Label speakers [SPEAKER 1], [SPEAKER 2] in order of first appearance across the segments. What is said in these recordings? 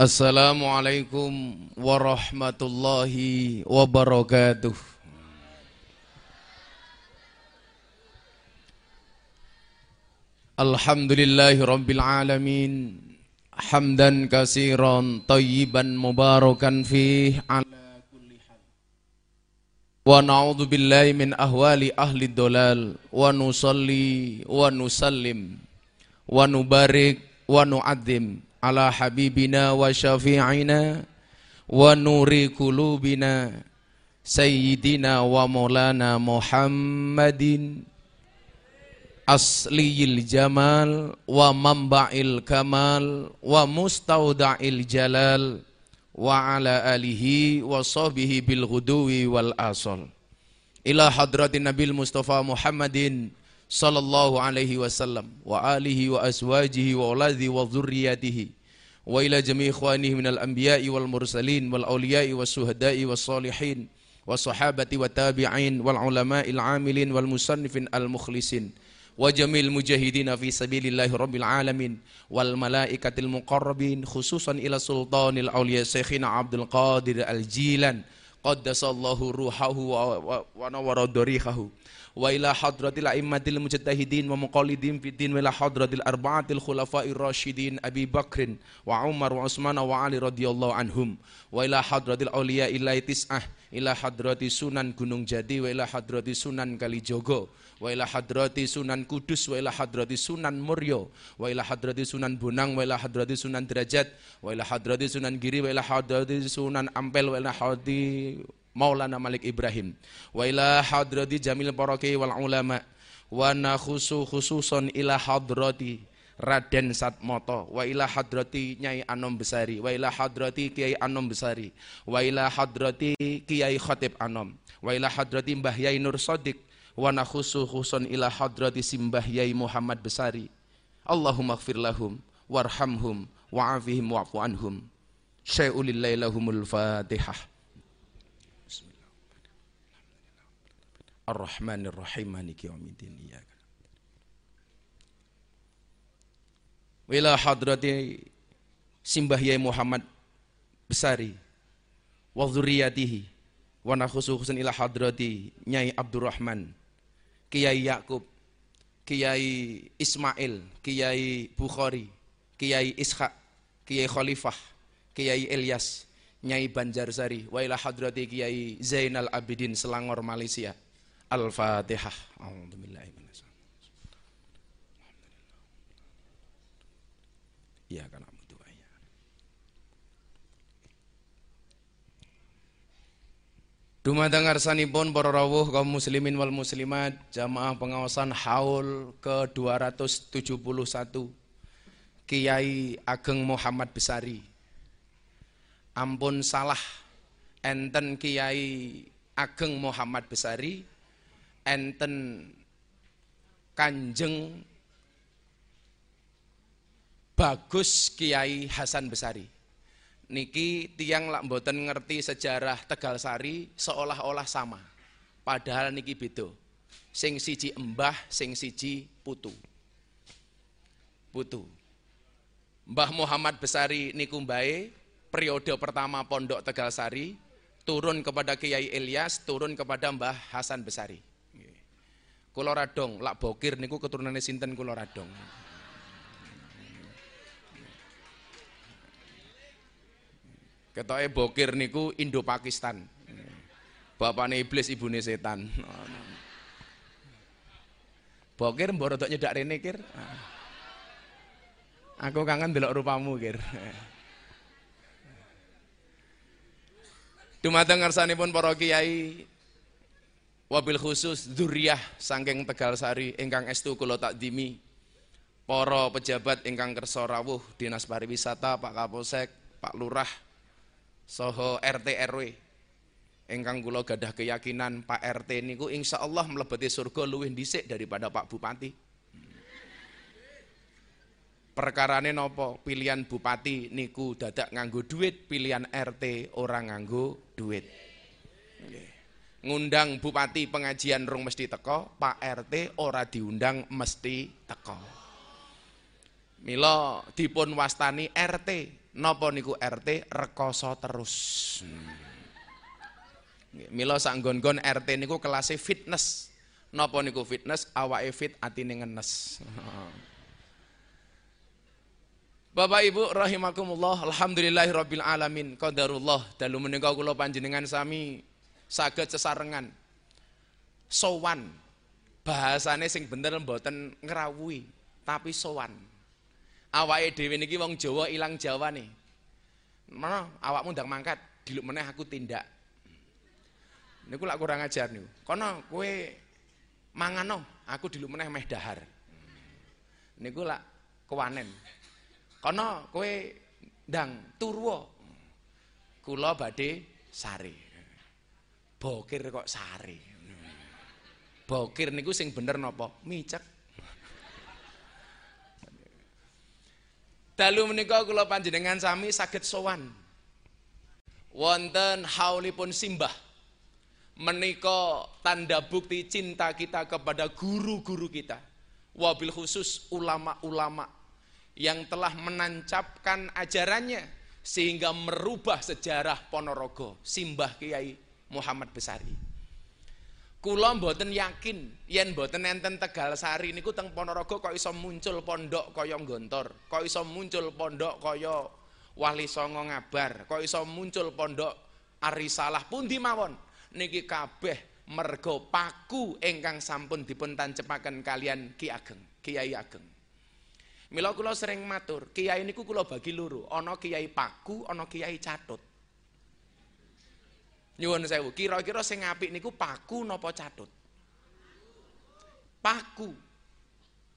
[SPEAKER 1] Assalamualaikum warahmatullahi wabarakatuh. Alhamdulillahi rabbil alamin. Hamdan kasiran tayyiban mubarakan fih ala kulli hal. Wa na'udzu billahi min ahwali ahli dolal wa nusalli wa nusallim wa nubarik wa nu'adzim ala habibina wa syafi'ina wa nuri kulubina sayyidina wa maulana Muhammadin asliyil jamal wa mamba'il kamal wa mustauda'il jalal wa ala alihi wa sahbihi bil ghuduwi wal asal. Ila hadratin nabil mustafa Muhammadin sallallahu alaihi wasallam wa alihi wa aswajihi wa auladhi wa dhurriyyatihi wa ila jami' ikhwanihi minal anbiya'i wal mursalin wal awliya'i was suhada'i was salihin was sahabati wa tabi'in wal ulama'il amilin wal musannifin al mukhlisin wa jamil mujahidina fi sabilillahi rabbil alamin wal malaikatil muqarrabin khususan ila sultanil awliya syekhina Abdul Qadir Al Jilan. Qaddasallahu ruhahu wa, wa nawara darihahu wa ila hadratil a'immatil mujtahidin wa muqallidin fid din wa ila hadratil arba'atil khulafa'ir rasyidin Abi Bakrin wa Umar wa Utsman wa Ali radhiyallahu anhum. Wa ila hadratil auliya ila tis'ah ila hadrati Sunan Gunung Jati wa ila hadrati Sunan Kalijogo wa ila hadrati Sunan Kudus wa ila hadrati Sunan Muryo wa ila hadrati Sunan Bonang wa ila hadrati Sunan Derajat wa ila hadrati Sunan Giri wa ila hadrati Sunan Ampel wa ila hadrati Maulana Malik Ibrahim. Wa ila hadrati Jamil Paraki wal ulama. Wa nakhusu khususon ila hadrati Raden Satmoto wa ila hadrati Nyai Anom Besari. Wa ila hadrati Kiai Anom Besari. Wa ila hadrati Kiai Khatib Anom. Wa ila hadrati Mbah Yai Nur Sodik wa nakhusu khususon ila hadrati Simbah Yai Muhammad Besari. Allahumma gfir lahum warhamhum wa'afihim wa'fu anhum. Fatihah Ar-Rahmanir Rahim Maliki Yaumiddin Iyyaka Wila hadrati Simbah Yai Muhammad Besari wa dzurriyyatihi wa nakhususun ila hadrati Nyai Abdurrahman Kiai Yakub Kiai Ismail Kiai Bukhari Kiai Ishaq Kiai Khalifah Kiai Ilyas Nyai Banjarsari wa hadrati Kiai Zainal Abidin Selangor Malaysia Al-Fatihah. Iya kan Dumateng ngarsanipun para rawuh kaum muslimin wal muslimat jamaah pengawasan haul ke-271 Kiai Ageng Muhammad Besari. Ampun salah enten Kiai Ageng Muhammad Besari enten Kanjeng Bagus Kiai Hasan Besari. Niki tiang lak mboten ngerti sejarah Tegal Sari seolah-olah sama. Padahal niki beda. Sing siji embah, sing siji putu. Putu. Mbah Muhammad Besari niku mbae periode pertama Pondok Tegal Sari turun kepada Kiai Ilyas, turun kepada Mbah Hasan Besari. Kulo Radong, lak bokir niku keturunannya sinten Kulo Radong. Ketoke bokir niku Indo Pakistan. Bapaknya iblis, ibune setan. Bokir mbok rodok nyedak rene kir. Aku kangen delok rupamu kir. Dumateng ngarsanipun para kiai wabil khusus dzurriyyah saking Tegal Sari ingkang estu kula takdimi para pejabat ingkang kersa rawuh Dinas Pariwisata Pak Kapolsek Pak Lurah soho RT RW ingkang kula gadah keyakinan Pak RT niku insyaallah mlebeti surga luwih dhisik daripada Pak Bupati. Perkarane nopo pilihan bupati niku dadak nganggo duit pilihan RT orang nganggo duit ngundang bupati pengajian rung mesti teko, Pak RT ora diundang mesti teko. Mila dipun wastani RT, Napa niku RT rekoso terus. Mila sak nggon-nggon RT niku kelasé fitness. Napa niku fitness awake fit atine ngenes. Bapak Ibu rahimakumullah, alhamdulillahirabbil alamin. Qadarullah dalu menika kula panjenengan sami saged sesarengan. Sowan. Bahasane sing bener mboten ngrawuhi, tapi sowan. Awake dhewe niki wong Jawa ilang Jawane. Mana awakmu ndang mangkat, diluk meneh aku tindak. Niku lak kurang ajar niku. Kono kowe mangano, aku diluk meneh meh dahar. Niku lak kewanen. Kono kowe ndang turwa. Kula badhe sari. Bokir kok sari. Bokir niku sing bener napa? Micek. Dalu menika kula panjenengan sami saged sowan. Wonten haulipun simbah. Menika tanda bukti cinta kita kepada guru-guru kita. Wabil khusus ulama-ulama yang telah menancapkan ajarannya sehingga merubah sejarah Ponorogo, Simbah Kiai Muhammad Besari. Kula mboten yakin yen mboten enten Tegal Sari niku teng Ponorogo kok iso muncul pondok kaya Gontor, kok iso muncul pondok kaya Wali Songo Ngabar, kok iso muncul pondok Arisalah pundi mawon. Niki kabeh mergo paku ingkang sampun dipun tancepaken kalian Ki Ageng, Kiai Ageng. Mila kula sering matur, kiai niku kula bagi loro, ana kiai paku, ana kiai catut. Nyuwun sewu, kira-kira sing apik niku paku napa catut? Paku.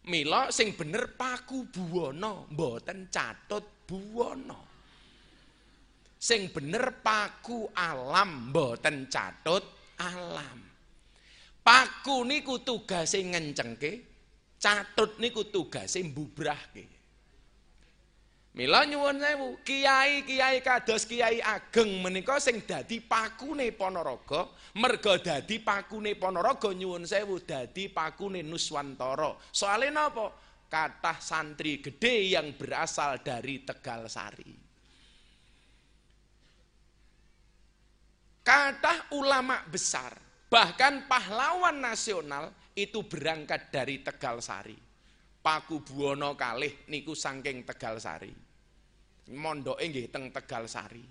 [SPEAKER 1] Mila sing bener paku buwana, mboten catut buwana. Sing bener paku alam, mboten catut alam. Paku niku tugase ngencengke, catut niku tugase mbubrahke. Mila nyuwun sewu, kiai-kiai kados kiai ageng menika sing dadi pakune Ponorogo, merga dadi pakune Ponorogo nyuwun sewu dadi pakune Nuswantara. Soale napa? Kathah santri gede yang berasal dari Tegal Sari. Kathah ulama besar, bahkan pahlawan nasional itu berangkat dari Tegal Sari. Paku Buwono kalih niku saking Tegal Sari mondoke nggih teng Tegal Sari.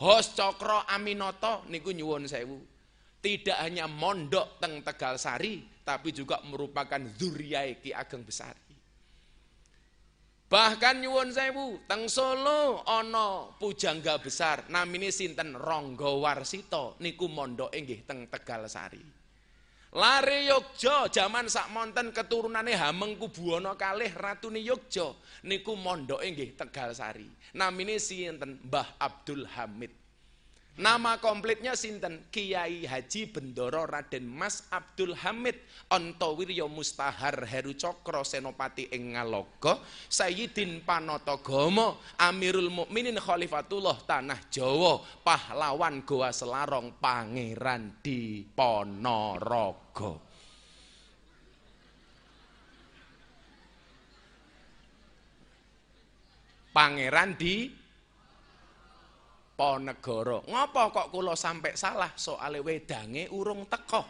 [SPEAKER 1] Hos Cokro Aminoto niku nyuwun sewu. Tidak hanya mondok teng Tegal Sari, tapi juga merupakan zuriyah Ki Ageng Besari. Bahkan nyuwun sewu, teng Solo ana pujangga besar namine sinten Ronggo Warsito niku mondoke nggih teng Tegal Sari. Lari Yogja zaman sak monten keturunane Hamengku Buwono kalih ratune Yogja niku mondoke nggih Tegal Sari. Namine sinten Mbah Abdul Hamid. Nama komplitnya sinten? Kiai Haji Bendoro Raden Mas Abdul Hamid Antawirya Mustahar Heru Cokro Senopati ing Ngaloga Sayyidin Panatagama Amirul Mukminin Khalifatullah Tanah Jawa pahlawan Goa Selarong Pangeran di Ponorogo Pangeran di Ponegoro. Ngopo kok kula sampai salah soale wedange urung teko.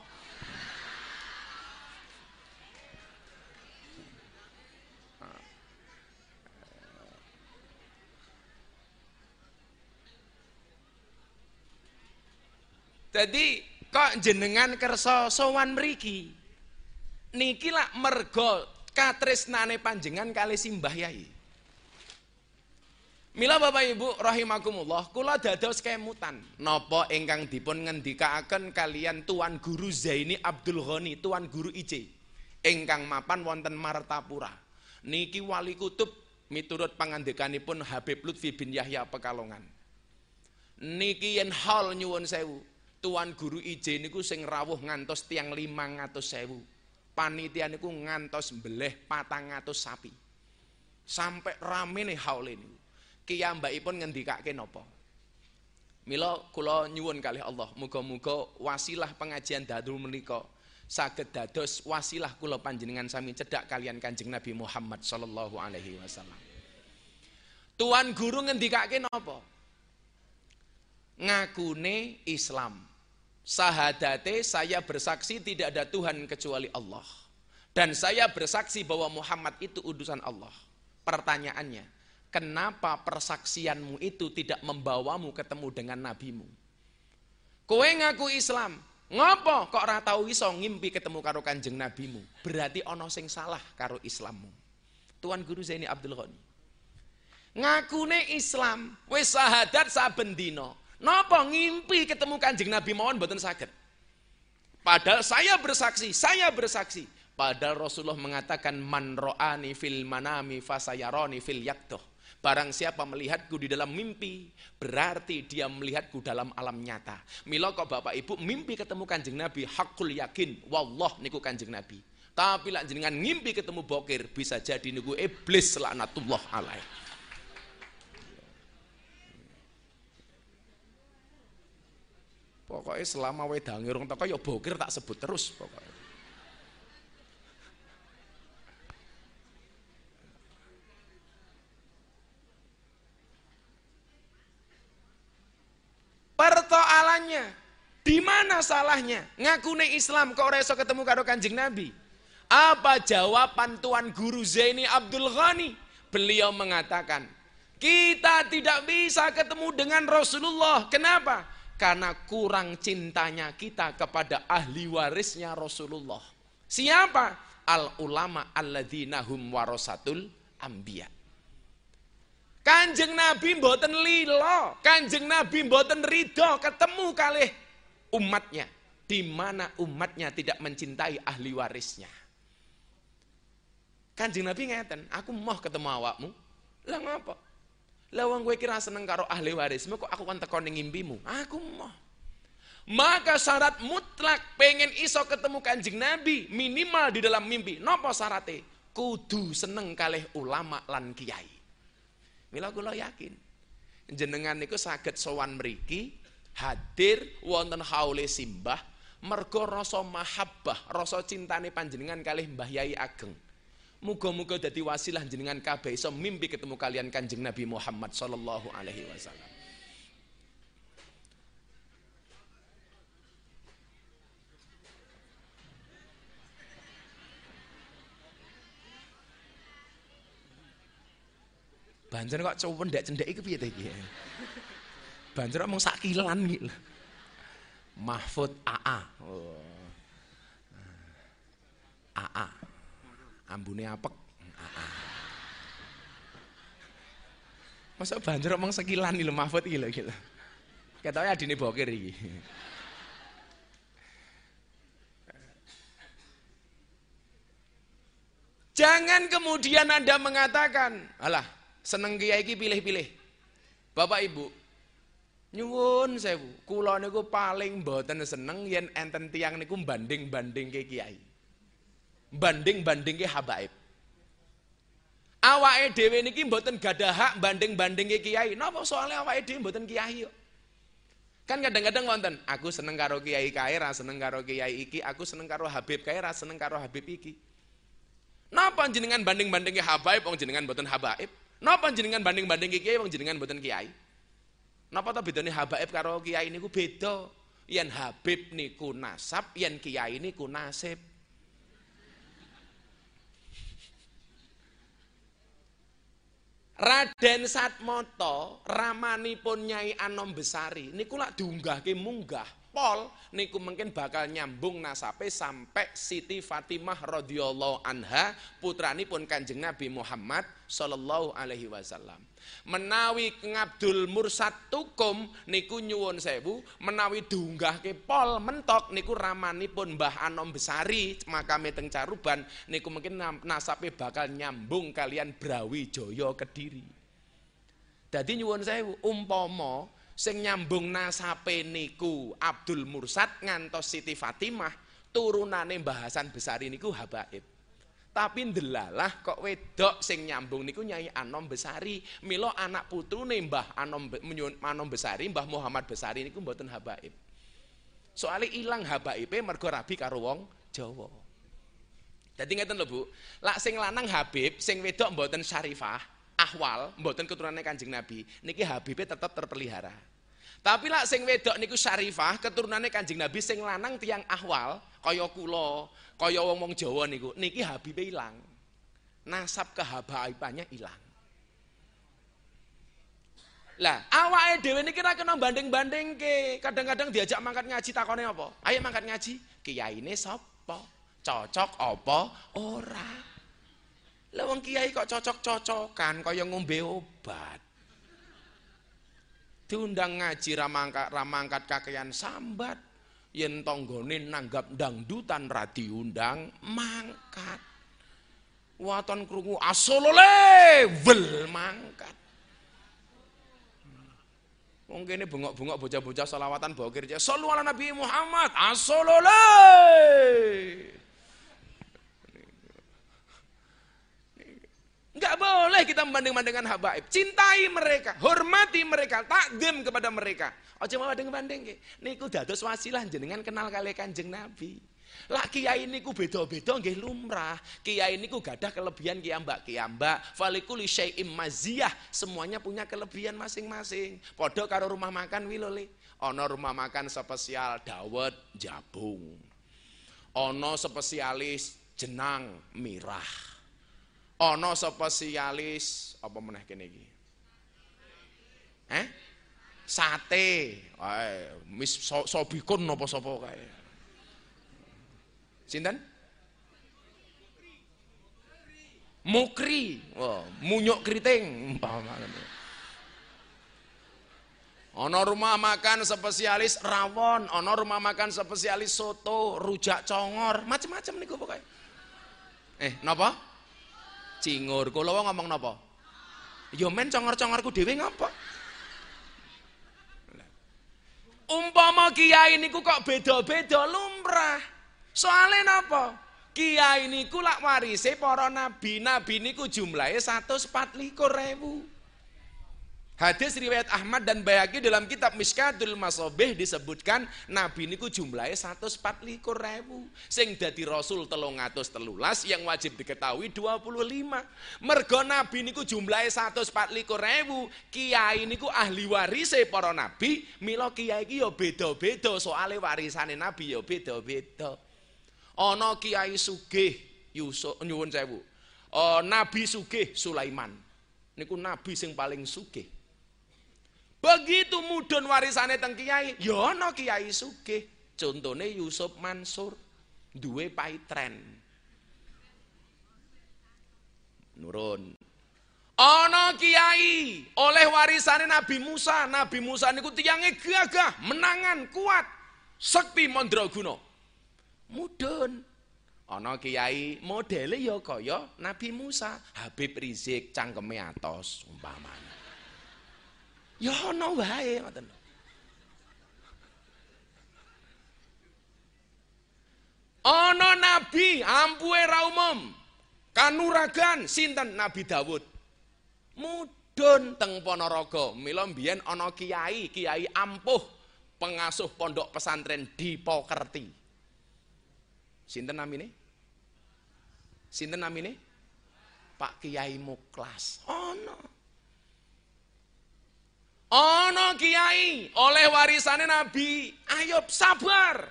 [SPEAKER 1] Jadi kok jenengan kersa sowan mriki. Niki lak mergo katresnane panjenengan kali simbah yai. Mila Bapak Ibu rahimakumullah, kula dados kemutan napa ingkang dipun ngendikaaken kalian Tuan Guru Zaini Abdul Ghani, Tuan Guru IC ingkang mapan wonten Martapura. Niki wali kutub miturut pangandikanipun Habib Lutfi bin Yahya Pekalongan. Niki yen hal nyuwun sewu, Tuan Guru IJ niku sing rawuh ngantos tiang 500.000. Panitia niku ngantos beleh patang sapi. Sampai rame nih haul ini kiyambakipun ngendikake napa? Mila kula nyuwun kalih Allah, muga-muga wasilah pengajian dadul menika saged dados wasilah kula panjenengan sami cedhak kalian Kanjeng Nabi Muhammad sallallahu alaihi wasallam. Tuan guru ngendikake napa? Ngakune Islam. Sahadate saya bersaksi tidak ada Tuhan kecuali Allah. Dan saya bersaksi bahwa Muhammad itu utusan Allah. Pertanyaannya, kenapa persaksianmu itu tidak membawamu ketemu dengan nabimu? Kowe ngaku Islam, ngopo kok ora tau iso ngimpi ketemu karo Kanjeng nabimu? Berarti ana sing salah karo Islammu. Tuan Guru Zaini Abdul Ghani. Ngakune Islam, wis sahadat saben dina. Napa ngimpi ketemu Kanjeng Nabi mawon mboten saged? Padahal saya bersaksi, saya bersaksi Padahal Rasulullah mengatakan man ro'ani fil manami fasayaroni fil yaktoh. Barang siapa melihatku di dalam mimpi, berarti dia melihatku dalam alam nyata. Mila kok Bapak Ibu mimpi ketemu Kanjeng Nabi, hakul yakin, wallah niku Kanjeng Nabi. Tapi lah jenengan mimpi ketemu bokir, bisa jadi niku iblis laknatullah alaih. Pokoknya selama wedangi orang toko ya bokir tak sebut terus pokoknya. Persoalannya, di mana salahnya? Ngakune Islam kok ora ketemu karo Kanjeng Nabi? Apa jawaban Tuan Guru Zaini Abdul Ghani? Beliau mengatakan, kita tidak bisa ketemu dengan Rasulullah. Kenapa? Karena kurang cintanya kita kepada ahli warisnya Rasulullah. Siapa? Al ulama alladzina hum warasatul anbiya. Kanjeng Nabi mboten lilo, Kanjeng Nabi mboten ridho ketemu kalih umatnya di mana umatnya tidak mencintai ahli warisnya. Kanjeng Nabi ngeten, aku mau ketemu awakmu. Lah ngapa? Lah wong kowe kira seneng karo ahli warismu kok aku kan teko ning ngimpimu. Aku mau. Maka syarat mutlak pengen iso ketemu kanjeng Nabi minimal di dalam mimpi. Nopo syaratnya? Kudu seneng kalih ulama lan kiai. Mila kula yakin jenengan niku saged sowan mriki hadir wonten haule simbah mergo rasa mahabbah, rasa cintane panjenengan kalih Mbah Yai Ageng. Muga-muga dadi wasilah jenengan kabeh iso mimpi ketemu kalian Kanjeng Nabi Muhammad sallallahu alaihi wasallam. Banjur kok cendek cendek iku piye iki? Banjur mung sak kilan iki. Mahfud AA. Oh. AA. Ambune apek. AA. Masa banjur mung sekilan iki lho Mahfud iki lho iki lho. Ketoke adine bokir iki. Jangan kemudian Anda mengatakan, alah seneng kiai iki pilih-pilih. Bapak Ibu, nyuwun sewu, kula niku paling mboten seneng yen enten tiang niku banding-banding ke kiai. Banding-banding ke habaib. Awake dhewe niki mboten gadah hak banding-banding ke kiai. Napa soalnya awake dhewe mboten kiai kok. Kan kadang-kadang wonten, aku seneng karo kiai kae, ra seneng karo kiai iki, aku seneng karo Habib kae, ra seneng karo Habib iki. Napa jenengan banding-bandingi habaib wong jenengan mboten habaib? Napa jenengan banding-banding kiai wong jenengan mboten kiai? Napa ta bedane habaib karo kiai niku beda? Yen Habib niku nasab, yen kiai niku nasib. Raden Satmoto ramanipun Nyai Anom Besari niku lak diunggahke munggah pol niku mungkin bakal nyambung nasape sampai Siti Fatimah radhiyallahu anha putrani pun Kanjeng Nabi Muhammad sallallahu alaihi wasallam. Menawi ngabdul mursad tukum niku nyuwun sewu, menawi ke pol mentok niku ramanipun Mbah Anom Besari makame teng Caruban niku mungkin nasape bakal nyambung kalian Brawijaya Kediri. Dadi nyuwun sewu umpama sing nyambung nasape niku Abdul Mursad ngantos Siti Fatimah turunane Mbah Hasan Besari niku habaib. Tapi ndelalah kok wedok sing nyambung niku Nyai Anom Besari. Milo anak putrune Mbah Anom Anom Besari Mbah Muhammad Besari niku mboten habaib. Soalnya ilang habaibe mergo rabi karo wong Jawa. Jadi ngeten lho Bu. Lak sing lanang Habib sing wedok mboten syarifah ahwal, mboten keturunannya Kanjeng Nabi, niki Habibe tetap terpelihara. Tapi lah sing wedok niku Syarifah, keturunannya Kanjeng Nabi sing lanang tiang ahwal, kaya kula, kaya wong-wong Jawa niku, niki Habibe ilang. Nasab kehabaibannya hilang. Lah, awake dhewe niki ra kena banding-bandingke. Kadang-kadang diajak mangkat ngaji takone apa? Ayo mangkat ngaji. Kiyaine sapa? Cocok apa ora? Lah wong kiai kok cocok-cocokan kaya ngombe obat. Diundang ngaji ra mangkat ra mangkat kakean sambat. Yen tanggane nanggap dangdutan ra diundang mangkat. Waton krungu asolole wel mangkat. Mungkin ini bengok-bengok bocah-bocah salawatan bawa kerja. Sallu ala Nabi Muhammad. Asolole. Enggak boleh kita membanding-bandingkan habaib. Cintai mereka, hormati mereka, takdim kepada mereka. Ojo mau banding-banding. Niku dados wasilah jenengan kenal kali kanjeng Nabi. Lah kiai niku beda-beda nggih lumrah. Kiai niku gadah kelebihan kiambak kiambak. Falikuli syai'im maziyah. Semuanya punya kelebihan masing-masing. Padha karo rumah makan wilole. Ana rumah makan spesial dawet jabung. Ana spesialis jenang mirah. Ana spesialis apa meneh kene iki? Eh? Sate. Ae, mis so, sobikun napa sapa kae. Sinten? Mukri. Oh, munyuk keriting Ono rumah makan spesialis rawon, ono rumah makan spesialis soto, rujak congor, macam-macam niku pokoknya. Eh, napa? Cingur. Kula ngomong napa? Yo men congor-congorku dhewe ngapa? Umpama kiai niku kok beda-beda lumrah. Soalnya napa? Kiai niku lak warise para nabi. Nabi niku jumlahnya 144 ribu. Hadis riwayat Ahmad dan Bayaki dalam kitab Miskatul Masobeh disebutkan Nabi niku jumlahnya 144 ribu. Sing dadi Rasul telung atus telulas yang wajib diketahui 25. Mergo Nabi niku jumlahnya 144 ribu. Kiai niku ahli warise para Nabi. Milo kiai iki ya beda-beda soalnya warisane Nabi ya beda-beda. Ana Kiai Sugih Yusuf nyuwun sewu. Nabi Sugih Sulaiman. Niku nabi sing paling sugih. Begitu mudun warisane teng kiai, ya ana kiai sugih. Contone Yusuf Mansur duwe paitren. Nurun. Ana kiai oleh warisane Nabi Musa. Nabi Musa niku tiyange gagah, menangan, kuat, sekti mandraguna mudun. Ana kiai modele ya kaya Nabi Musa, Habib Rizik cangkeme atos umpamane. Ya ana wae ngoten. Ana nabi ampuhe ra umum. Kanuragan sinten Nabi Dawud. Mudun teng Ponorogo. Mila mbiyen ana kiai, kiai ampuh pengasuh pondok pesantren di Pokerti. Sinten namine? Sinten namine? Pak Kiai Muklas. Ono. Ono Kiai oleh warisannya Nabi Ayub sabar.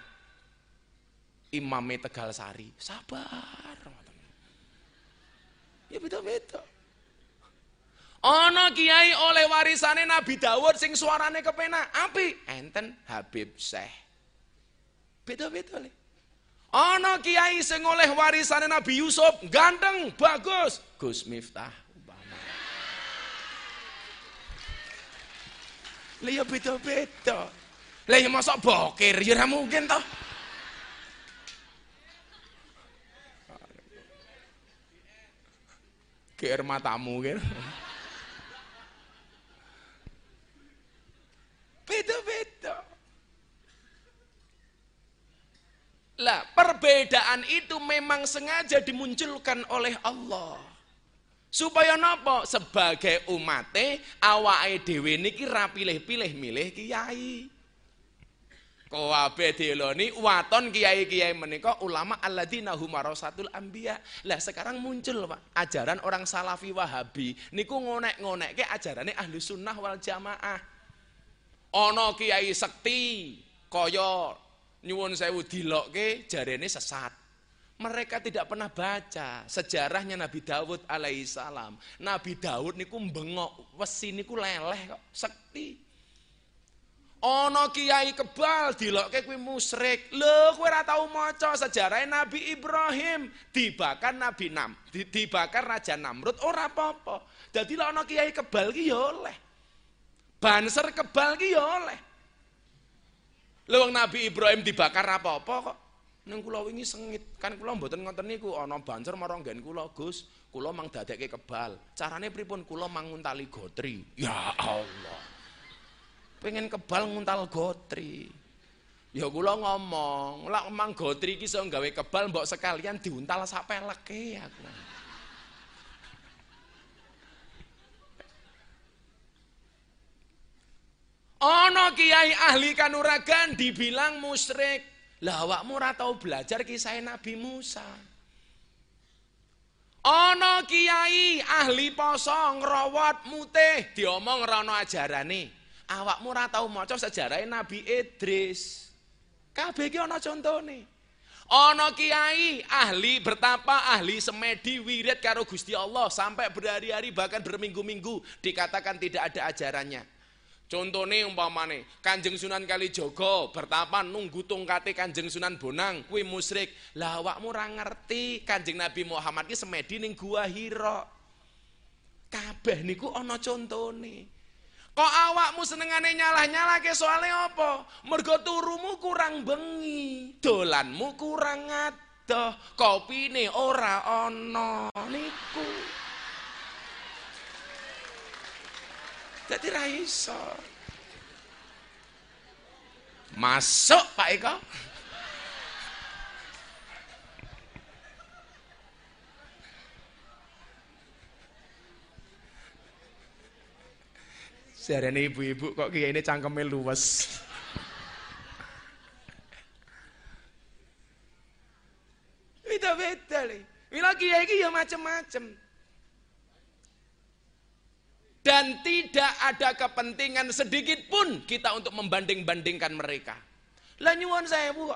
[SPEAKER 1] Imame Tegal Sari sabar. Ya beda-beda. Ono kiai oleh warisannya Nabi Dawud sing suarane kepenak. Api enten Habib Syekh. Beda-beda le. Ana kiai sing oleh warisane Nabi Yusuf, ganteng, bagus, Gus Miftah umpama. Lah ya beda-beda. Lah ya mosok bokir ya ora mungkin toh. GR matamu kan. Beda-beda. Lah, perbedaan itu memang sengaja dimunculkan oleh Allah. Supaya napa? Sebagai umate awake dhewe niki ra pilih-pilih milih kiai. Kuwabe dieloni waton kiai-kiai menika ulama alladzina hum anbiya. Lah sekarang muncul Pak ajaran orang Salafi Wahabi niku ngonek-ngonekke ajarane ahli sunnah wal jamaah. Ana kiai sekti kaya nyuwun sewu dilokke jarene sesat. Mereka tidak pernah baca sejarahnya Nabi Dawud alaihissalam. Nabi Dawud niku bengok wesi niku leleh kok sekti. Ana kiai kebal dilokke kuwi musyrik. Lho, kowe ora tau maca Nabi Ibrahim dibakar Nabi Nam, dibakar Raja Namrud ora apa-apa. Dadi lek ana kiai kebal ki ya oleh. Banser kebal ki ya oleh. Lho Nabi Ibrahim dibakar apa-apa kok. Nang kula wingi sengit, kan kula mboten ngoten niku ana banser marang nggen kula Gus, kula mang dadekke kebal. Carane pripun kula manguntali gotri. Ya Allah pengen kebal nguntal gotri. Ya kula ngomong, lak emang gotri iki iso gawe kebal mbok sekalian diuntal sak peleke aku. Ono kiai ahli kanuragan dibilang musyrik. Lah awakmu ora tau belajar kisah Nabi Musa. Ono kiai ahli poso ngrawat mutih diomong ora ajarane awakmu ora tau maca sejarah Nabi Idris. Kabeh iki ana contone. Ana kiai ahli bertapa, ahli semedi wirid karo Gusti Allah sampai berhari-hari bahkan berminggu-minggu dikatakan tidak ada ajarannya. Contohnya umpamane Kanjeng Sunan Kalijogo bertapa nunggu tungkate Kanjeng Sunan Bonang kuwi musyrik. Lah awakmu ora ngerti Kanjeng Nabi Muhammad ki semedi ning Gua Hira. Kabeh niku ana contone. Kok awakmu senengane nyalah-nyalah ke soalnya apa? Mergo turumu kurang bengi, dolanmu kurang adoh, kopine ora ono niku. Ra iso. Masuk Pak Eko. Jarene ibu-ibu kok kiai ini cangkeme luwes. Beda-beda nih. Mila kiai ya macem-macem. Dan tidak ada kepentingan sedikit pun kita untuk membanding-bandingkan mereka. Lah nyuwun saya bu.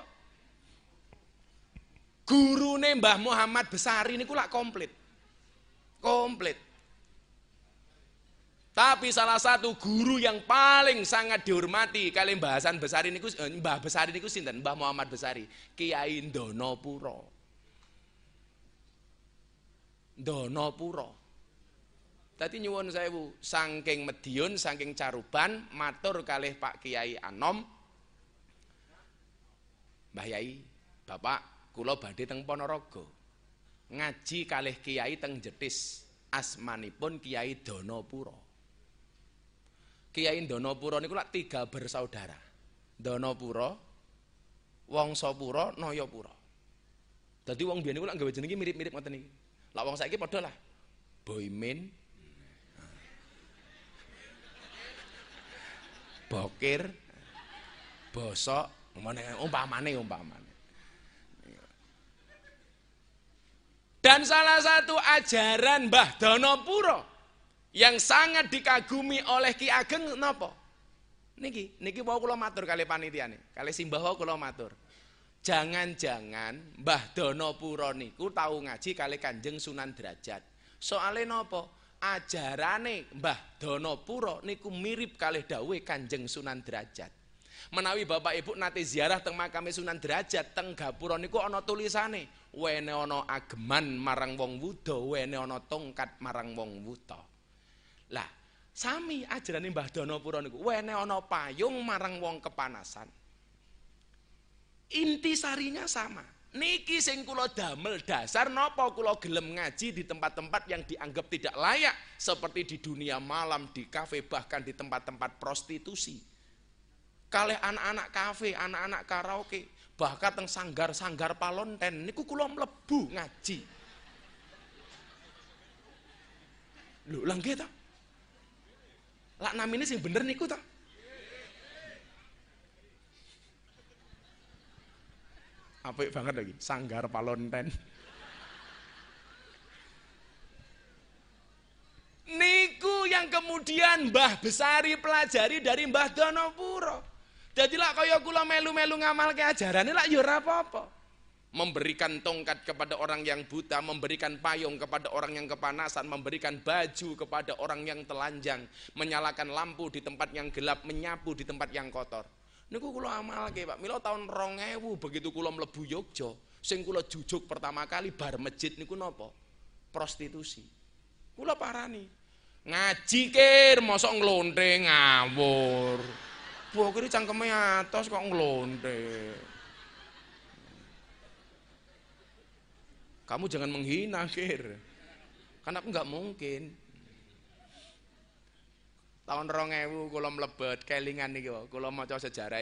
[SPEAKER 1] Guru Mbah Muhammad Besari ini kulak komplit. Komplit. Tapi salah satu guru yang paling sangat dihormati kalian bahasan besar ini eh, Mbah Besari niku sinten? Mbah Muhammad Besari, Kiai Ndonopuro. Ndonopuro. Tadi nyuwun sewu, saking Medion, saking Caruban, matur kalih Pak Kiai Anom. Mbah Yai, Bapak, kula badhe teng Ponorogo. Ngaji kalih Kiai teng Jetis. Asmanipun Kiai Donopuro. Kiai Ndonopuro niku lak tiga bersaudara. Ndonopuro, Wongsopuro, Noyopuro. Dadi wong biyen niku lak gawe jenenge mirip-mirip ngoten niki. Lah wong saiki padha lah. Boymin, Bokir, Bosok, umpamane umpamane. Dan salah satu ajaran Mbah Donopuro yang sangat dikagumi oleh Ki Ageng napa? Niki, niki mau kula matur kali panitia nih, kali simbah kula matur. Jangan-jangan Mbah Donopuro niku tahu ngaji kali Kanjeng Sunan Derajat. Soalnya napa? Ajarane Mbah Donopuro niku mirip kali dawe Kanjeng Sunan Derajat. Menawi Bapak Ibu nate ziarah teng makame Sunan Derajat teng gapura niku ana tulisane, wene ana ageman marang wong wuda, wene ana tongkat marang wong. Lah, sami ajarane Mbah Danapura niku wene ana payung marang wong kepanasan. Inti sarinya sama. Niki sing kula damel dasar napa kula gelem ngaji di tempat-tempat yang dianggap tidak layak seperti di dunia malam, di kafe bahkan di tempat-tempat prostitusi. Kalih anak-anak kafe, anak-anak karaoke, bahkan teng sanggar-sanggar palonten niku kula mlebu ngaji. Lho, lah nggih ta? Lak namine sing bener niku ta? Apik banget lagi, Sanggar Palonten. Niku yang kemudian Mbah Besari pelajari dari Mbah Donopuro. Jadi lah kaya kula melu-melu ngamal ke ajaran lah ya apa-apa. Memberikan tongkat kepada orang yang buta, memberikan payung kepada orang yang kepanasan, memberikan baju kepada orang yang telanjang, menyalakan lampu di tempat yang gelap, menyapu di tempat yang kotor. Niku kula amalke, Pak. Mila tahun 2000 begitu kula mlebu Yogya, sing kula jujuk pertama kali bar masjid niku napa? Prostitusi. Kula parani. Ngaji kir, mosok nglonte ngawur. Bokir cangkeme atos kok nglonte. Kamu jangan menghina kir. Karena aku nggak mungkin. Tahun 2000 kula mlebet kelingan niki kula maca sejarah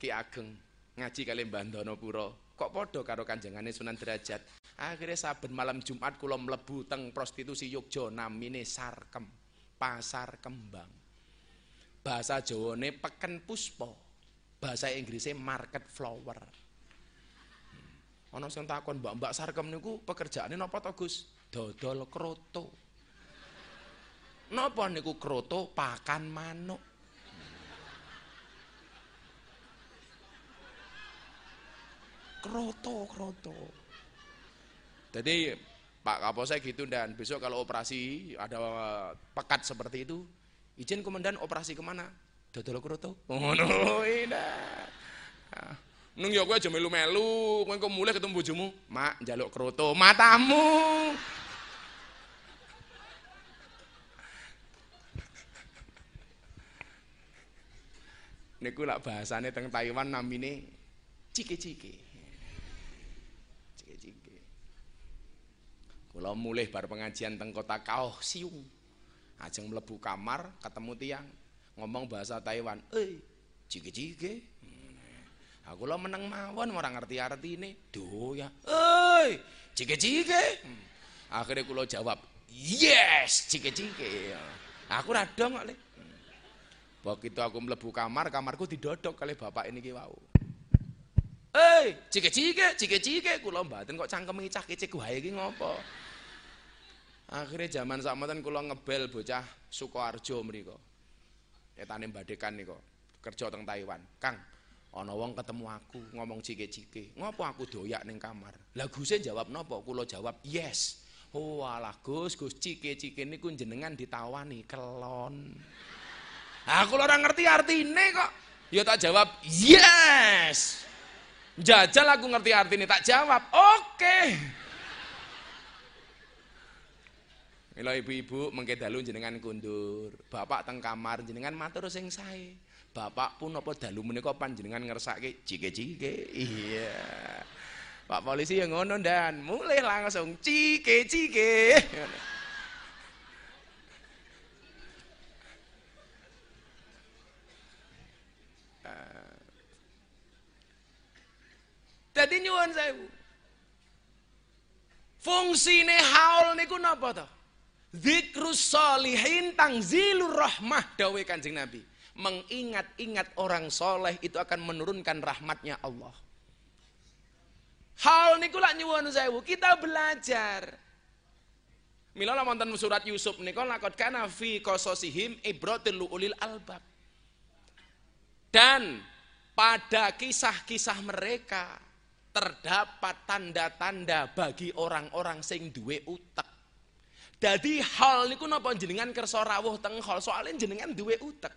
[SPEAKER 1] Ki Ageng ngaji kali Mbah Pura. Kok padha karo kanjengane Sunan Derajat. Akhirnya saben malam Jumat kula mlebu teng prostitusi Yogya namine Sarkem, Pasar Kembang. Bahasa Jawane peken puspa. Bahasa Inggrisnya market flower. Ana sing takon Mbak-mbak Sarkem niku pekerjaane napa to Gus? Dodol kroto. Napa niku kroto pakan manuk? Kroto, kroto. Jadi Pak Kapolsek gitu dan besok kalau operasi ada pekat seperti itu, izin komandan operasi ke mana? Dodol kroto. Oh no, Nung ya kowe aja melu-melu, kowe kok mulai ketemu bojomu, "Mak, njaluk kroto." Matamu. Niku lak bahasane teng Taiwan namine cike-cike. Cike-cike. Kula mulih bar pengajian teng kota Kaohsiung. Ajeng mlebu kamar ketemu tiang ngomong bahasa Taiwan. "Eh, cike-cike." Aku lo meneng mawon ora ngerti artine. Doya. "Eh, cike-cike." Akhirnya kula jawab, "Yes, cike-cike." Aku radong kok, Begitu aku melebu kamar, kamarku didodok kali bapak ini wau. Eh, cike-cike, cike-cike, kula mbaten kok cangkeme cah-cicik wae iki ngopo? Akhirnya zaman sakmeten kula ngebel bocah Sukoharjo mriku. Etane mbadekan niku, kerja teng Taiwan. Kang, ana wong ketemu aku ngomong cike-cike. Ngopo aku doyak ning kamar? Lah Guse jawab napa? Kula jawab, "Yes." Oh alah Gus, Gus cike-cike niku jenengan ditawani kelon. Aku orang ngerti artinya kok. Ya tak jawab, yes. Jajal aku ngerti artinya, tak jawab, oke. Okay. Mila ibu-ibu mengke dalu jenengan kundur. Bapak teng kamar jenengan matur sing sae. Bapak pun apa dalu menika panjenengan ngersake cike-cike. Iya. Pak polisi yang ngono dan mulai langsung cike-cike. Jadi nyuwun sewu. Fungsine haul niku napa to? Zikrus solihin tangzilur rahmah dawe Kanjeng Nabi. Mengingat-ingat orang soleh itu akan menurunkan rahmatnya Allah. Hal niku lak nyuwun sewu, kita belajar. Mila wonten surat Yusuf niku lakot kana fi qasasihim ibratul ulil albab. Dan pada kisah-kisah mereka terdapat tanda-tanda bagi orang-orang sing duwe utek. Jadi hal niku napa jenengan kersa rawuh teng hal soalnya jenengan duwe utek.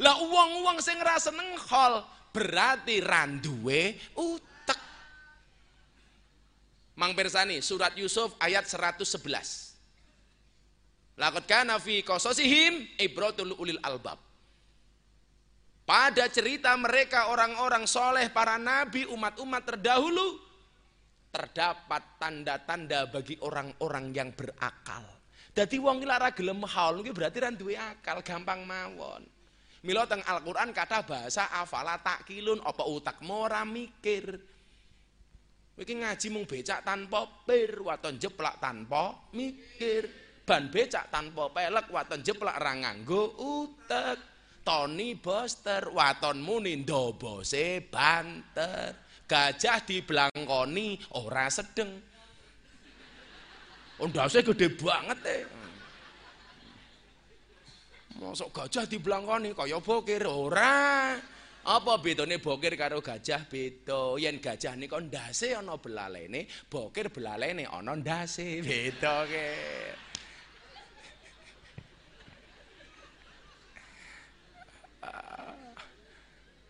[SPEAKER 1] Lah uang-uang sing ra seneng hal berarti randuwe utek. Mang Persani surat Yusuf ayat 111. Laqad kana fi qasasihim ibratul ulil albab. Pada cerita mereka orang-orang soleh, para nabi, umat-umat terdahulu, terdapat tanda-tanda bagi orang-orang yang berakal. Jadi wong lara gelem haul berarti ran duwe akal, gampang mawon. Mila teng Al-Qur'an kata bahasa afala takilun apa utak mora mikir. Iki ngaji mung becak tanpa pir, waton jeplak tanpa mikir. Ban becak tanpa pelek, waton jeplak ra nganggo utek. Tony Boster waton muni ndobose banter gajah diblangkoni ora sedeng. Ondase gede banget eh. Masuk gajah diblangkoni kaya bokir ora. Apa bedane bokir karo gajah beda? Yen gajah nika ndase ana belalene, bokir belalene ana ndase. Beda ke.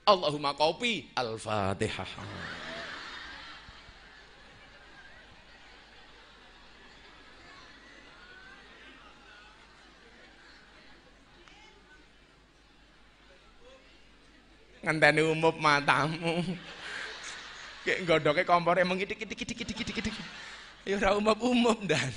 [SPEAKER 1] Allahumma kopi Al-Fatihah. ngenteni umup matamu. Kayak godoknya kompore mengidik idik idik idik idik idik. Ya ora umup-umup dan.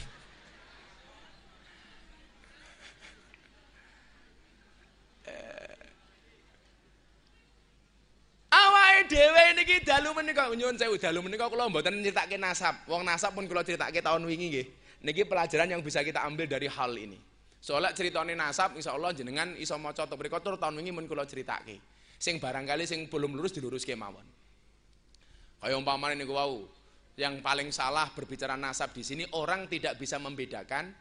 [SPEAKER 1] Awake dhewe niki dalu menika nyuwun sewu dalu menika kula mboten nyritake nasab. Wong nasab pun kula critake tahun wingi nggih. Niki pelajaran yang bisa kita ambil dari hal ini. Soalnya ceritane nasab insyaallah jenengan iso maca to mriku tur tahun wingi mun kula critake sing barangkali sing belum lurus dilurus mawon. Kaya umpamane niku wau, yang paling salah berbicara nasab di sini orang tidak bisa membedakan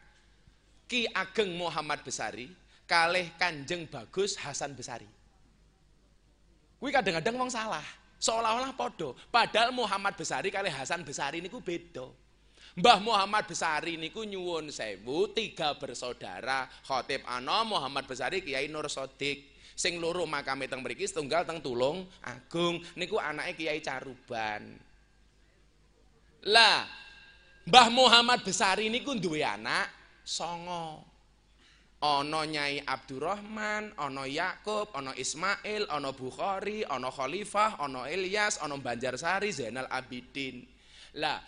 [SPEAKER 1] Ki Ageng Muhammad Besari kalih Kanjeng Bagus Hasan Besari. Kuwi kadang-kadang wong salah, seolah-olah podo. Padahal Muhammad Besari kalih Hasan Besari niku beda. Mbah Muhammad Besari niku nyuwun sewu tiga bersaudara Khotib Ano Muhammad Besari Kiai Nur Sodik Sing loro makame teng mriki setunggal teng Tulung Agung niku anake Kiai Caruban. Lah Mbah Muhammad Besari niku duwe anak songo. Ana Nyai Abdurrahman, ana Yakub, ana Ismail, ana Bukhari, ana Khalifah, ana Ilyas, ana Banjarsari, Zainal Abidin. Lah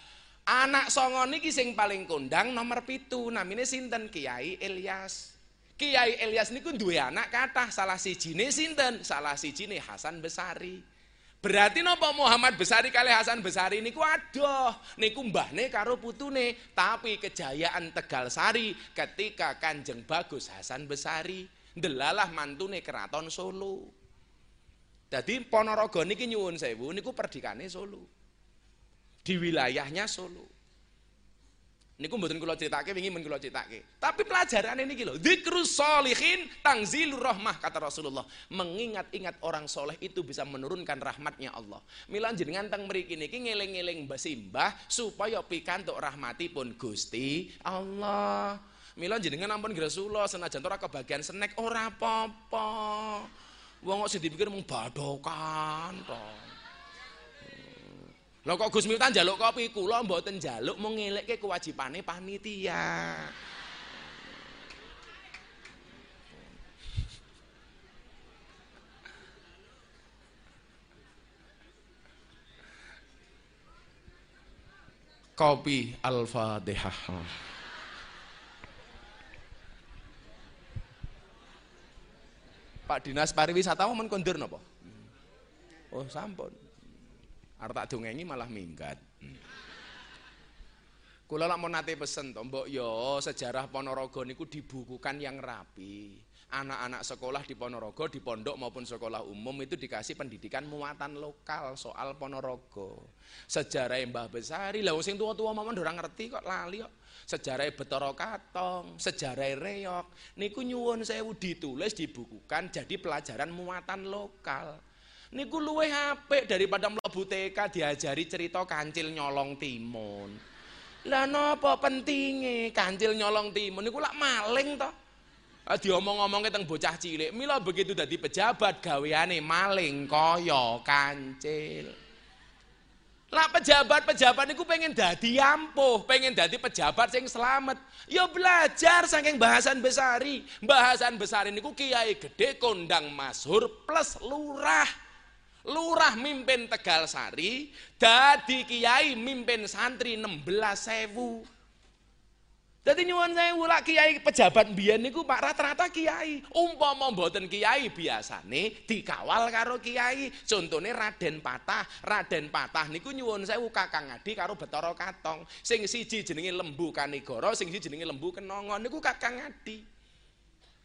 [SPEAKER 1] anak songo niki sing paling kondang nomor pitu namine sinten Kiai Ilyas. Kiai Elias niku duwe anak kathah salah sijine sinten? Salah sijine Hasan Besari. Berarti napa Muhammad Besari kali Hasan Besari niku adoh, niku mbahne karo putune, tapi kejayaan Tegal Sari ketika Kanjeng Bagus Hasan Besari ndelalah mantune keraton Solo. Jadi Ponorogo niki nyuwun sewu niku perdikane Solo. Di wilayahnya Solo. Niku mboten kula critake wingi men kula critake. Tapi pelajaran ini lho, dzikrus sholihin tangzilur rahmah kata Rasulullah. Mengingat-ingat orang soleh itu bisa menurunkan rahmatnya Allah. Mila jenengan teng mriki niki ngeling-eling simbah supaya pikantuk rahmatipun Gusti Allah. Mila jenengan ampun gresula senajan ora kebagian snack ora apa-apa. Wong kok sing dipikir mung badokan to. Lho kok Gus Miftah njaluk kopi, kula mboten njaluk mung ngelekke kewajibane panitia. Kopi Al-Fatihah. Pak Dinas Pariwisata mau kondur napa? Oh, sampun. Arep tak dongengi malah minggat. Kula lak mau pesen to, Mbok yo sejarah Ponorogo niku dibukukan yang rapi. Anak-anak sekolah di Ponorogo, di pondok maupun sekolah umum itu dikasih pendidikan muatan lokal soal Ponorogo. Sejarah Mbah Besari, lah sing tua-tua mawon ora ngerti kok lali kok. Sejarah Betoro Katong, sejarah Reok, niku nyuwun sewu ditulis dibukukan jadi pelajaran muatan lokal niku luwih apik daripada mlebu TK diajari cerita kancil nyolong timun. Lah napa pentinge kancil nyolong timun niku lak maling to. Diomong-omongke teng bocah cilik, mila begitu dadi pejabat gaweane maling kaya kancil. Lah pejabat-pejabat niku pengen dadi ampuh, pengen dadi pejabat sing selamat. Ya belajar saking bahasan besari. Bahasan besari niku kiai gede kondang masyhur plus lurah lurah mimpin Tegal Sari, dadi kiai mimpin santri 16 sewu. Dadi nyuwun sewu lak kiai pejabat mbiyen niku Pak rata-rata kiai. Umpama mboten kiai biasane dikawal karo kiai. Contone Raden Patah, Raden Patah niku nyuwun sewu Kakang Adi karo Betara Katong. Sing siji jenenge Lembu Kanigara, sing siji jenenge Lembu Kenongo niku Kakang Adi.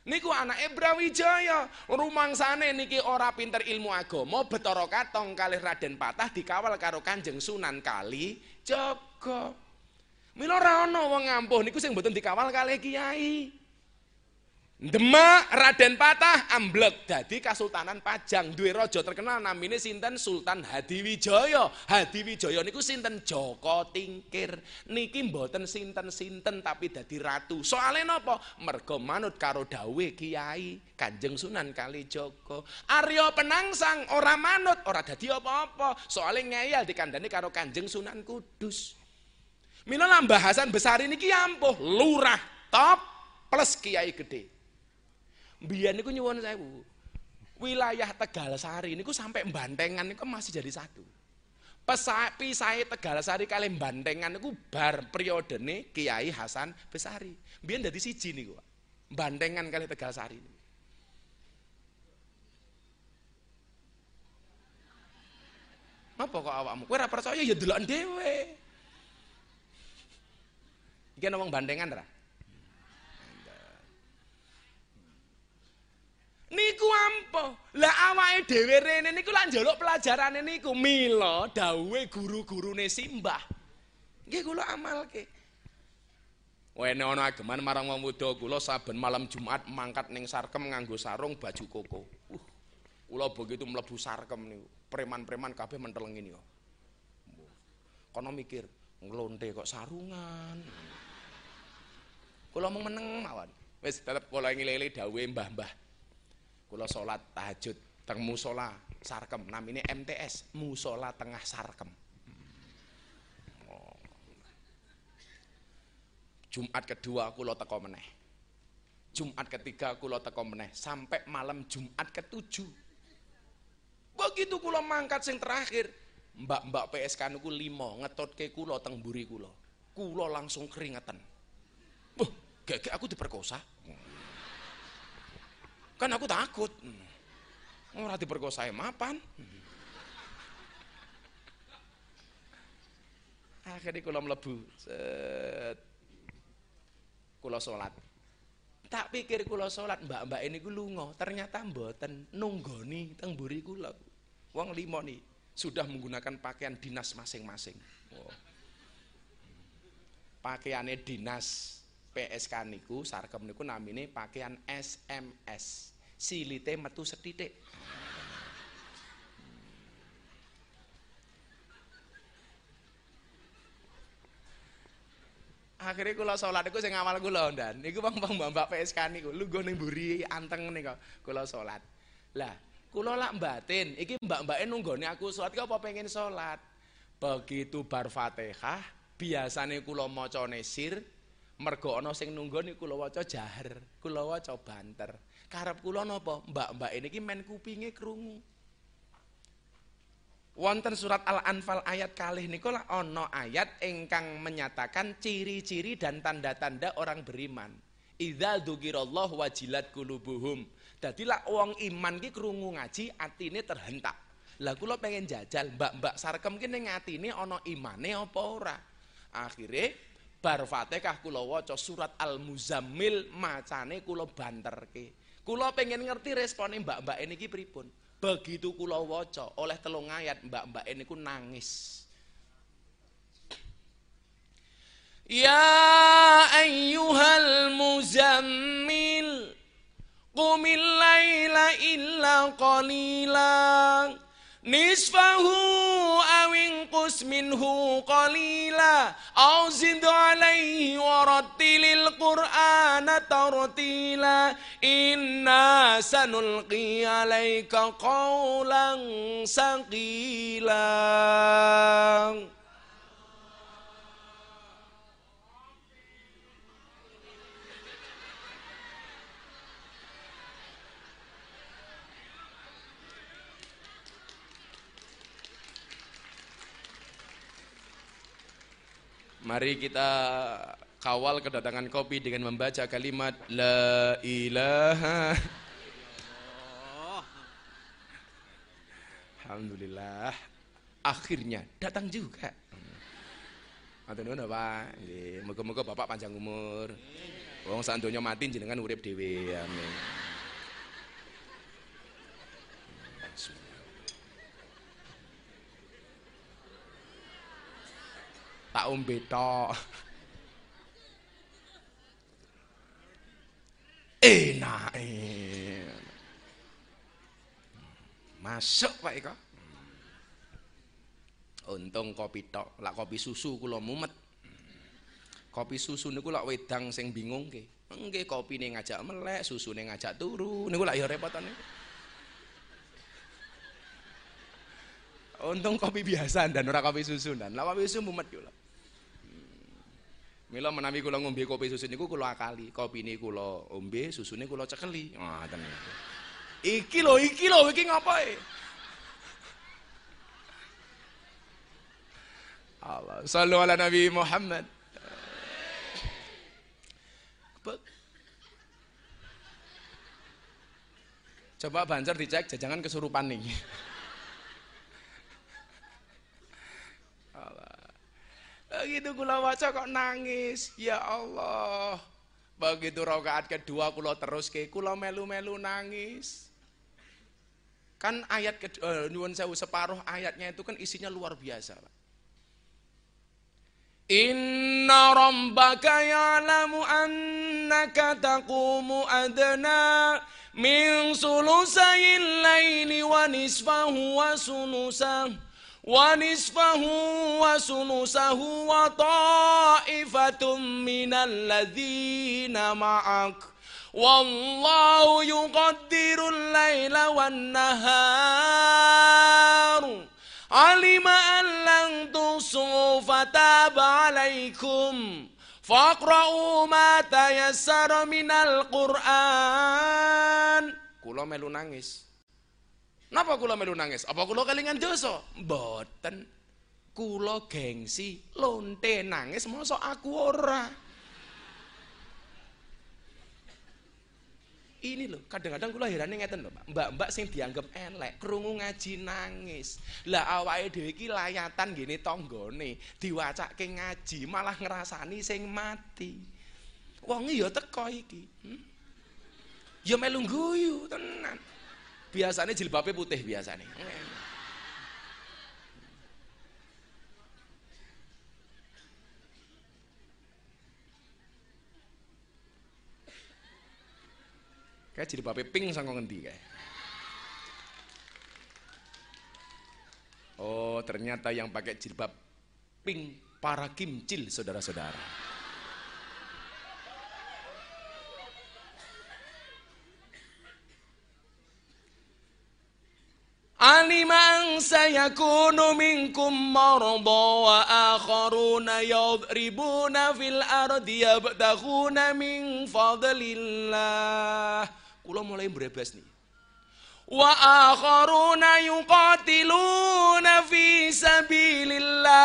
[SPEAKER 1] Niku anak Brawijaya, rumangsane niki ora pinter ilmu agama, Betara Katong kalih Raden Patah dikawal karo Kanjeng Sunan Kali Jaga. Mila ora ana wong ngampuh niku sing mboten dikawal kalih kiai. Demak Raden Patah amblek dadi Kasultanan Pajang duwe raja terkenal namine sinten Sultan Hadiwijaya. Hadiwijaya niku sinten Joko Tingkir. Niki mboten sinten-sinten tapi dadi ratu. Soale napa? Mergo manut karo dawuhe Kiai Kanjeng Sunan Kalijaga. Arya Penangsang ora manut, ora dadi apa-apa. Soale ngeyel dikandani karo Kanjeng Sunan Kudus. Mila bahasan besar ini ampuh lurah top plus kiai gede. Biyen niku nyuwun sewu. Wilayah Tegal Sari niku sampai Bantengan niku masih jadi satu. Pesapi saya Tegal Sari kali Bantengan niku bar periodene Kiai Hasan Besari. Biyen dadi siji niku. Bantengan kali Tegal Sari. Apa kok awakmu? Kowe ora percaya ya delok dhewe. Iki ngomong Bantengan ra? Niku ampo. Lah awake dhewe rene niku lak njaluk pelajarane niku mila dawuhe guru-gurune Simbah. Nggih kula amalke. Wene ana ageman marang wong muda kula saben malam Jumat mangkat ning sarkem nganggo sarung baju koko. Uh, kula begitu mlebu sarkem niku, preman-preman kabeh mentelengi niku. Kono mikir, nglonte kok sarungan. Kula mau meneng mawon. Wis tetep kula ngilele dawuhe mbah-mbah. Kula salat tahajud teng musola Sarkem namine MTS, musola tengah Sarkem. Oh. Jumat kedua kula teko meneh. Jumat ketiga kula teko meneh sampai malam Jumat ketujuh. Begitu kula mangkat sing terakhir, mbak-mbak PSK niku lima ngetotke kula teng mburi kula. Kula langsung keringetan. Wah, gak aku diperkosa. Kan aku takut. Ora diperkosa mapan. Akhirnya kula mlebu. Kula salat. Tak pikir kula salat, mbak-mbak ini ku lunga, ternyata mboten nunggoni teng mburi kula. Wong limo nih sudah menggunakan pakaian dinas masing-masing. Oh. Pakaiannya dinas PSK niku sarkem niku namine pakaian SMS. Silite metu setitik. Akhirnya kula sholat niku sing ngamal kula ndan. Niku bang bang mbak PSK niku lungguh ning mburi anteng niku kula sholat. Lah, kula lak batin, iki mbak-mbake nunggone aku sholat kok apa pengen sholat. Begitu bar Fatihah, biasane kula maca nesir, mergo ana sing nunggoni kula waca jahar, kula waca banter. Karep kula napa? Mbak-mbak ini men kupinge krungu. Wonten surat Al-Anfal ayat kalih niku ana ayat ingkang menyatakan ciri-ciri dan tanda-tanda orang beriman. Idza dzukirallahu wajilat qulubuhum. Dadi lak wong iman ki krungu ngaji atine terhentak. Lah kula pengen jajal mbak-mbak sarkem ki ning atine ana imane apa ora. Akhire bar Fatihah kula waca surat Al-Muzammil macane kula banterke. Kula pengen ngerti respone mbak-mbak ini pripun. Begitu kula waca oleh telung ayat mbak-mbak ini ku nangis. Ya ayyuhal muzammil Qumil laila illa qalilan nisfahu awin qus minhu qalila. Aw zid alaihi warattilil qur'ana tartila. Inna sanulqi alaika qawlan saqila Mari kita kawal kedatangan kopi dengan membaca kalimat La ilaha Alhamdulillah Akhirnya datang juga nuwun Pak. Muga-muga Bapak panjang umur. Wong sak donya mati jenengan urip dhewe. Amin. Tak ombe tok. Enak. Masuk Pak Eko. Untung kopi tok, lak kopi susu kula mumet. Kopi susu niku lak wedang sing bingung ke. Nggih kopine ngajak melek, susune ngajak turu. Niku lak ya repotan niku. Untung kopi biasa dan ora kopi susu dan. Lah kopi susu mumet kula. Mila menawi kula ngombe kopi susu niku kula akali. Kopine kula ombe, susune kula cekeli. Ngoten niku. Iki lho, iki lho, iki ngapae? Allah. Sallu ala Nabi Muhammad. Coba banjar dicek jajangan kesurupan nih. Begitu kula waca kok nangis. Ya Allah. Begitu rakaat kedua kula terus ke kula melu-melu nangis. Kan ayat kedua, uh, sewu separuh ayatnya itu kan isinya luar biasa, Pak. Inna rabbaka ya'lamu annaka taqumu adna min sulusayil laili wa nisfahu wa sunusahu wa nisfahu wa sunusahu wa ta'ifatum minal ladzina ma'ak wallahu yuqaddirul laila wan nahar alima an lan tusu fataba alaikum faqra'u ma tayassara minal qur'an kula melu nangis napa kula melu nangis? Apa kula kelingan dosa? Mboten. Kula gengsi lonte nangis mosok aku ora. Ini loh kadang-kadang kula herane ngeten loh mbak-mbak sing dianggap elek krungu ngaji nangis. Lah awake dhewe iki layatan gini tanggane diwacake ngaji malah ngrasani sing mati. Wong ya teko iki. Hmm? ya melu guyu tenan biasanya jilbabe putih biasanya Kayak bape ping sangko ngendi kayak. Oh, ternyata yang pakai jilbab pink para kimcil saudara-saudara. Alimang sayakunu minkum marada wa akharuna yadribuna fil ardi yabtaghuna min fadlillah Kula mulai berebas nih. Wa akharuna yuqatiluna fi sabilillah.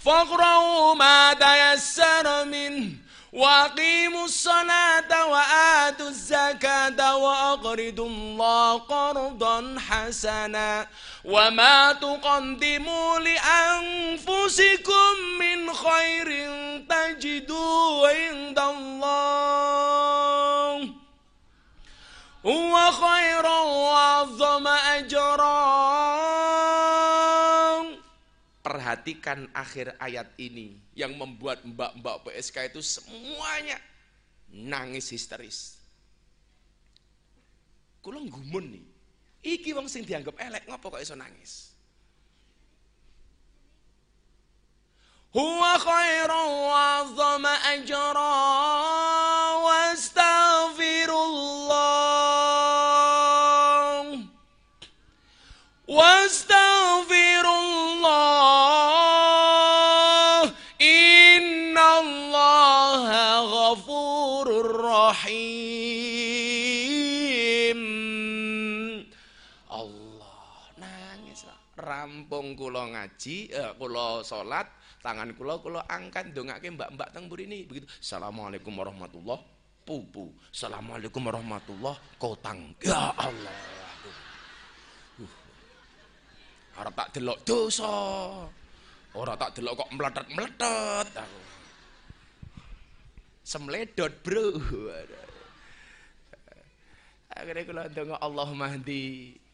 [SPEAKER 1] Faqra'u ma tayassara min وأقيموا الصلاة وآتوا الزكاة وأقرضوا الله قرضا حسنا وما تقدموا لأنفسكم من خير تجدوا عند الله. هو خير وأعظم أجرا. Perhatikan akhir ayat ini yang membuat mbak-mbak PSK itu semuanya nangis histeris. Kulo gumun nih. Iki wong sing dianggap elek ngopo kok iso nangis? Huwa khairu wa azama ngaji, eh, kula salat, tangan kula kula angkat ndongake mbak-mbak teng ini begitu. Assalamualaikum warahmatullah pupu. Assalamualaikum warahmatullah kotang. Ya Allah. Uh. Harap tak delok dosa. Ora tak delok kok meletet-meletet. Semledot, Bro. Akhirnya kula ndonga Allahumma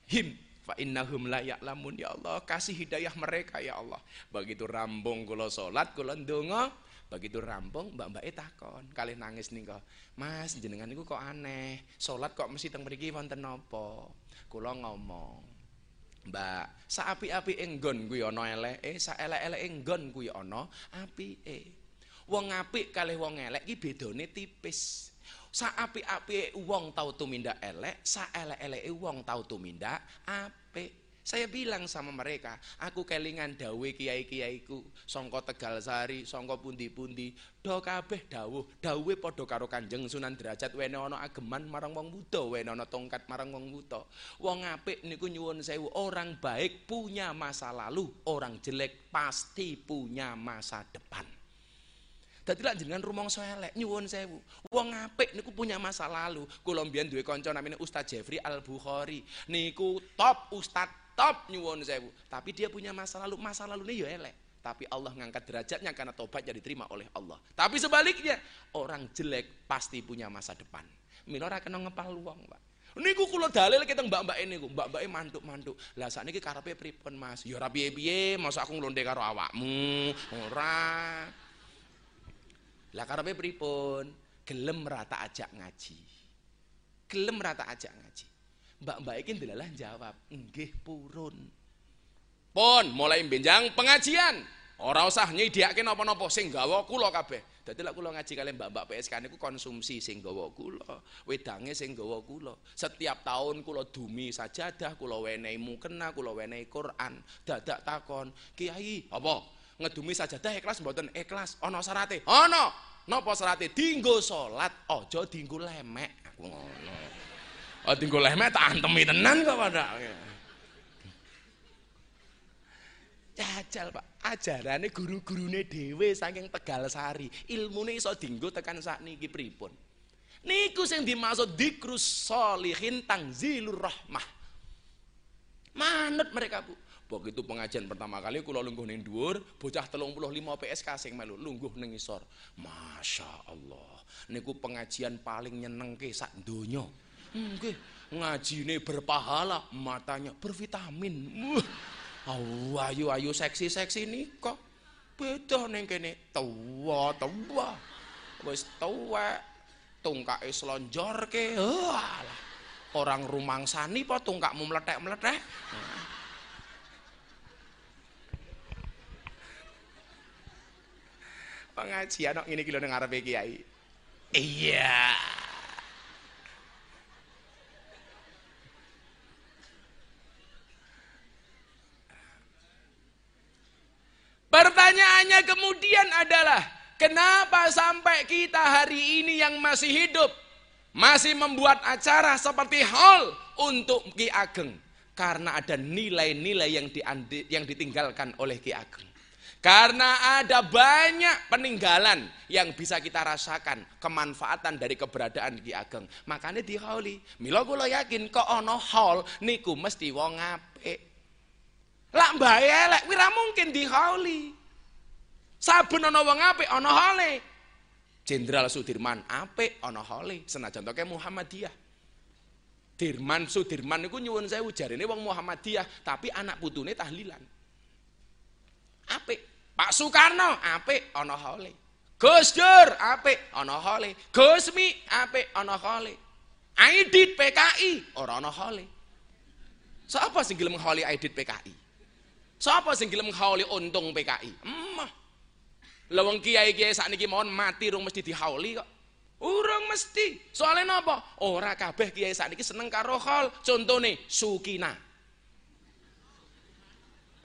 [SPEAKER 1] him fa innahum la ya'lamun ya Allah kasih hidayah mereka ya Allah. Begitu rambung kula salat kula ndonga begitu rampung mbak-mbak takon. Kali nangis nih kok mas jenengan itu kok aneh? Salat kok mesti teng mriki wonten napa kula ngomong mbak saapi-api enggon kuwi ana eleke sa elek-elek enggon kuwi ana apike wong apik kalih wong elek iki bedane tipis Sa api-api wong tau tumindak elek, sa elek-elek wong tau tumindak apik. Saya bilang sama mereka, aku kelingan dawe kiai-kiaiku, songko Tegal Sari, songko pundi-pundi, do kabeh dawuh, dawe padha karo Kanjeng Sunan Derajat wene ana ageman marang wong buta, wene tongkat marang wong buta. Wong apik niku nyuwun sewu, orang baik punya masa lalu, orang jelek pasti punya masa depan. Dadi lak jenengan rumangsa elek nyuwun sewu. Wong apik niku punya masa lalu. Kula mbiyen kanca namanya Ustaz Jeffrey Al Bukhari. Niku top ustaz top nyuwun sewu. Tapi dia punya masa lalu. Masa lalunya ya elek. Tapi Allah ngangkat derajatnya karena tobatnya diterima oleh Allah. Tapi sebaliknya, orang jelek pasti punya masa depan. Mila ora kena ngepal wong, Pak. Niku kula dalil kita mbak-mbak ini, mbak-mbak mantuk-mantuk. Lah sakniki karepe pripun Mas? Ya piye-piye, masa aku nglonde karo awakmu. Ora. Lah karepe pripun? Gelem rata ajak ngaji. Gelem rata ajak ngaji. Mbak-mbak iki ndelalah jawab, "Nggih purun." Pun mulai benjang pengajian. Ora usah nyediake napa-napa sing gawa kula kabeh. Dadi lek kula ngaji kalian mbak-mbak PSK niku konsumsi sing gawa kula, wedange sing gawa kula. Setiap tahun kula dumi sajadah, kula wenehi mukena, kula wenehi Quran. Dadak takon, "Kiai, apa? Ngedumi sajadah ikhlas mboten ikhlas. Ana syarate ana napa syarate dinggo salat aja dinggo lemek. Aku ngono. Oh dinggo lemek tak antemi tenan kok pada jajal Pak. Ajarane guru-gurune dhewe saking Tegal Sari. Ilmune iso dinggo tekan sakniki pripun? Niku sing dimaksud dikrus solihin tangzilur rahmah. Manut mereka Bu Begitu pengajian pertama kali kula lungguh ning dhuwur, bocah 35 PSK sing melu lungguh ning isor. Masya Allah. Niku pengajian paling nyenengke sak donya. Nggih, ngajine berpahala, matanya bervitamin. Wah, ayu ayu seksi-seksi nika. Beda ning kene tuwa, tuwa. Wis tuwa, tungkake slonjorke. Walah. Orang rumangsani apa tungkakmu meletek-meletek? Nah. Pengajian kok ngene iki lho ning ngarepe kiai. Iya. Pertanyaannya kemudian adalah kenapa sampai kita hari ini yang masih hidup masih membuat acara seperti hall untuk Ki Ageng karena ada nilai-nilai yang, yang ditinggalkan oleh Ki Ageng. Karena ada banyak peninggalan yang bisa kita rasakan kemanfaatan dari keberadaan Ki Ageng. Makanya di hauli. Milo kula yakin kok ono hall niku mesti wong apik. Lah mbae elek kuwi mungkin di hauli. Saben ana wong apik ana hole. Jenderal Sudirman apik ana hole senajan toke Muhammadiyah. Dirman Sudirman niku nyuwun sewu jarene wong Muhammadiyah, tapi anak putune tahlilan. Apik. Pak Soekarno apik ana hole. Gus Dur apik ana hole. Gus Mi apik ana hole. Aidit PKI ora ana hole. Sapa sing gelem hole Aidit PKI? Sapa sing gelem hole untung PKI? Emah. Lah wong kiai-kiai sakniki mohon mati rung mesti dihauli kok. Urung mesti. Soalnya napa? Ora kabeh kiai sakniki seneng karo hol. Contone Sukina.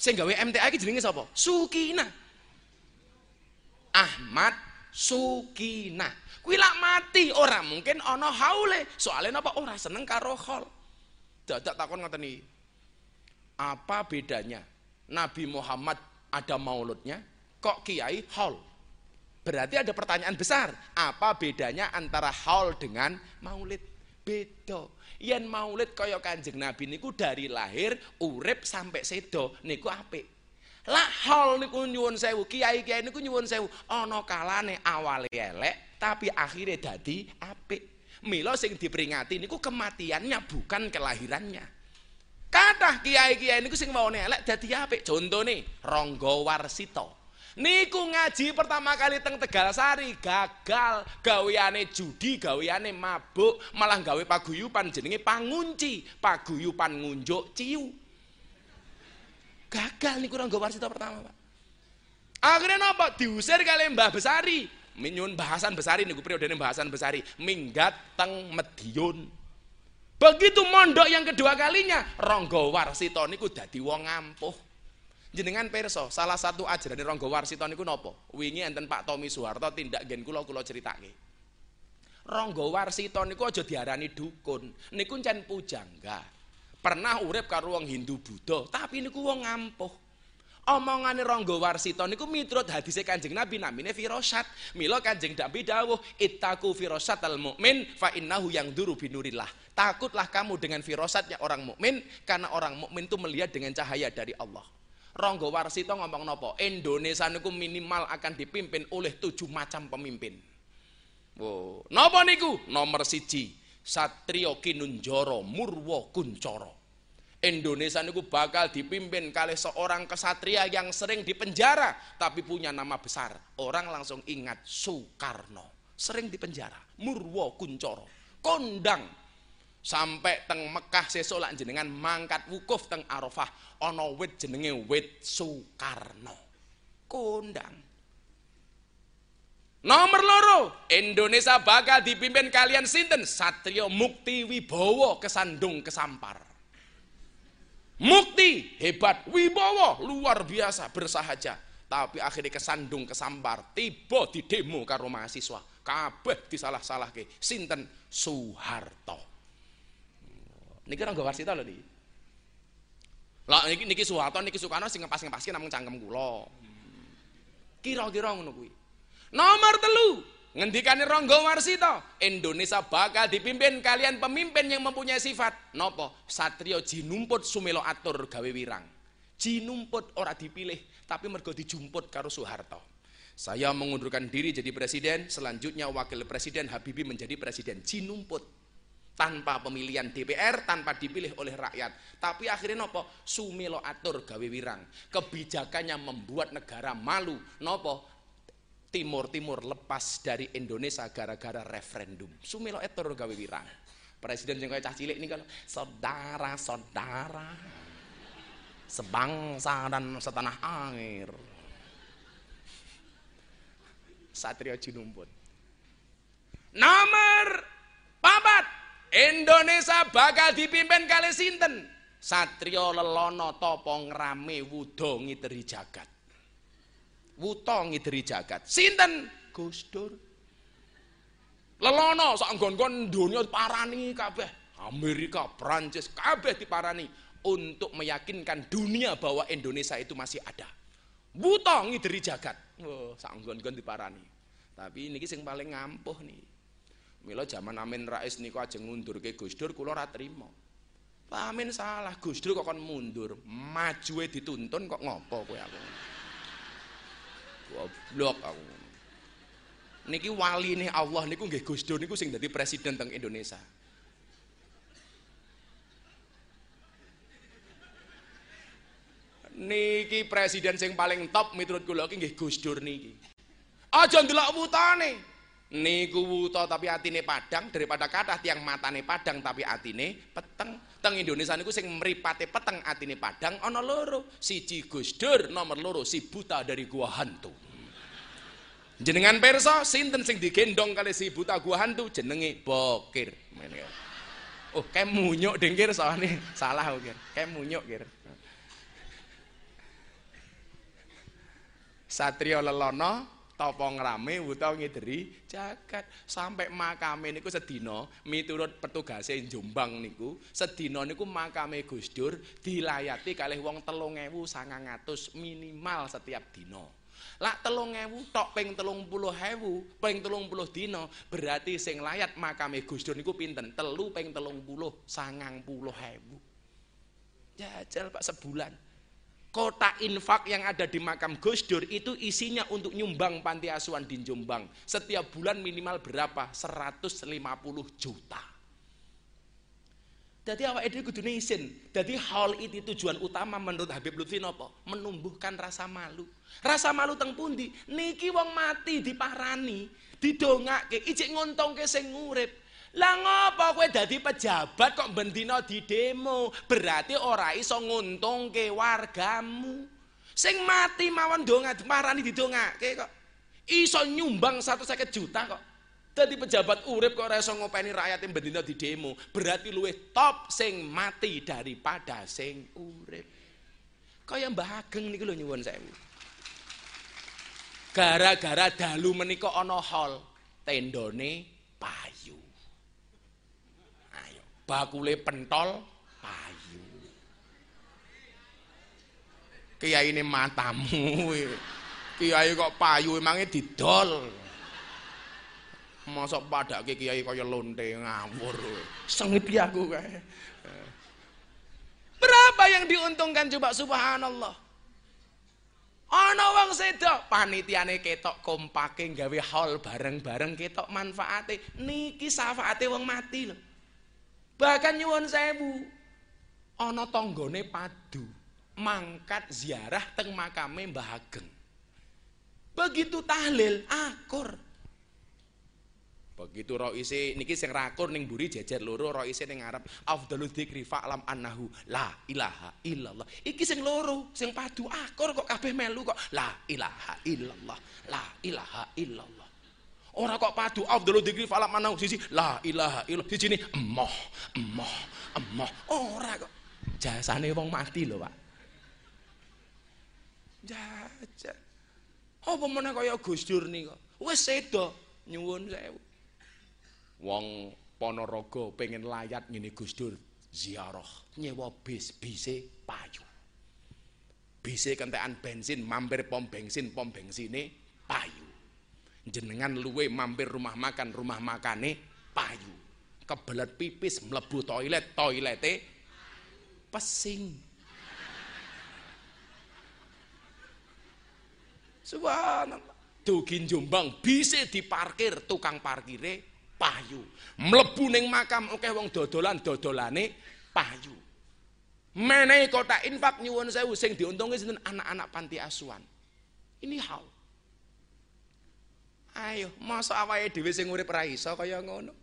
[SPEAKER 1] Sing gawe MTA iki jenenge sapa? Sukina. Ahmad Sukina. Kuwi lak mati ora mungkin ana haule. Soale napa ora seneng karo khol. Dadak takon ngoten iki. Apa bedanya Nabi Muhammad ada mauludnya, kok kiai haul? Berarti ada pertanyaan besar. Apa bedanya antara haul dengan maulid? Beda. Yen maulid kaya Kanjeng Nabi niku dari lahir urip sampai sedo niku apik. Lah hal niku nyuwun sewu, kiai-kiai niku nyuwun sewu, ana kalane awale elek tapi akhirnya dadi apik. Mila sing diperingati niku kematiannya bukan kelahirannya. Kathah kiai-kiai niku sing maune elek dadi apik. Contone Rangga Warsita. Niku ngaji pertama kali teng Tegal Sari gagal gaweane judi, gaweane mabuk, malah gawe paguyupan jenenge pangunci, paguyupan ngunjuk ciu. Gagal niku Rangga Warsita pertama, Pak. Akhirnya napa? Diusir kali Mbah Besari. Minyun bahasan Besari niku periode bahasan Besari, minggat teng Medion. Begitu mondok yang kedua kalinya, Rangga Warsita niku dadi wong ampuh. Jenengan perso, salah satu ajaran Rangga Warsita niku napa? Wingi enten Pak Tommy Soeharto tindak gen kula kula critake. Rangga Warsita niku aja diarani dukun, niku cen pujangga. Pernah urip karo wong Hindu Buddha, tapi niku wong ngampuh. Omongane Rangga Warsita niku miturut hadise Kanjeng Nabi namine firasat. Mila Kanjeng Nabi dawuh, "Ittaqu firasatal mukmin fa innahu yang duru binurillah." Takutlah kamu dengan firasatnya orang mukmin karena orang mukmin itu melihat dengan cahaya dari Allah. Ronggo Warsito ngomong nopo, Indonesia niku minimal akan dipimpin oleh tujuh macam pemimpin. Wow. Nopo niku? Nomor siji, Satrio Kinunjoro Murwo Kuncoro. Indonesia niku bakal dipimpin kali seorang kesatria yang sering dipenjara tapi punya nama besar. Orang langsung ingat Soekarno. Sering dipenjara. Murwo Kuncoro. Kondang sampai teng Mekah sesuk lak jenengan mangkat wukuf teng Arafah ana wit jenenge wit Soekarno kondang Nomor loro, Indonesia bakal dipimpin kalian sinten? Satrio Mukti Wibowo kesandung kesampar. Mukti hebat, Wibowo luar biasa bersahaja. Tapi akhirnya kesandung kesampar, tiba di demo karo mahasiswa. Kabeh disalah-salah ke. Sinten Soeharto. Niki Rangga Warsita lho niki. Lah niki niki Soeharto niki Soekarno sing ngepas-ngepaske namung cangkem kula. Kira-kira ngono kuwi. Nomor telu, ngendikane Rangga Warsita, Indonesia bakal dipimpin kalian pemimpin yang mempunyai sifat nopo? Satrio jinumput sumelo atur gawe wirang. Jinumput ora dipilih, tapi mergo dijumput karo Soeharto. Saya mengundurkan diri jadi presiden, selanjutnya wakil presiden Habibie menjadi presiden. Jinumput tanpa pemilihan DPR tanpa dipilih oleh rakyat. Tapi akhirnya nopo? Sumilo atur gawe wirang. Kebijakannya membuat negara malu. Nopo? Timur Timur lepas dari Indonesia gara-gara referendum. Sumilo atur gawe wirang. Presiden yang cah cilik ini kalau saudara-saudara sebangsa dan setanah air. Satrio Jinumpun nomor papat Indonesia bakal dipimpin kali sinten? Satrio lelono topo ngrame wudo ngiteri jagat. Wuto ngiteri jagat. Sinten? Gus Dur. Lelono sak nggon-nggon dunia parani kabeh. Amerika, Prancis, kabeh diparani untuk meyakinkan dunia bahwa Indonesia itu masih ada. Wuto ngiteri jagat. Oh, sak nggon-nggon diparani. Tapi ini sing paling ngampuh nih. Mila zaman Amin Rais niku ajeng ngundurke Gus Dur kula ora trima. Amin salah, Gus Dur kok kon mundur, majue dituntun kok ngopo kowe aku. Goblok aku. Niki wali nih Allah niku nggih Gus Dur niku sing dadi presiden teng Indonesia. Niki presiden sing paling top miturut kula iki nggih Gus Dur niki. Aja ndelok wutane niku wuta tapi atine padang daripada kathah tiang matane padang tapi atine peteng. Teng Indonesia niku sing mripate peteng atine padang ana loro. Siji Gus Dur nomor loro si buta dari gua hantu. Jenengan perso sinten sing digendong kali si buta gua hantu? Jenenge Bokir. Oh kayak munyuk dengkir soalnya. Salah kira kayak munyuk kira Satrio Lelono topo ngrame utawa ngideri jagat. Sampai makame niku sedina miturut petugase Jombang niku sedina niku makame Gus Dur dilayati kalih wong 3900 minimal setiap dina. Lak telung ewu tok ping telung puluh ewu ping telung puluh dino berarti sing layat makame Gus Dur niku pinten? Telu ping telung puluh sangang puluh ewu. Jajal pak sebulan Kota infak yang ada di makam Gus Dur itu isinya untuk nyumbang panti asuhan di Jombang. Setiap bulan minimal berapa? 150 juta. Jadi awak itu kudu isin. Jadi hal itu tujuan utama menurut Habib Lutfi apa? Menumbuhkan rasa malu. Rasa malu teng pundi? Niki wong mati diparani, didongake, ijik ngontongke sing urip. Lah ngapa kowe dadi pejabat kok bendina di demo? Berarti ora iso nguntungke wargamu. Sing mati mawon donga marani didongake kok. Iso nyumbang 150 juta kok. Dadi pejabat urip kok ora iso ngopeni rakyat yang bendina di demo. Berarti luwih top sing mati daripada sing urip. Kaya Mbah Ageng niku lho nyuwun sewu. Gara-gara dalu menika ana hall tendone payu bakule pentol payu. Kiai ini matamu kiai kok payu emangnya didol? Masa padake kiai kaya lonte ngawur sengit ya aku kayak berapa yang diuntungkan coba subhanallah? Ana wong sedo panitiane ketok kompake gawe hall bareng-bareng ketok manfaate. Niki syafaate wong mati lho Bahkan nyuwun sewu. Ana tanggane padu mangkat ziarah teng makame Mbah Ageng. Begitu tahlil akur. Begitu ro isi niki sing rakur ning buri jejer loro ro isi ning ngarep afdhalu dzikri fa'lam annahu la ilaha illallah. Iki sing loro, sing padu akur kok kabeh melu kok la ilaha illallah, la ilaha illallah. Ora kok padu afdalu dzikri fala manau sisi la ilaha illallah. Sisi ini emoh emoh emoh. Ora kok. Jasane wong mati lho Pak. Jajan apa meneh kaya Gus Dur nika wis sedo nyuwun sewu. Wong Ponorogo pengen layat ngene Gus Dur ziarah. Nyewa bis bise payu. Bise kentekan bensin mampir pom bensin pom bensine payu jenengan luwe mampir rumah makan rumah makane payu. Kebelet pipis mlebu toilet toilete pesing. Subhanallah. Dugin jombang bisa diparkir tukang parkire payu. Mlebu ning makam oke wong dodolan dodolane payu. Menehi kota infak nyuwun sewu sing diuntungke sinten? Anak-anak panti asuhan. Ini hal Ayo, masa awake dhewe sing urip ra iso kaya ngono.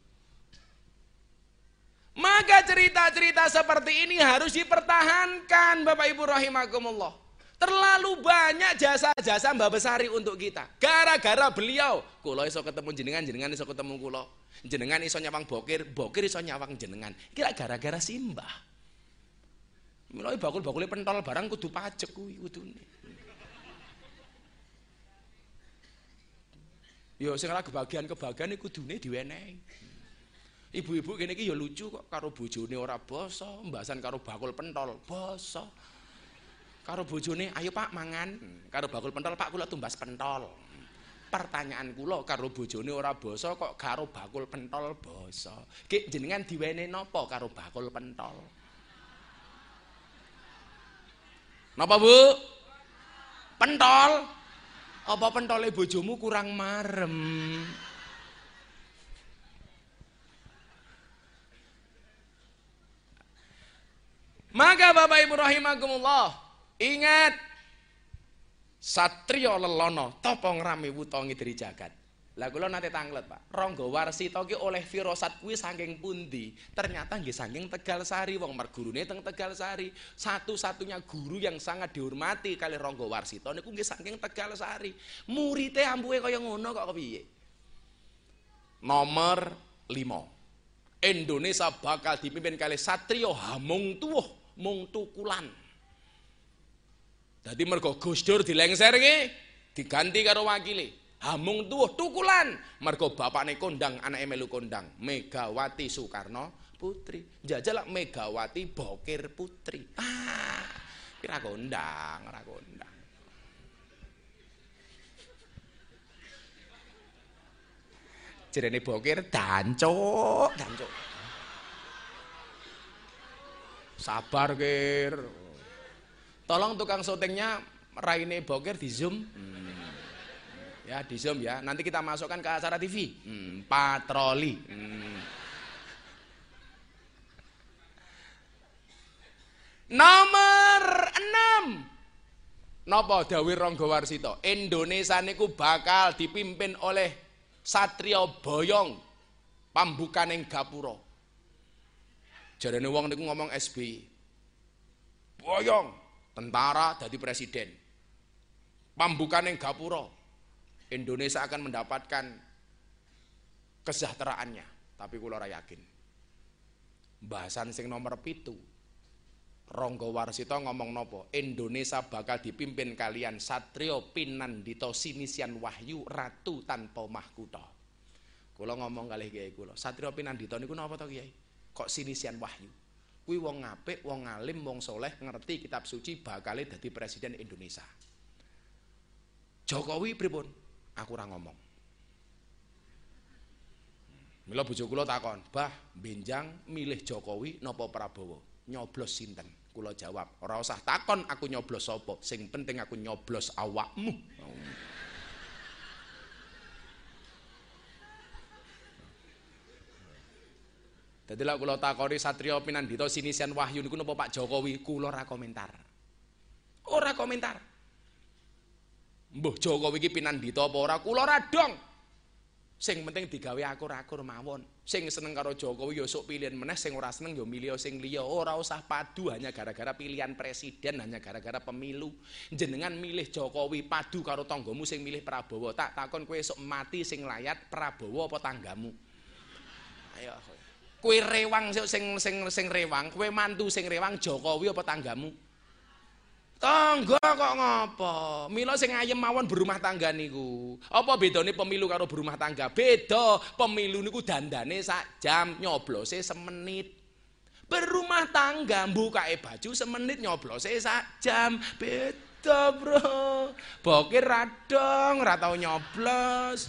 [SPEAKER 1] Maka cerita-cerita seperti ini harus dipertahankan Bapak Ibu rahimakumullah. Terlalu banyak jasa-jasa Mbak Besari untuk kita. Gara-gara beliau, kula iso ketemu jenengan, jenengan iso ketemu kula. Jenengan iso nyawang bokir, bokir iso nyawang jenengan. Kira gara-gara simbah. Mulai bakul-bakule pentol barang kudu pajak kuwi kudune. Ya sing ora kebagian-kebagian iku kudune diwenehi. Ibu-ibu kene iki ya lucu kok karo bojone ora basa, mbasan karo bakul pentol basa. Karo bojone, "Ayo Pak mangan." Karo bakul pentol, "Pak kula tumbas pentol." Pertanyaan kula karo bojone ora basa kok karo bakul pentol basa. Ki jenengan diwene napa karo bakul pentol? Napa Bu? Pentol. Apa pentole bojomu kurang marem? Maka Bapak Ibu rahimakumullah, ingat satrio lelono topong rame wutongi dari jagat. Lah kula nate tanglet, Pak. Rangga Warsita ki oleh firasat kuwi saking pundi? Ternyata nggih saking Tegal Sari wong mergurune teng Tegal Sari. Satu-satunya guru yang sangat dihormati kali Rangga Warsita niku nggih saking Tegal Sari. Murite ampuhe kaya ngono kok kepiye? Nomor 5. Indonesia bakal dipimpin kali Satrio Hamung Tuwuh Mung Tukulan. Dadi mergo Gus Dur dilengser diganti karo wakile hamung tuh tukulan. Mergo bapakne kondang anake melu kondang. Megawati Soekarno Putri. Jajalak Megawati Bokir Putri. Ah kira kondang ora kondang. Jerene Bokir dancuk dancuk. Sabar kir. Tolong tukang syutingnya Raine Boker di Zoom. Hmm. Ya, di Zoom ya. Nanti kita masukkan ke acara TV. Hmm, patroli. Hmm. Nomor 6. Napa dawuh Rangga Warsita? Indonesia niku bakal dipimpin oleh Satrio Boyong pambukaning gapura. Jarene wong niku ngomong SBY. Boyong tentara jadi presiden. Pambukan yang gapura. Indonesia akan mendapatkan kesejahteraannya. Tapi kula yakin. Bahasan sing nomor pitu. Ronggo Warsito ngomong nopo, Indonesia bakal dipimpin kalian Satrio Pinandito Sinisian Wahyu Ratu tanpa mahkuto. Kula ngomong kali kiai kula, Satrio Pinandito niku napa to kiai? Kok Sinisian Wahyu? kuwi wong apik, wong alim, wong soleh, ngerti kitab suci bakal dadi presiden Indonesia. Jokowi pripun? Aku ora ngomong. Mila bojo kula takon, "Bah, benjang milih Jokowi napa Prabowo?" Nyoblos sinten? Kula jawab, "Ora usah takon aku nyoblos sapa, sing penting aku nyoblos awakmu." Jadi lah kalau takori Satrio Pinandito Sinisian Wahyu niku napa Pak Jokowi kula ora komentar. Ora komentar. Mbah Jokowi iki Pinandito apa ora kula ora dong. Sing penting digawe akur-akur mawon. Sing seneng karo Jokowi ya sok pilihan meneh, sing ora seneng ya milih sing liya. Ora usah padu hanya gara-gara pilihan presiden, hanya gara-gara pemilu. Jenengan milih Jokowi padu karo tanggamu sing milih Prabowo. Tak takon kowe esuk mati sing layat Prabowo apa tanggamu. Ayo. Kue rewang sing sing sing rewang, kue mantu sing rewang Jokowi apa tanggamu? Tangga kok ngopo? Mila sing ayem mawon berumah tangga niku. Apa bedane pemilu karo berumah tangga? Beda. Pemilu niku dandane sak jam, nyoblose semenit. Berumah tangga mbukake baju semenit nyoblose sak jam. Beda, Bro. Bokir radong, ora nyoblos.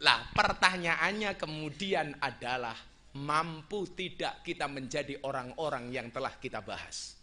[SPEAKER 1] Lah pertanyaannya kemudian adalah mampu tidak kita menjadi orang-orang yang telah kita bahas.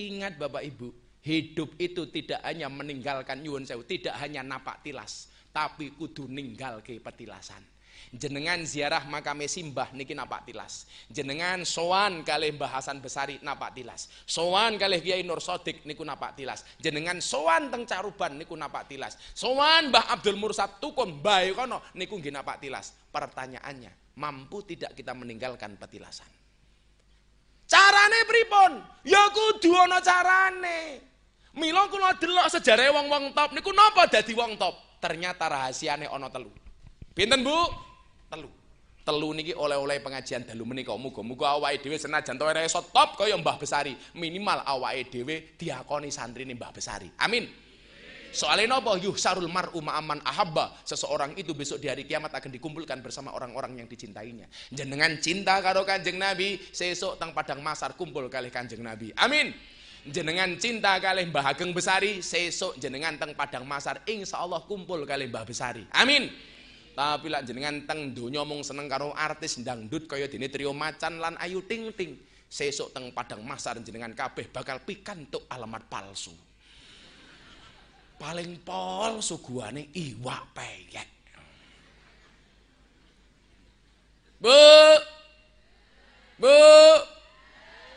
[SPEAKER 1] Ingat Bapak Ibu, hidup itu tidak hanya meninggalkan nyuwun sewu, tidak hanya napak tilas, tapi kudu ninggal ke petilasan jenengan ziarah makam simbah niki napak tilas. Jenengan sowan kalih Mbah Hasan Besari napak tilas. Sowan kalih Kiai Nur Sodik niku napak tilas. Jenengan sowan teng Caruban niku napak tilas. Sowan Mbah Abdul Mursad Tukun bae kono niku nggih napak tilas. Pertanyaannya mampu tidak kita meninggalkan petilasan? Carane pripun? Ya kudu ana carane. Mila kula delok sejarah wong-wong top niku napa dadi wong top? Ternyata rahasiane ana telu. Pinten Bu? Telu niki oleh-oleh pengajian dalu menika muga-muga awake dhewe senajan to ora iso top kaya Mbah Besari minimal awake dhewe diakoni santrine Mbah Besari amin Soalnya napa yuhsarul mar'u ma'aman ahabba. Seseorang itu besok di hari kiamat akan dikumpulkan bersama orang-orang yang dicintainya. Jenengan cinta karo Kanjeng Nabi, sesuk teng padang masar kumpul kali Kanjeng Nabi. Amin. Jenengan cinta kali Mbah Ageng Besari, sesuk jenengan teng padang masar insyaallah kumpul kali Mbah Besari. Amin. Tapi lak jenengan teng donya mung seneng karo artis dangdut kaya dene trio macan lan ayu ting ting. Sesuk teng padang masar jenengan kabeh bakal pikantuk alamat palsu. Paling pol suguhane iwak peyek. Bu. Bu.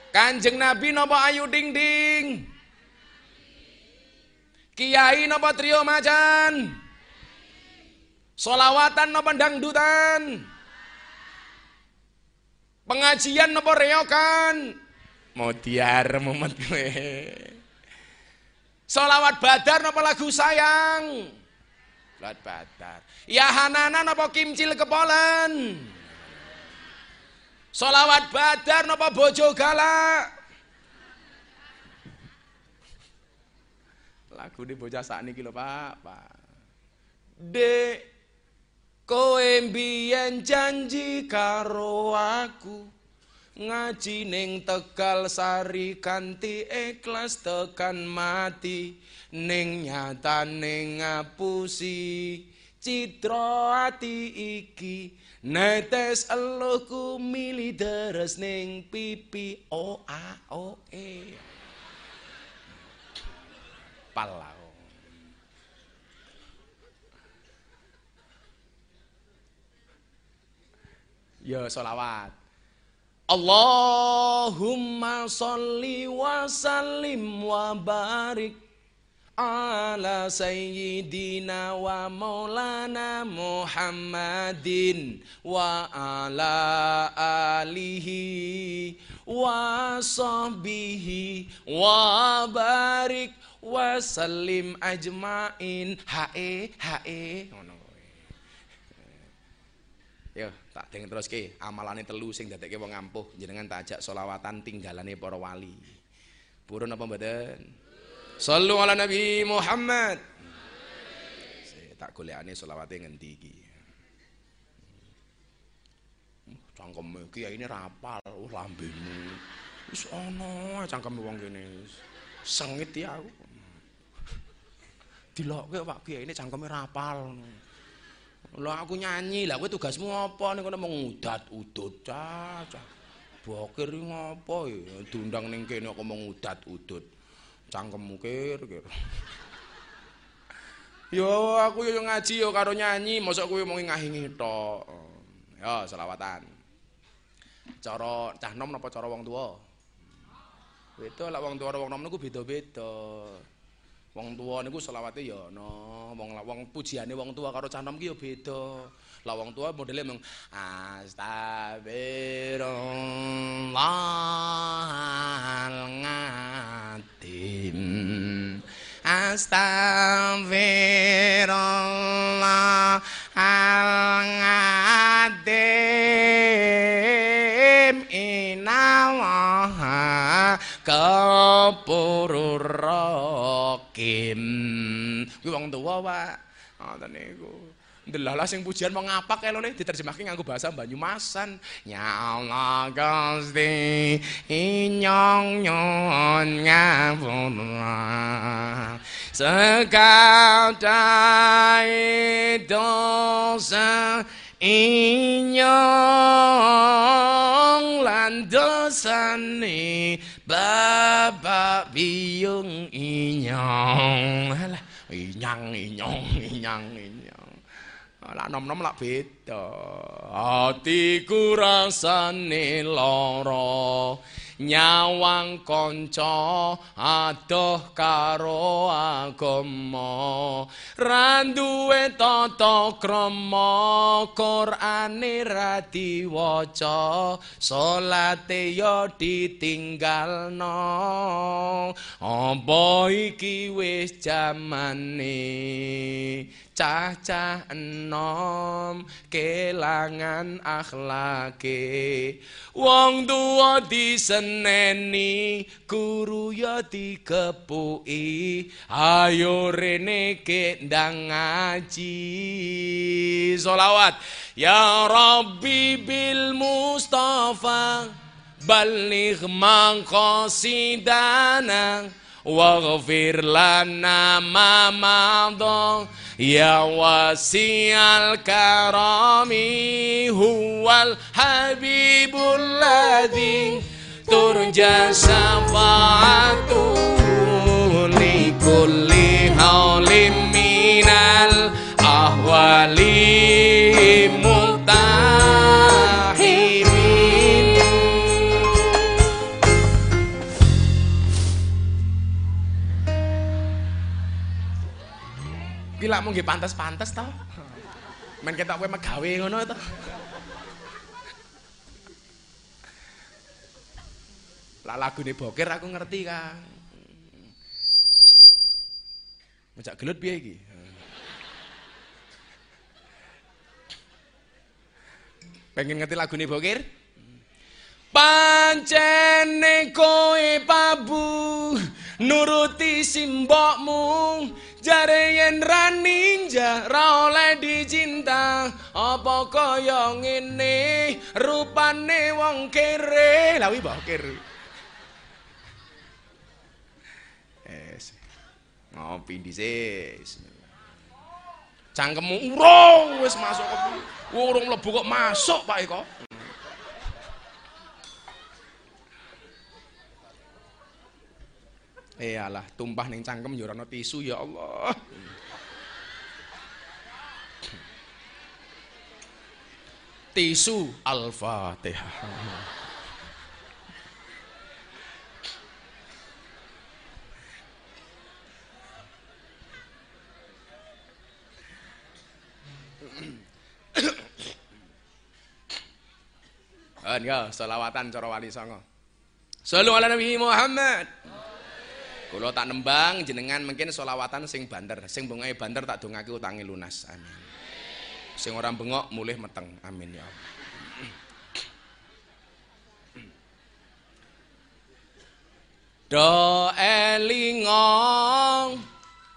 [SPEAKER 1] Kanjeng Nabi napa ayu ding ding? Kiai napa trio macan? Solawatan napa dangdutan? Pengajian napa reokan? Modiar mumet kowe. Solawat badar napa lagu sayang? Solawat badar. Ya Hanana napa kimcil kepolen? Solawat badar napa bojo galak? Lagu ini bocah ini lho Pak, Pak. Dek Kowe mbiyen janji karo aku ngaji ning Tegal Sari kanthi ikhlas tekan mati ning nyatane ngapusi. Citra ati iki netes eluhku mili deres ning pipi o a o e. Pala Ya solawat Allahumma salli wa sallim wa barik ala sayyidina wa maulana Muhammadin wa ala alihi wa sahbihi wa barik wa sallim ajmain. Hae hae. ngono Yo, tak deng terus ke amalane telu sing dadekke wong ampuh jenengan tak ajak selawatan tinggalane para wali. Purun apa mboten? Sallu ala Nabi Muhammad. Tak golekane selawate ngendi iki. Cangkem iki ini rapal, oh lambemu. Wis ana cangkem wong kene. Sengit ya aku. Dilokke Pak Kiai ini cangkeme rapal. Lah aku nyanyi, lah kowe tugasmu apa? Ning kono mengudat udut. Caca. Bokir ngopo ya? Diundang ning kene kok mengudat udut. cangkemmu kir kir. Yo aku yo ngaji yo karo nyanyi. Mosok kowe mung ngahingi tok. Yo selawatan. Cara cah nom napa cara wong tuwa? Beda lek wong tuwa karo wong nom niku beda-beda wong tuwa niku selawate yo ana wong wong pujiane wong tuwa karo cah nom ki yo beda. Lah wong tuwa modele mung astagfirullahaladzim astagfirullahaladzim inallaha kepurur rakim kuwi wong tuwa Pak ngoten niku Delala sing pujian mau ngapak nih diterjemahke nganggo bahasa Banyumasan. Ya Allah Gusti inyong nyon ngapura. Sekadai dosa inyong lan dosane babak biyung inyong. Alah inyang inyong inyang inyong. Lah nom-nom lak beda. Atiku rasane lara. Nyawang kanca adoh karo agama. Randuwe tata krama Qur'ane ra diwaca, salate ya ditinggalno. Apa iki wis jamane? Cah-cah enom kelangan akhlake. Wong tuwa diseneni guru ya dikepuki ayo rene ke ndang ngaji. Solawat ya rabbi bil mustafa baligh maqasidana waghfir lana ma madha يا واسع الكرم هو الحبيب الذي ترجى شفاعته لكل حول من الأهوال مطاع Gila mau pantas-pantas tau. Men kita kowe megawe ngono to. Lah lagune bokir aku ngerti, Kang. Ngejak gelut piye iki? Pengen ngerti lagune bokir? Pancene kowe pabu nuruti simbokmu. Jare yen ra ninja ra oleh dicinta. Apa kaya ngene? Rupane wong kere. Lha wi bokir Es. Ngopi dhisik Cangkemmu urung wis masuk kok. Urung mlebu kok masuk Pak Eko. Iyalah, tumpah ning cangkem ya ora tisu ya Allah. Tisu Al-Fatihah. Kan ya, selawatan cara wali songo. Sallu ala Nabi Muhammad. Kula tak nembang jenengan mungkin selawatan sing banter, sing bengoke banter tak dongake utangi lunas. Amin. Sing ora bengok mulih meteng. Amin ya Allah. Do elingong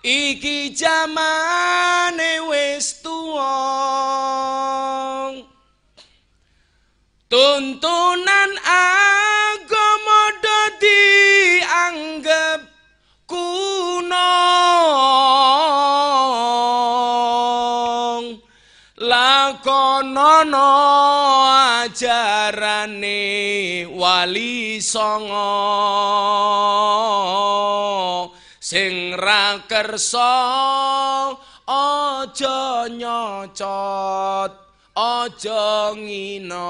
[SPEAKER 1] iki jamane wis tuwa tuntunan lakonono ajarane wali songo sing ra kersa aja nyocot Aja ngina.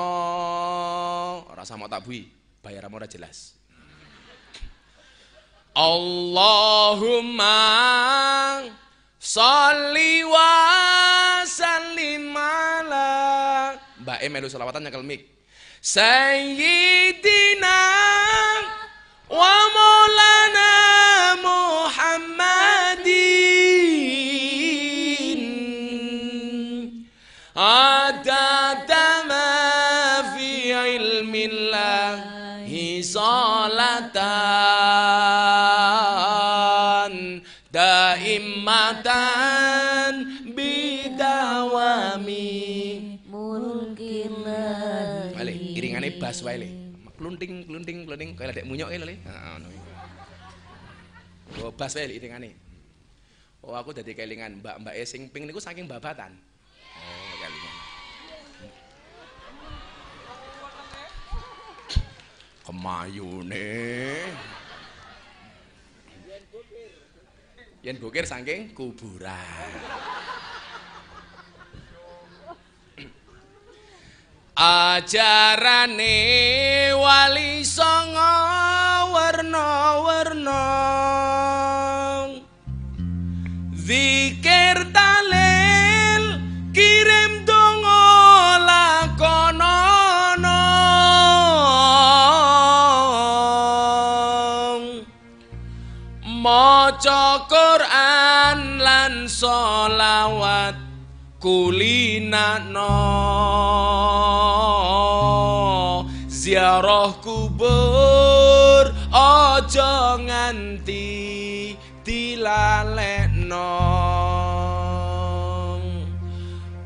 [SPEAKER 1] Ora sama tak bui, bayar ora jelas. Allahumma sholli wa sallim ala eh melu selawatan nyekel. Sayyidina wa maulana Muhammadin ada ma fi ilmillah salatan Klunting, klunting, klunting, kaya ledek munyok le. Heeh, ngono. Oh, bass wae. Oh, aku dadi kelingan mbak-mbak e sing ping niku saking babatan. kemayune yen bukir saking kuburan ajarane wali songo warna-warna zikir talil kirim maca Quran lan solawat kulinakno ziarah kubur aja nganti dilalekno.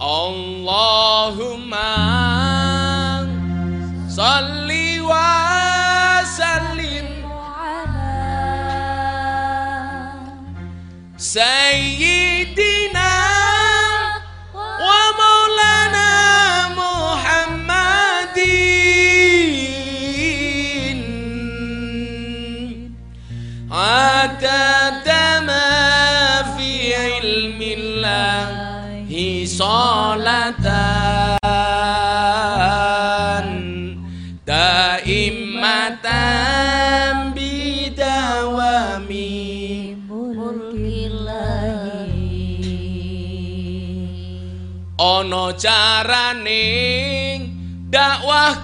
[SPEAKER 1] Allahumma salli wa Sayyidina matan daimatan bidawami. Mulkillahi ana carane dakwah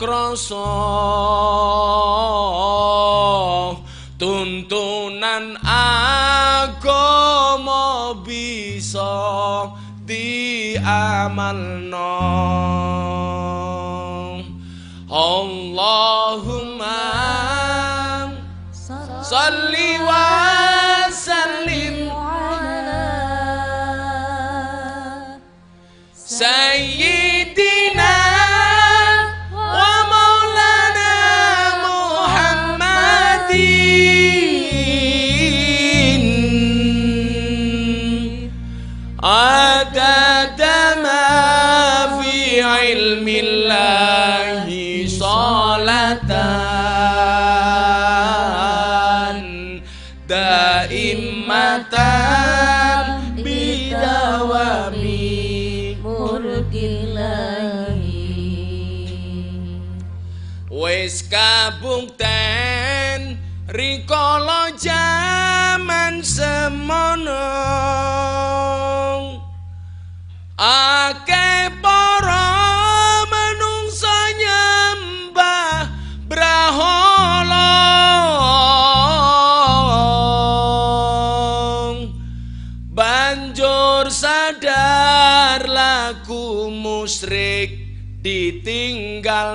[SPEAKER 1] krasa tuntunan agama bisa diamalno. Allahumma salli wa sallim. Ala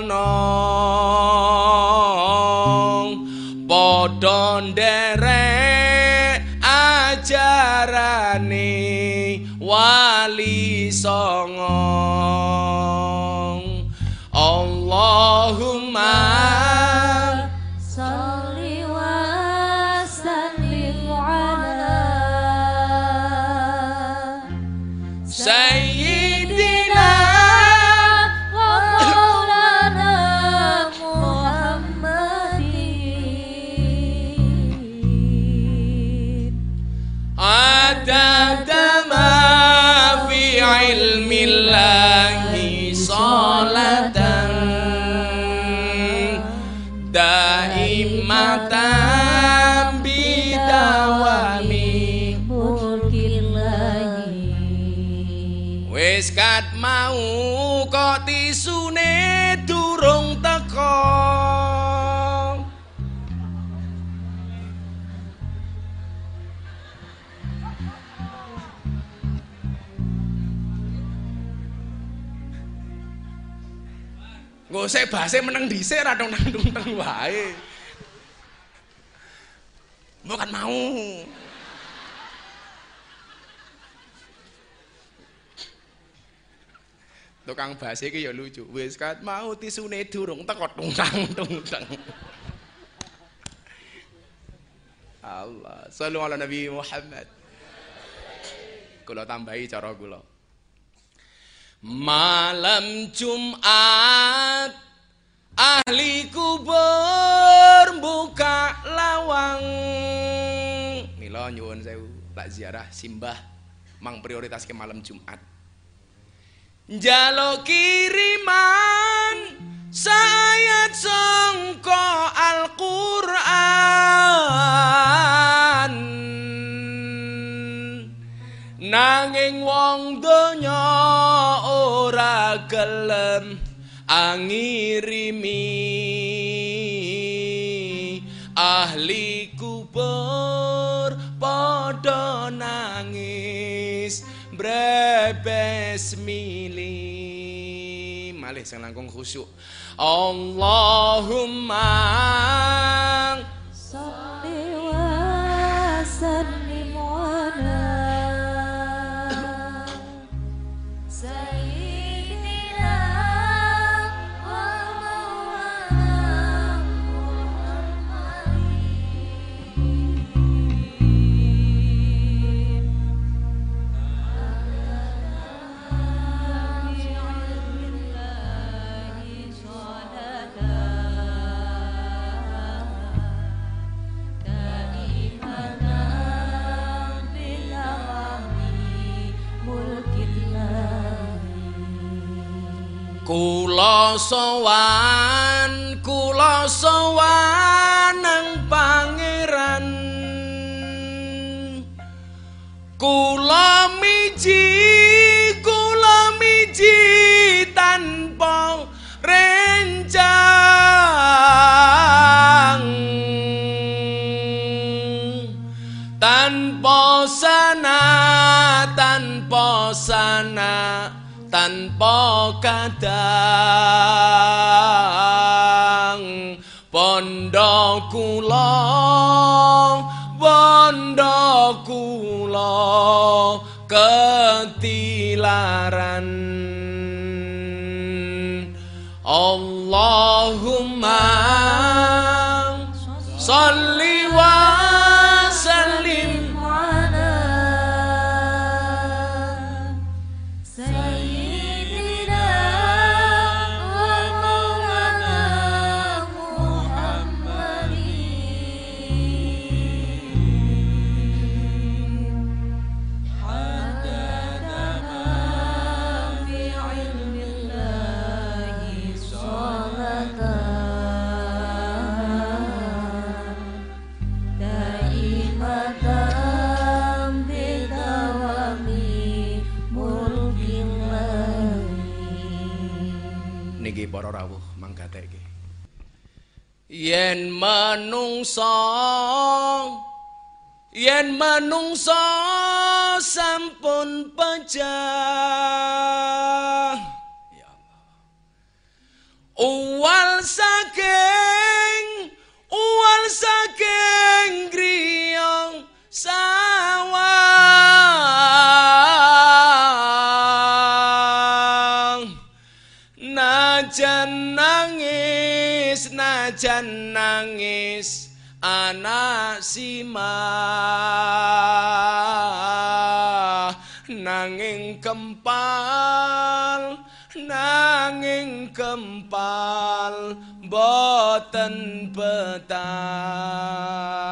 [SPEAKER 1] nong. Padha nderek ajarane wali song Saya bahas saya menang di ra tong nang teng wae. kan mau. Tukang bahasa iki ya lucu. Wis kat mau tisune durung teko tungkang tungteng. Allah, sallu ala Nabi Muhammad. Kalau tambahi cara kula. Malam Jumat ahli kubur buka lawang. Mila nyuwun sewu, tak ziarah Simbah mang prioritas ke malam Jumat. Jalo kiriman saya songko Al-Qur'an Nanging wong donya dalam angirimi. Ahli kubur podo nangis brebes mili malih sing langkung khusyuk. Allahumma Kula sowan, kula sowan nang pangeran. Kula miji, kula miji tanpa rencang. Tanpa sana, tanpa sana. tanpa kadang. Bondo kula Bondo kula Ketilaran. Yen manungsa yen manungsa sampun pecah ya Allah. Uwal saking anak sima. Nanging kempal nanging kempal boten betah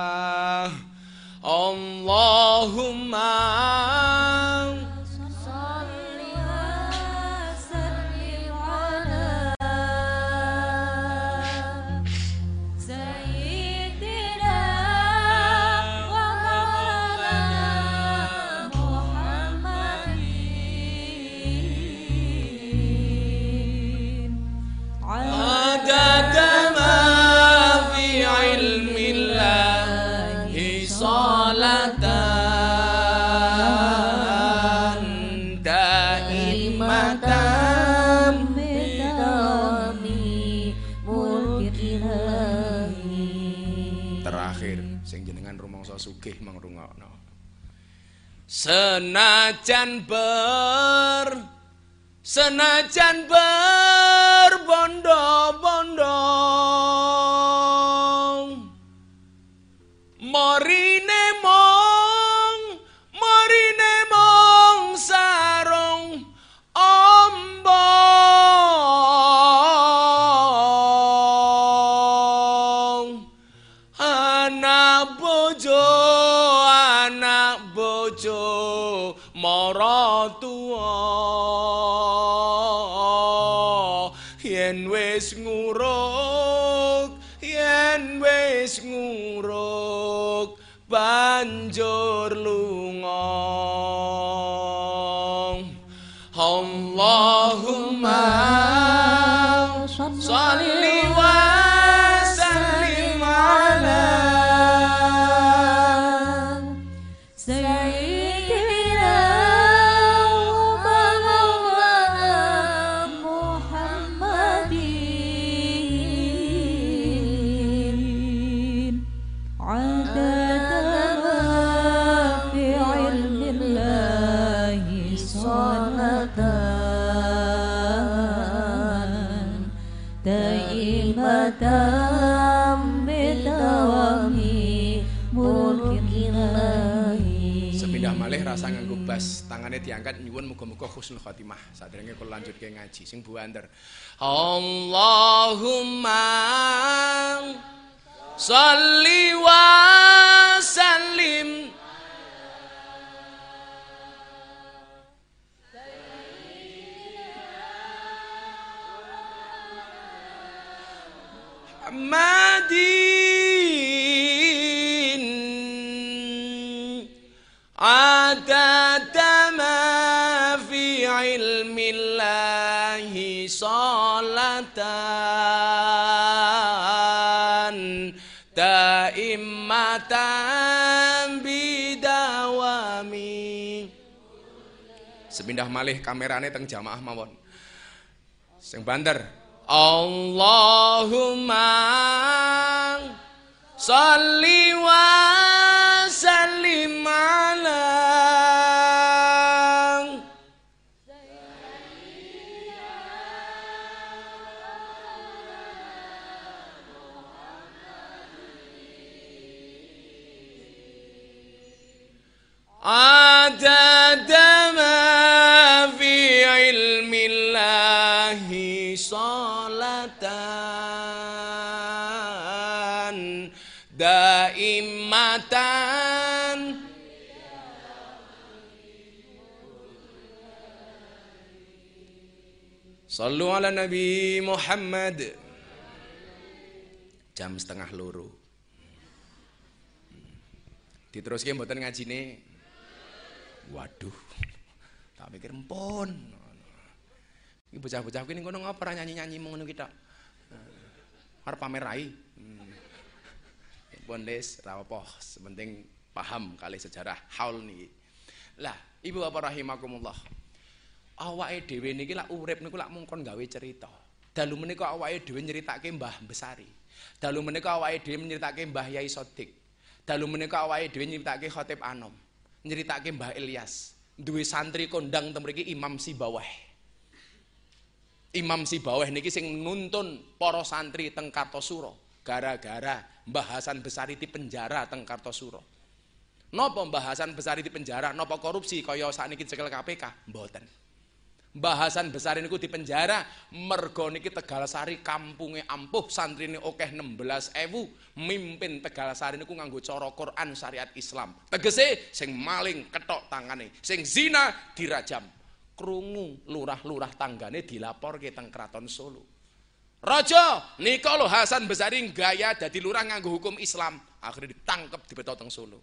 [SPEAKER 1] senajan ber senajan berbondo-bondo
[SPEAKER 2] دائمة بدوام ملك الله
[SPEAKER 1] Sepindah malih rasa nganggo bas, tangane diangkat nyuwun muga-muga husnul khotimah. Sadurunge kula lanjutke ngaji sing buanter. Allahumma sholli wa sallim Madin عدد ما في علم الله صلاة دائمة bidawami Sepindah malih kamerane teng jamaah mawon. Sing banter Allahumma salli wa sallim ala Adam salatan daimatan. Sallu ala Nabi Muhammad. Jam setengah loro. Buatan ngaji nih. Waduh Tak pikir empon ini bocah-bocah ini ngono ngapa nyanyi-nyanyi ngono kita. Arep pamer rai. Hmm. Pun sepenting paham kali sejarah haul niki. Lah, Ibu Bapak rahimakumullah. Awake dhewe niki lak urip niku lak mungkon gawe cerita. Dalu menika awake dhewe nyeritake Mbah Besari. Dalu menika awake dhewe nyeritake Mbah Yai Sodik. Dalu menika awake dhewe nyeritake Khotib Anom nyeritake Mbah Ilyas duwe santri kondang temriki Imam Sibawah Imam Sibawah niki sing nuntun para santri teng Kartosuro. Gara-gara Mbah Hasan Besari di penjara teng Kartosuro. Napa Mbah Hasan Besari di penjara? Napa korupsi kaya sakniki cekel KPK mboten. Mbah Hasan Besar niku di penjara mergo niki Tegalsari kampunge ampuh santrine akeh 16.000 mimpin Tegalsari niku nganggo cara Quran syariat Islam. Tegese sing maling ketok tangane sing zina dirajam krungu lurah-lurah tanggane dilaporke teng Kraton Solo Raja nika lho Hasan Besari gaya dadi lurah nganggo hukum Islam akhirnya ditangkep di teng Solo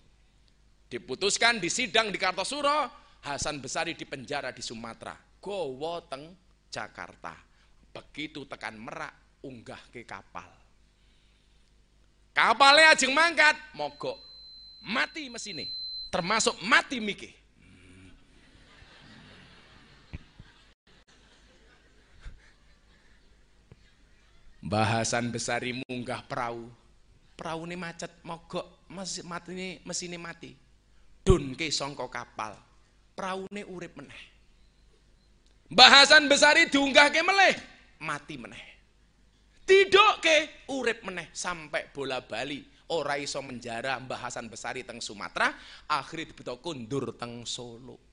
[SPEAKER 1] diputuskan di sidang di Kartosuro Hasan Besari di penjara di Sumatera gowo teng Jakarta. Begitu tekan Merak unggah ke kapal. Kapalnya ajeng mangkat, mogok. Mati mesinnya, termasuk mati miki. Bahasan besari munggah perahu. Perahu ini macet, mogok, mati mesinnya mati. Dun ke songko kapal. Perahu ini urip meneh. Bahasan besari diunggahke meleh, mati meneh. Tidak ke urip meneh sampai bola bali ora iso menjara bahasan besari teng Sumatera, akhirnya dibeto kundur teng Solo.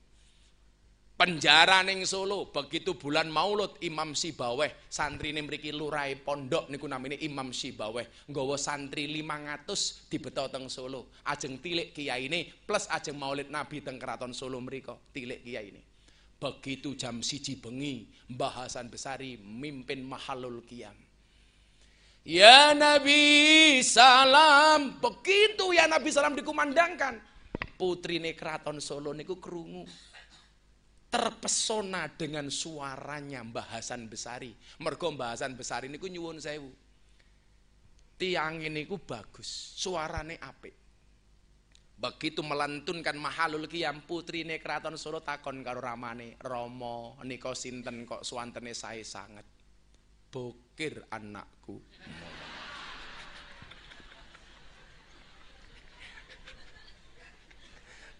[SPEAKER 1] Penjara ning Solo, begitu bulan Maulud Imam Sibaweh, santri mriki lurai pondok niku namine Imam Sibaweh, nggawa santri 500 dibeto teng Solo. Ajeng tilik kiai ini plus ajeng Maulid Nabi teng Keraton Solo mriko, tilik kiai ini. Begitu jam siji bengi, Mbah Hasan Besari mimpin mahalul kiam. Ya Nabi salam, begitu ya Nabi salam dikumandangkan. Putri keraton Solo niku kerungu. Terpesona dengan suaranya Mbah Hasan Besari. Mergo Mbah Hasan Besari niku nyuwun sewu. Tiang ini ku bagus, suarane apik. Begitu melantunkan mahalul kiam putrine keraton Solo takon karo ramane, Romo nika sinten kok suwantene sae sanget. Bokir anakku.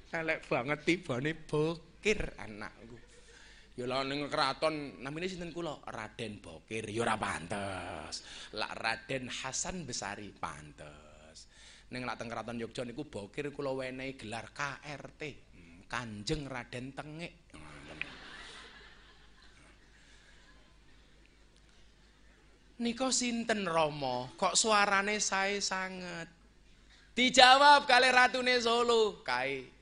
[SPEAKER 1] Elek banget tibane bokir anakku. Ya lha ning keraton namine sinten kula? Raden Bokir. Ya ora pantes. Lak Raden Hasan Besari pantes. Ning lak teng Kraton Yogya niku bokir kula wenehi gelar KRT. Hmm, Kanjeng Raden Tengik. Niko sinten Romo? Kok suarane sae sanget? Dijawab kali ratune Solo, kai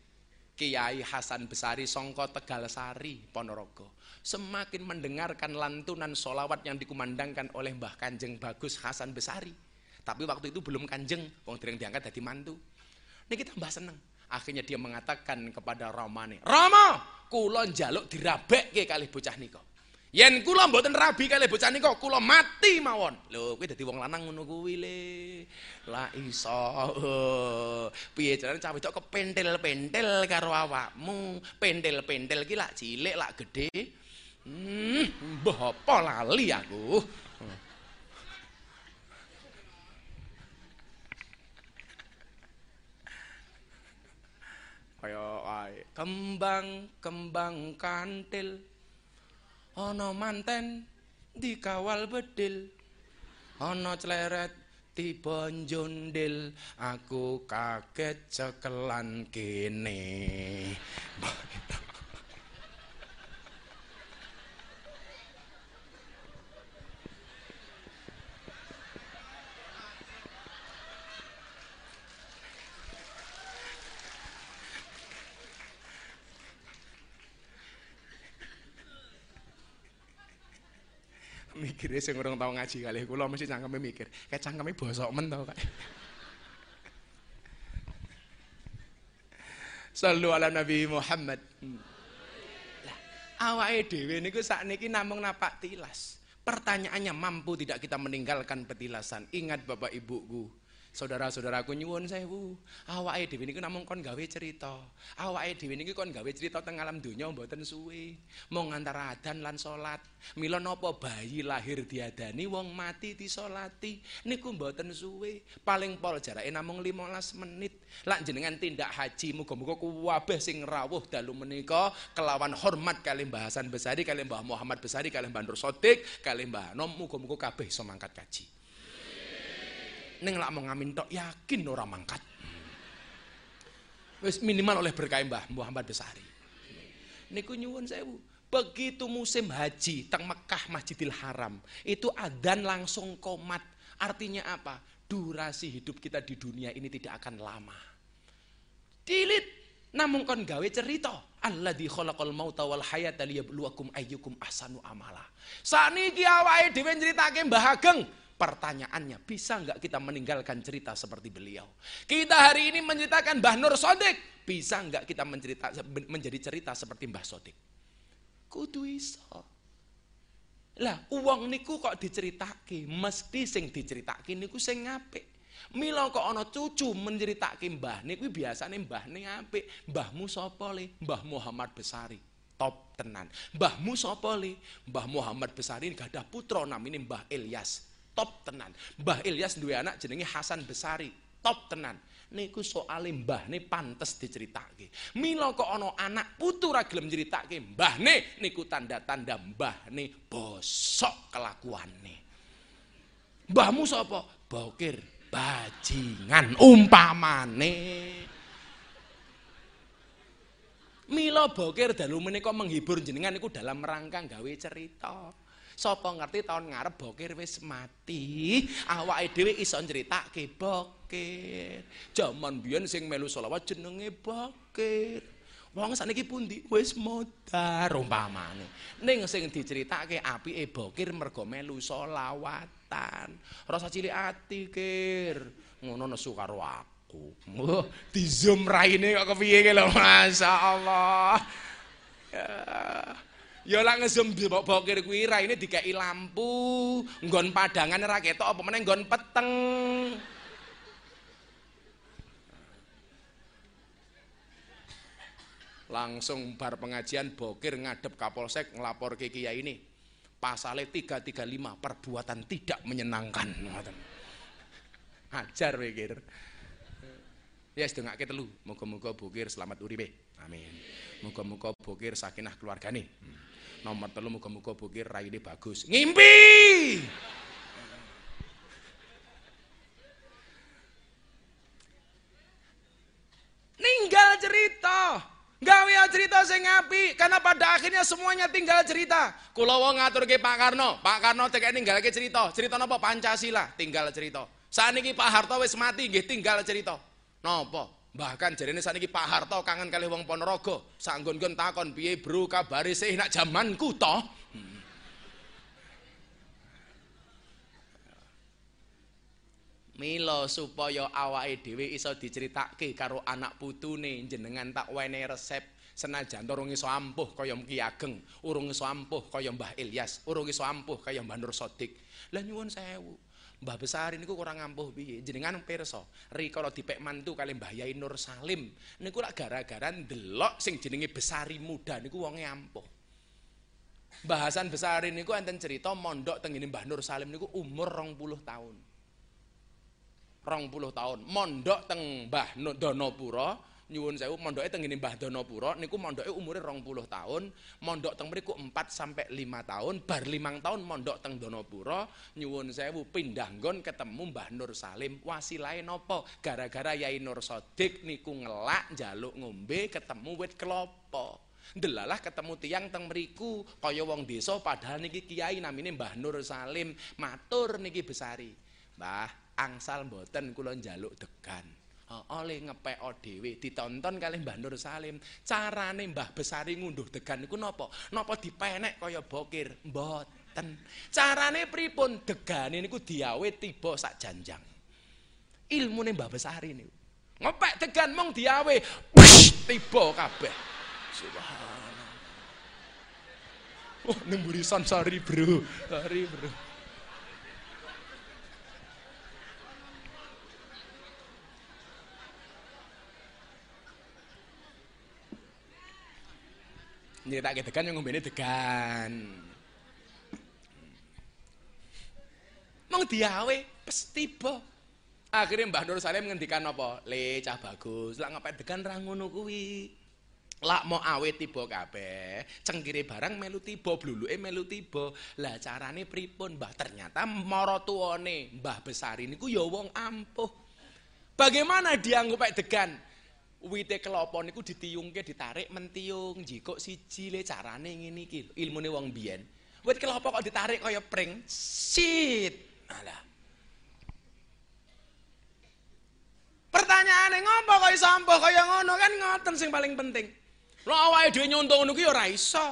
[SPEAKER 1] Kiai Hasan Besari Songko Tegal Sari Ponorogo. Semakin mendengarkan lantunan solawat yang dikumandangkan oleh Mbah Kanjeng Bagus Hasan Besari tapi waktu itu belum kanjeng, wong dereng diangkat jadi mantu. Ini kita mbah seneng. Akhirnya dia mengatakan kepada Romane, Rama, kula njaluk dirabekke kali bocah nika. Yen kula mboten rabi kali bocah nika, kula mati mawon. Lho, kowe dadi wong lanang ngono kuwi le. La iso. Piye carane cah wedok kepentel-pentel karo awakmu? Pentel-pentel ki lak cilik lak gedhe Hmm, mbah apa lali aku. Kaya wae kembang-kembang kantil ana manten dikawal bedil. Ana cleret tiba njondil. Aku kaget cekelan kene mikirnya sing urung tau ngaji kali kula mesti cangkeme mikir kayak cangkeme bosok men tau kayak Sallu ala Nabi Muhammad. Lah, awake dhewe niku sakniki namung napak tilas. Pertanyaannya mampu tidak kita meninggalkan petilasan? Ingat Bapak Ibuku, Saudara-saudaraku nyuwun sewu, awake dhewe niku namung kon gawe cerita. Awake dhewe niki kon gawe cerita teng alam donya mboten suwe. Mung antara adan lan salat. Mila napa bayi lahir diadani wong mati disolati niku mboten suwe. Paling pol jarake namung 15 menit. Lak jenengan tindak haji muga-muga kuwabeh sing rawuh dalu menika kelawan hormat kali Mbah Hasan Besari kali Mbah Muhammad Besari kali Mbah Nur Sodik kali Mbah Nom muga-muga kabeh iso mangkat kaji. Ning lak mau ngamin tok yakin ora mangkat. Wis minimal oleh berkah Mbah Muhammad Besari. Niku nyuwun sewu. Begitu musim haji teng Mekah Masjidil Haram, itu adzan langsung komat. Artinya apa? Durasi hidup kita di dunia ini tidak akan lama. Dilit namun kon gawe cerita. Alladzi khalaqal mauta wal hayata liyabluwakum ayyukum ahsanu amala. Saniki awake dhewe nyritake Mbah Ageng, Pertanyaannya, bisa nggak kita meninggalkan cerita seperti beliau? Kita hari ini menceritakan Mbah Nur Sodik. Bisa nggak kita mencerita, menjadi cerita seperti Mbah Sodik? Kudu iso. Lah, uang niku kok diceritake, mesti sing diceritake niku sing apik. Mila kok ana cucu menceritake mbah niku biasane mbahne apik. Mbahmu sapa le? Mbah Muhammad Besari. Top tenan. Mbahmu sapa le? Mbah Muhammad Besari gak ada putra namine Mbah Ilyas top tenan. Mbah Ilyas duwe anak jenenge Hasan Besari, top tenan. Niku soal mbah nih pantes diceritake. Mila kok ana anak putu ra gelem nyritake mbahne niku tanda-tanda mbahne bosok kelakuane. Mbahmu sapa? Bokir bajingan umpamane. Mila bokir dalu menika menghibur jenengan niku dalam rangka gawe cerita. Sapa ngerti tahun ngarep bokir wis mati, awake dhewe iso nyritake bokir. Jaman biyen sing melu selawat jenenge bokir. Wong sakniki pundi wis modar umpamane. Ning sing diceritake apike bokir mergo melu selawatan. Rasa cilik ati kir. Ngono nesu karo aku. Oh, di zoom raine kok kepiye ki lho masyaallah. Ya. Ya lah ngezoom bokir kuwi raine dikeki lampu, nggon padangan ora ketok apa meneh nggon peteng. Langsung bar pengajian bokir ngadep Kapolsek ngelapor ke kiai ini. Pasale 335 perbuatan tidak menyenangkan. Ajar pikir. Ya sedengake telu. Muga-muga bokir selamat uripe. Amin. Muga-muga bokir sakinah keluargane. Hmm. Nomor telu muga-muga bukir raine bagus. Ngimpi. Ninggal cerita. Gawe cerita sing ngapi karena pada akhirnya semuanya tinggal cerita. Kula wong ngaturke Pak Karno, Pak Karno tekek ninggalke cerita. Cerita napa Pancasila, tinggal cerita. Saniki Pak Harto wis mati nggih tinggal cerita. Napa? Bahkan jarene saniki Pak Harto kangen kali wong Ponorogo. Sanggon-gon takon piye bro kabare sih nak jamanku toh. Milo supaya awake dhewe iso diceritake karo anak putune jenengan tak wene resep senajan urung iso ampuh kaya Ki Ageng, urung iso ampuh kaya Mbah Ilyas, urung iso ampuh kaya Mbah Nur Sodik. Lah nyuwun sewu. Mbah Besar niku kurang ampuh piye? Jenengan pirsa, rikala dipek mantu kali Mbah Yai Nur Salim niku lak gara-gara ndelok sing jenenge Besari muda niku wonge ampuh. Bahasan besar ini ku enten cerita mondok teng Mbah Nur Salim niku umur 20 tahun. 20 tahun. Mondok teng Mbah Donopuro nyuwun sewu mondoke teng ngene Mbah Donopuro niku mondoke umure 20 tahun, mondok teng mriku 4 sampai 5 tahun, bar 5 tahun mondok teng Donopuro nyuwun sewu pindah nggon ketemu Mbah Nur Salim. Wasilahe napa? Gara-gara Yai Nur Sodik niku ngelak njaluk ngombe ketemu wit kelapa. Delalah ketemu tiang teng mriku kaya wong desa padahal niki kiai namine Mbah Nur Salim. Matur niki besari. Mbah, angsal mboten kula njaluk degan. Oleh ngepek dhewe ditonton kali Mbah Nur Salim. Carane Mbah Besari ngunduh degan niku napa? Napa dipenek kaya bokir? Mboten. Carane pripun? Degane niku diawe tiba sak janjang. Ilmune Mbah Besari niku. Ngepek degan mong diawe tiba kabeh. Subhanallah. Oh nemburi sorry bro. Sorry bro nyritake degan yang ngombene degan. Mong diawe pes tiba. Akhirnya Mbah Nur Salim ngendikan apa? Le cah bagus, lak ngepet degan ra ngono kuwi. Lak mau awe tiba kabeh, cengkire barang melu tiba, bluluke melu tiba. Lah carane pripun, Mbah? Ternyata mara tuane Mbah ini ku ya wong ampuh. Bagaimana dia ngopek degan? Wite kelapa niku ditiyungke ditarik mentiung jikok siji le carane ngene iki ilmune wong biyen. Wit kelapa kok ditarik kaya pring sit. Alah. Pertanyaane ngopo kok iso ampuh kaya ngono kan ngoten sing paling penting. Lho awake dhewe nyonto ngono ki ora iso.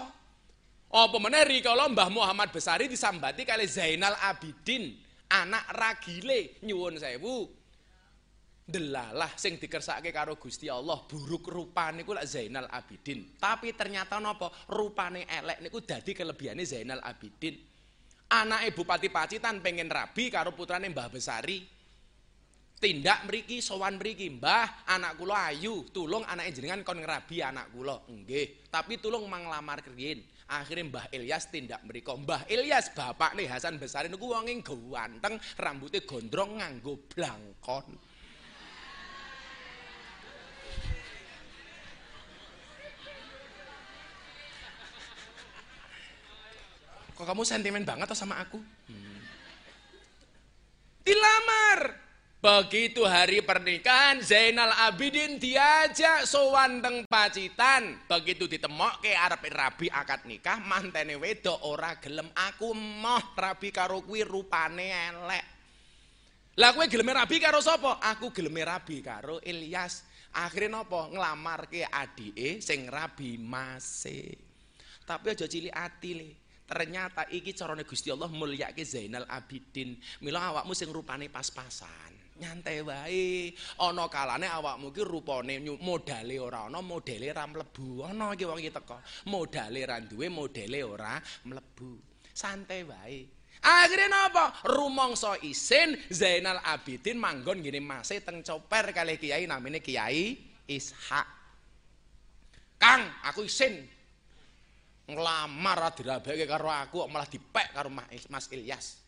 [SPEAKER 1] Apa meneh rikala Mbah Muhammad Besari disambati kali Zainal Abidin anak ragile nyuwun sewu delalah sing dikersake karo Gusti Allah buruk rupane niku lak Zainal Abidin. Tapi ternyata napa? Rupane elek niku dadi kelebihane Zainal Abidin. Anake Bupati Pacitan pengen rabi karo putrane Mbah Besari. Tindak mriki sowan mriki Mbah anak kula ayu tulung anake jenengan kon ngrabi anak kula. Nggih tapi tulung manglamar kriyin akhirnya Mbah Ilyas tindak mriko. Mbah Ilyas bapak nih Hasan Besari niku wonge ganteng rambutnya gondrong nganggo blangkon Kok kamu sentimen banget atau sama aku? Dilamar. Begitu hari pernikahan Zainal Abidin diajak sowan teng Pacitan. Begitu ditemok ke arep rabi akad nikah mantene wedok ora gelem aku moh rabi karo kuwi rupane elek. Lah kowe gelem rabi karo sapa? Aku gelem rabi karo Ilyas. Akhirnya napa? Nglamar ke adike sing rabi mase. Tapi aja cilik ati le. Ternyata iki carane Gusti Allah mulyake Zainal Abidin. Mila awakmu sing rupane pas-pasan. Nyantai wae. Ana kalane awakmu ki rupane modale ora ana, modele ra mlebu. Ana iki wong iki teko. Modale ra duwe, modele ora mlebu. Santai wae. Akhirnya napa? Rumangsa isin Zainal Abidin manggon gini masih teng coper kali kiai namanya Kiai Ishak. Kang, aku isin nglamar dirabeke karo aku malah dipek karo Mas Ilyas.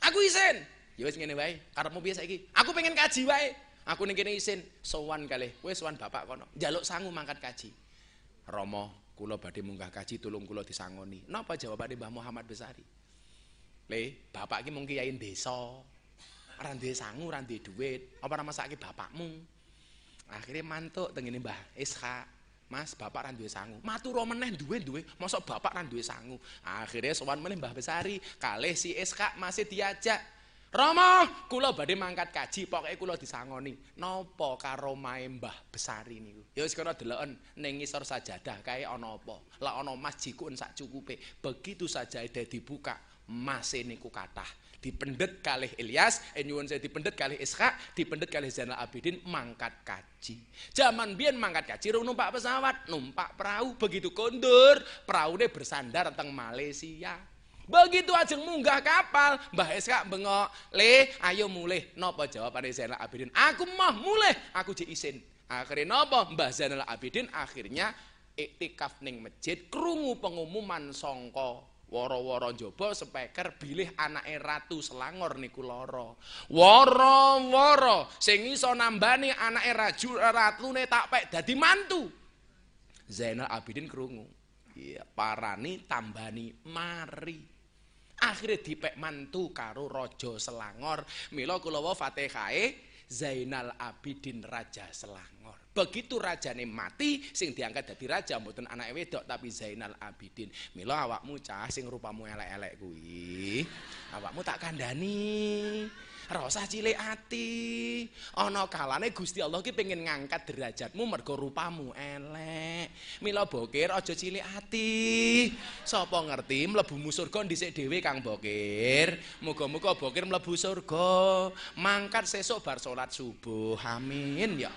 [SPEAKER 1] Aku isin. Ya wis ngene wae, karepmu piye saiki? Aku pengen kaji wae. Aku ning kene isin sowan kalih. Kowe sowan bapak kono. Njaluk sangu mangkat kaji. Romo, kula badhe munggah kaji tulung kula disangoni. Napa jawabane Mbah Muhammad Besari? Le, bapak iki mung kiai desa. Ora duwe sangu, ora duwe dhuwit. Apa ora masake bapakmu? Akhirnya mantuk tengene Mbah Ishak. Mas, bapak ra duwe sangu. Matur meneh duwe-duwe, mosok bapak ra duwe sangu. Akhirnya sowan meneh Mbah Besari, kalih si SK masih diajak. Rama, kula badhe mangkat kaji, pokoke kula disangoni. Napa karomahe Mbah Besari niku? Ya wis kana deloken ning ngisor sajadah kae ana apa? Lah ana mas jikun sak cukupe. Begitu saja dibuka, mas niku kathah. Dipendet kalih Ilyas, eh nyuwun saya dipendet kalih Ishak, dipendet kalih Zainal Abidin mangkat kaji. Zaman biyen mangkat kaji rung numpak pesawat, numpak perahu, begitu kondur, perahu ini bersandar teng Malaysia. Begitu ajeng munggah kapal, Mbah Ishak bengok, "Le, ayo mulih." Napa jawabane Zainal Abidin? "Aku mah mulih, aku jek isin." Akhirnya napa? Mbah Zainal Abidin akhirnya iktikaf ning masjid krungu pengumuman sangka wara-wara njaba speaker bilih anake Ratu Selangor niku lara. Wara-wara sing iso nambani anake raju ratune tak pek dadi mantu. Zainal Abidin krungu. Iya, parani tambani mari. Akhirnya dipek mantu karo Raja Selangor. Mila kula wa Fatihae Zainal Abidin Raja Selangor. Begitu rajane mati sing diangkat dadi raja mboten anake wedok tapi Zainal Abidin. Mila awakmu cah sing rupamu elek-elek kuwi. Awakmu tak kandhani. Ora cilik ati. Ana kalane Gusti Allah ki pengen ngangkat derajatmu mergo rupamu elek. Mila bokir aja cilik ati. Sapa ngerti mlebu surga dhisik dhewe Kang Bokir. Muga-muga bokir mlebu surga. Mangkat sesuk bar salat subuh. Amin ya.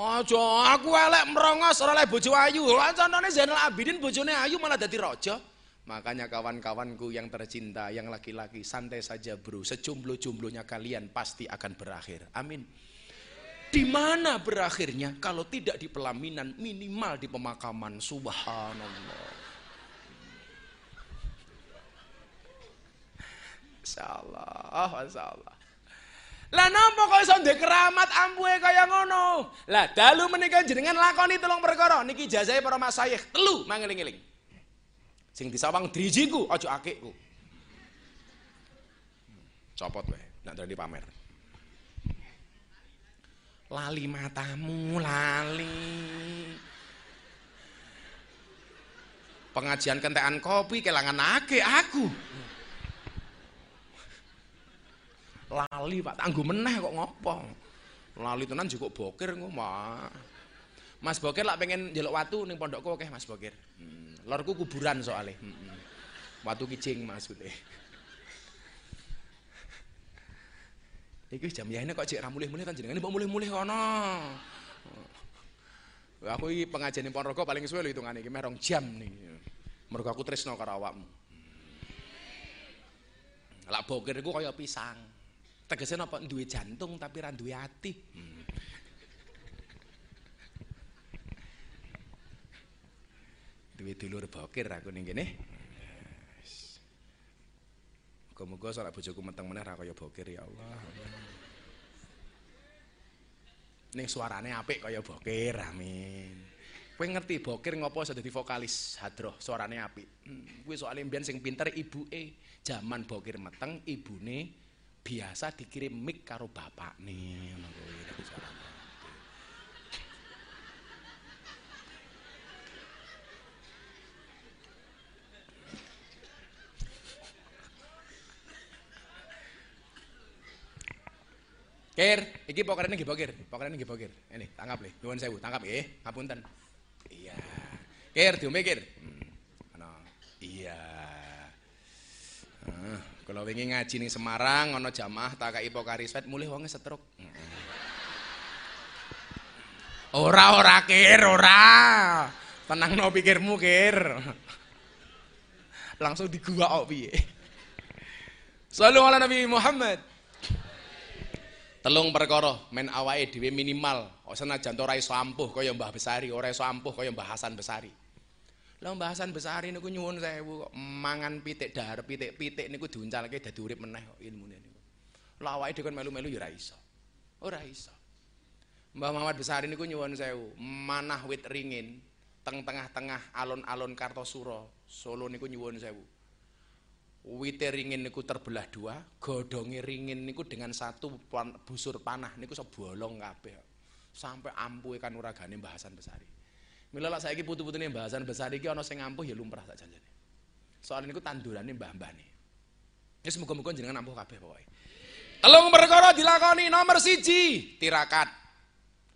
[SPEAKER 1] Aja aku elek merongos ora oleh bojo ayu. Lah contohnya Zainal Abidin bojone ayu malah dadi raja. Makanya kawan-kawanku yang tercinta, yang laki-laki, santai saja bro. Sejomblo-jomblonya kalian pasti akan berakhir. Amin. Di mana berakhirnya? Kalau tidak di pelaminan, minimal di pemakaman. Subhanallah. Masya Allah, Masya Allah. Lah napa kok iso ndek keramat ampuhe kaya ngono? Lah dalu menika jenengan lakoni telung perkara niki jazahe para masayikh. Telu mangeling-eling. Sing disawang drijiku aja akikku. Copot wae, nak dari pamer. Lali matamu, lali. Pengajian kentekan kopi kelangan ake aku. Lali Pak tangguh meneh kok ngopo lali tenan juga bokir ngomong Mas Bokir lah pengen jelok watu ning pondokku oke Mas Bokir hmm. lorku kuburan soalnya hmm. watu kicing maksudnya Iki jam ini kok cek ramulih-mulih kan jenengan mbok mulih-mulih kono. Aku iki pengajian ning Ponorogo paling suwe lho hitungane iki merong jam nih. Mergo aku tresno karo. Lah bokir iku kaya pisang. Tegesnya apa duwe jantung tapi ra duwe ati. Hmm. Duwe dulur bokir aku ning kene. Muga-muga salat bojoku meteng meneh ra kaya bokir ya Allah. Ning suarane apik kaya bokir, amin. Kowe ngerti bokir ngopo iso dadi vokalis hadroh, suarane apik. Hmm, kuwi soalnya mbiyen sing pinter ibuke, jaman bokir meteng ibune biasa dikirim mic karo bapak nih Kir, iki pokerane nggih pokir, pokerane nggih pokir. Ini tangkap le, nuwun sewu, tangkap nggih, ngapunten. Iya. Kir, diombe kir. Hmm. Ana. Iya. Uh. Kalau wingi ngaji ning Semarang ana jamaah tak pokari sweat mulih wonge setruk. Ora ora kir ora. Tenang no pikirmu kir. Langsung digua kok piye. Ala Nabi Muhammad. Telung perkara men awake dhewe minimal, senajan ora iso ampuh kaya Mbah Besari, ora iso ampuh kaya Mbah Hasan Besari. Lah bahasan besar niku nyuwun sewu kok mangan pitik dahar pitik-pitik niku diuncalke dadi urip meneh kok ilmune niku. Lah awake dhewe melu-melu ya ora iso. Ora iso. Mbah Muhammad Besari niku nyuwun sewu, manah wit ringin teng tengah-tengah alun-alun Kartosuro, Solo niku nyuwun sewu. Wite ringin niku terbelah dua, godonge ringin niku dengan satu busur panah niku sebolong kabeh. Sampai ampuhe kan uragane Mbah Hasan Besari. Mila lak saiki putu-putune bahasan besar iki ana sing ngampuh ya lumrah sak janjane. Soal niku tandurane mbah-mbahne. Ya semoga-moga jenengan ampuh kabeh pokoke. Telung perkara dilakoni nomor siji tirakat.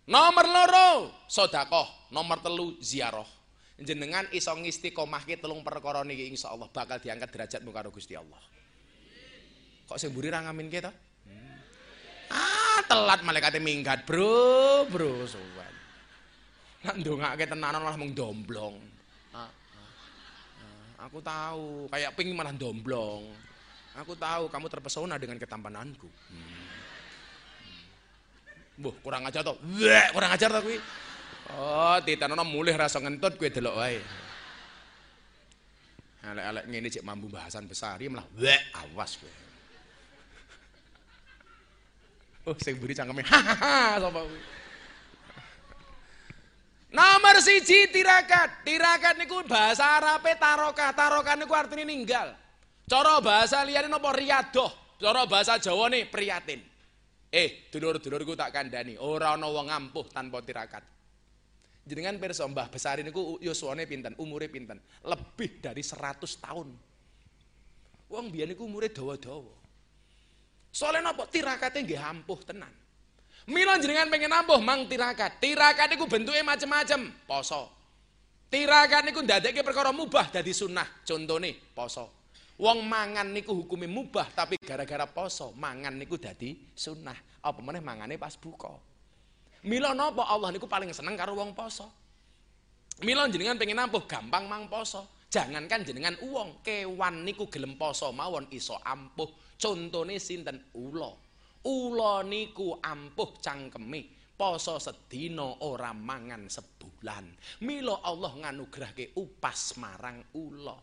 [SPEAKER 1] Nomor loro sedekah, nomor telu ziarah. Jenengan iso ngistiqomahke telung perkara niki insyaallah bakal diangkat derajatmu karo Gusti Allah. Kok sing mburi ra ngaminke? Hmm. Ah, telat malaikate minggat, Bro, bro, sowan. Nak ndongake tenanan malah mung domblong. Ah, ah, ah. Aku tahu, kayak ping malah domblong. Aku tahu kamu terpesona dengan ketampananku. Hmm. Mbuh, kurang ajar to. Wek, kurang ajar to kuwi. Oh, ditanono mulih rasa ngentut kowe delok wae. Alek-alek ngene cek mampu bahasan besar, ya malah wek awas kowe. Oh, sing buri cangkeme. Hahaha, sapa kuwi? Nomor siji tirakat. Tirakat niku bahasa Arabe taroka. Taroka niku artinya ninggal. Cara bahasa liyane napa riadoh. Cara bahasa Jawa nih priatin. Eh, dulur-dulurku tak kandhani, ora ana wong ampuh tanpa tirakat. Jenengan pirsa Mbah Besari niku yuswane pinten? Umure pinten? Lebih dari 100 tahun. Wong biyen niku umure dawa-dawa. Soalnya napa? Tirakate nggih ampuh tenan. Mila jenengan pengen ampuh mang tirakat. Tirakat niku bentuke macem-macem, poso. Tirakat niku ndadekke perkara mubah dadi sunnah. Contone poso. Wong mangan niku hukume mubah tapi gara-gara poso mangan niku dadi sunnah. Apa meneh mangane pas buka. Mila napa Allah niku paling seneng karo wong poso. Mila jenengan pengen ampuh gampang mang poso. Jangankan jenengan uang, kewan niku gelem poso mawon iso ampuh. Contone sinten ula. Ula niku ampuh cangkeme. Poso sedina ora mangan sebulan. Mila Allah nganugrahke upas marang ula.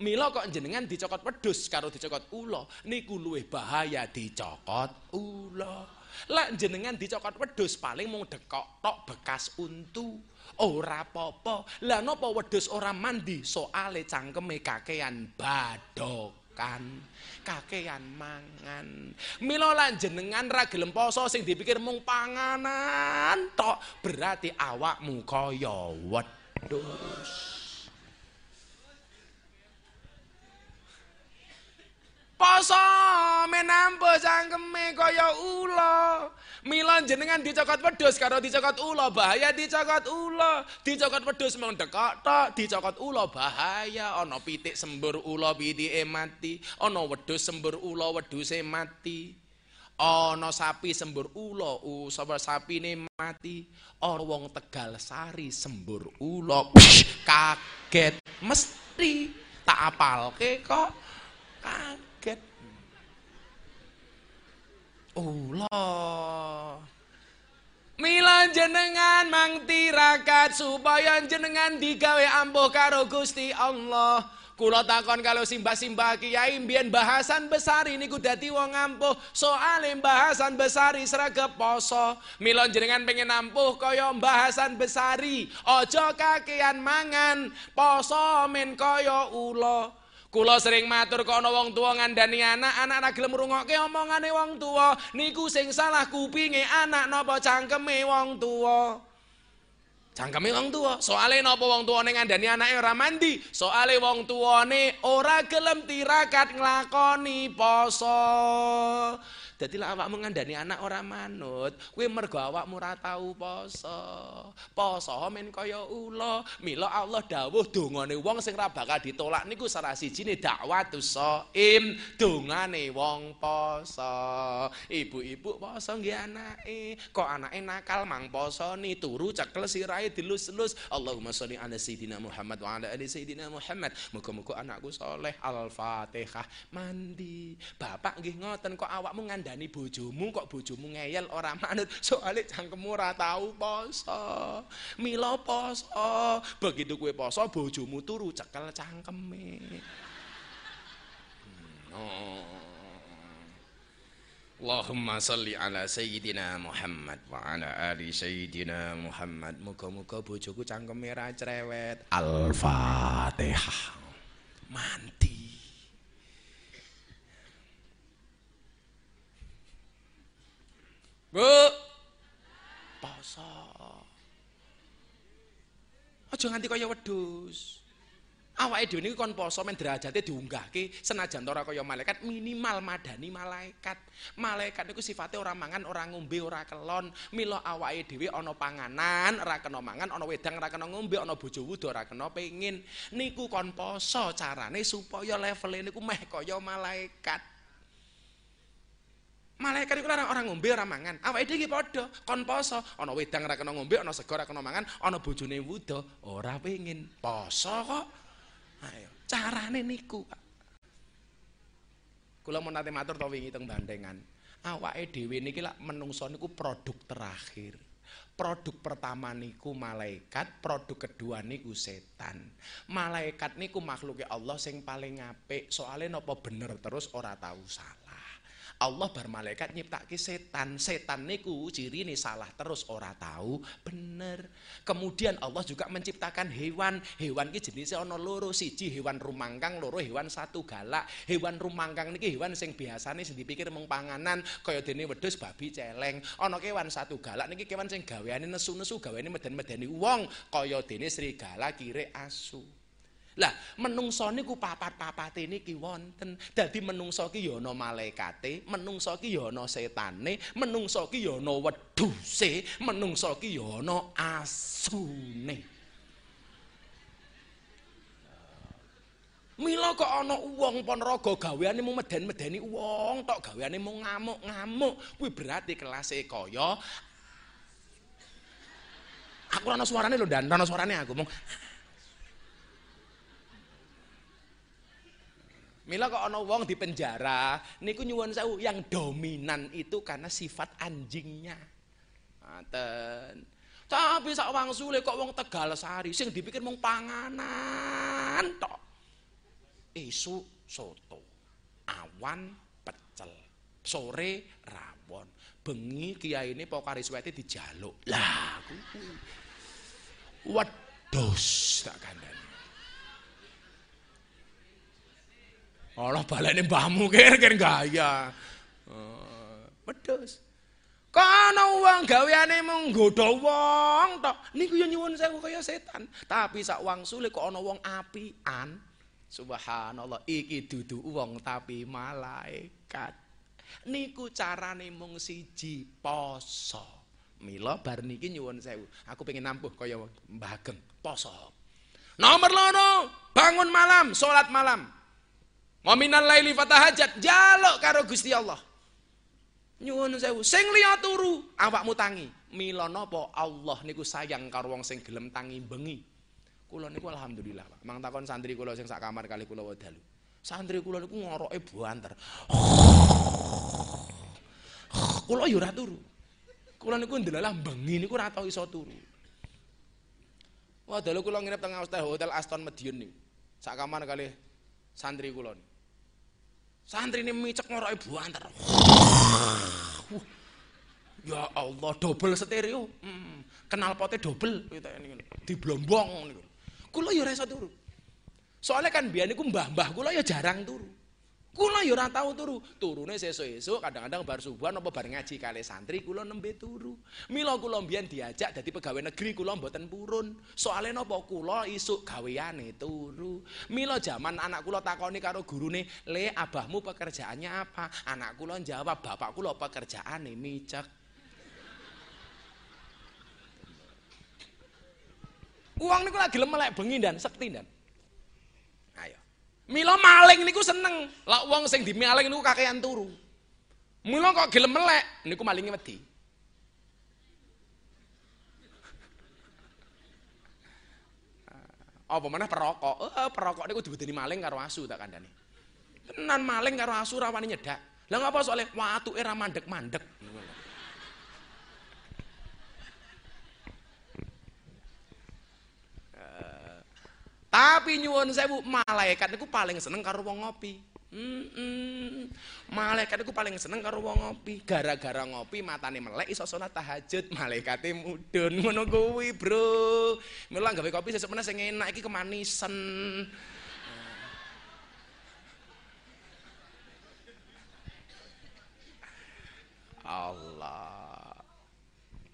[SPEAKER 1] Mila kok jenengan dicokot wedhus karo dicokot ula niku luwih bahaya dicokot ula. Lah jenengan dicokot wedhus paling mung dekok tok bekas untu. Ora apa-apa. Lah napa wedhus ora mandi soale cangkeme kakean badokan. Kakean mangan. Mila lan jenengan ra gelem poso sing dipikir mung panganan tok berarti awakmu kaya wedhus. Poso menampo cangkeme kaya ula. Mila jenengan dicokot wedhus karo dicokot ula bahaya dicokot ula. Dicokot wedhus mung dekok tok, dicokot ula bahaya. Ana pitik sembur ula pitike mati, ana wedhus sembur ula wedhuse mati. Ana sapi sembur ula, sapa sapine mati. Ana wong Tegal Sari sembur ula. Kaget mesti tak apalke kok. Kaget. Allah. Mila jenengan mang tirakat supaya jenengan digawe ampuh karo Gusti Allah. Kula takon kalau simbah-simbah kiai mbiyen bahasan besar ini ku dadi wong ampuh. Soale bahasan besari sregep poso. Mila jenengan pengen ampuh kaya bahasan besari. Aja kakean mangan, poso men kaya ula. Kula sering matur kok ana wong tuwa ngandani anak, anak ora gelem ngrungokke omongane wong tuwa. Niku sing salah kupinge anak napa cangkeme wong tuwa. Cangkeme wong tuwa. Soale napa wong tuwane ngandani anake ora mandi? Soale wong tuwane ora gelem tirakat nglakoni poso. Dadi lek awakmu ngandani anak ora manut, kuwi mergo awakmu ora tau poso. Poso men kaya ula. Mila Allah dawuh dongane wong sing bakal ditolak niku salah sijine dakwatus shaim, dongane wong poso. Ibu-ibu poso nggih anake. Kok anake nakal mang poso ni turu cekel sirahe dilus-lus. Allahumma sholli ala sayidina Muhammad wa ala ali sayidina Muhammad. Muga-muga anakku soleh. Al-Fatihah. Mandi. Bapak nggih ngoten kok awakmu ngandani ngandani bojomu kok bojomu ngeyel? Ora manut. Soalnya cangkemmu ora tahu poso. Mila poso. Begitu kue poso bojomu turu cekel cangkeme. Hmm, oh. Allahumma salli ala sayyidina Muhammad wa ala ali sayyidina Muhammad. Muga-muga bojoku cangkeme ra cerewet. Al-Fatihah. Mandi Bu. Poso. Aja nganti kaya wedhus. Awake dhewe niku kon poso men derajate diunggahke senajan ora kaya malaikat minimal madani malaikat. Malaikat niku sifate ora mangan, ora ngombe, ora kelon. Mila awake dhewe ana panganan, ora kena mangan, ana wedang ora kena ngombe, ana bojo wudo ora kena pengin. Niku kon poso carane supaya levele niku meh kaya malaikat. Malaikat iku ora orang ngombe ora mangan. Awake dhewe padha, kon poso, ana wedang ora kena ngombe, ana sego ora kena mangan, ana bojone wuda ora pengin poso kok. Ayo, carane niku. Kula mau nate matur to wingi Bandengan. Awake dhewe niki lak menungso niku produk terakhir. Produk pertama niku malaikat, produk kedua niku setan. Malaikat niku makhluknya Allah sing paling apik, soalnya nopo bener terus ora tahu salah. Allah bar malaikat nyiptake setan. Setan niku ciri nih salah terus ora tahu bener. Kemudian Allah juga menciptakan hewan. Hewan ki jenisnya ana loro, siji hewan rumangkang, loro hewan satu galak. Hewan rumangkang niki hewan sing biasane sing dipikir mung panganan kaya dene wedhus, babi, celeng. Ana kewan satu galak niki kewan sing gaweane nesu-nesu, gaweane meden-medeni wong kaya dene serigala, kire, asu. Lah menungso niku papat-papate niki wonten. Dadi menungso ki ya ana malaikate, menungso ki ya ana setane, menungso ki ya ana wedhuse, menungso ki ya ana asune. Mila kok ana wong Ponorogo gaweane mung meden-medeni wong tok gaweane mung ngamuk-ngamuk. Kuwi berarti kelase kaya Aku ana suarane lho, Dan. Ana suarane aku mung Mila kok ana wong di penjara, niku nyuwun sewu yang dominan itu karena sifat anjingnya. Ngaten. Tapi sak wangsule kok wong Tegal Sari sing dipikir mung panganan tok. Isu soto, awan pecel, sore rawon, bengi kiai ini pokari suwete dijaluk. Lah kuwi. Tak kandhani. Allah balene mbahmu kir kir gaya. Uh, wedhus. Kana wong gaweane mung nggodha wong tok. Niku ya nyuwun sewu kaya setan. Tapi sak wangsule kok ana wong apian. Subhanallah, iki dudu wong tapi malaikat. Niku carane mung siji poso. Mila bar niki nyuwun sewu. Aku pengen nampuh kaya Mbah Ageng, poso. Nomor loro, bangun malam, salat malam. Waminal laili fatahajat jaluk karo Gusti Allah. Nyuwun sewu, sing liya turu awakmu tangi. Mila napa Allah niku sayang karo wong sing gelem tangi bengi. Kula niku alhamdulillah, Pak. Mang takon santri kula sing sak kamar kali kula wedalu. Santri kula niku ngoroke banter. Kula yo ora turu. Kula niku ndelalah bengi niku ora tau iso turu. Wah, dalu kula nginep teng hotel Aston Medion niku. Sak kamar kali santri kula niku. Santrine micek ngoroke buanter. ya Allah, double stereo. Hmm. Kenal pote double. Gitu, ini, ini. Di blombong. Gitu. Kulo ya turu. Soalnya kan biyen ini mbah-mbah kula ya jarang turu. Kula ya ora tau turu. Turune sesuk-esuk kadang-kadang bar subuhan apa bar ngaji kali santri kula nembe turu. Mila kula mbiyen diajak dadi pegawai negeri kula mboten purun. Soale napa kula isuk gaweane turu. Mila jaman anak kula takoni karo gurune, "Le, abahmu pekerjaannya apa?" Anak kula jawab, "Bapak kula pekerjaane micek." Uang niku lagi lemelek bengi dan sekti dan. Mila maling niku seneng. Lah wong sing dimaling niku kakean turu. Mila kok gelem melek niku malinge wedi. Apa mana perokok? Eh perokok niku dibudeni maling karo asu tak kandhani. Tenan maling karo asu rawani nyedak. Lah ngapa soalnya watuke ra mandek-mandek. Tapi nyuwun sewu malaikat niku paling seneng karo wong ngopi. Hmm. Malaikat niku paling seneng karo wong ngopi. Gara-gara ngopi matane melek iso salat tahajud, malaikate mudun. Ngono kuwi, Bro. Mula gawe kopi sesuk meneh sing enak iki kemanisan. Allah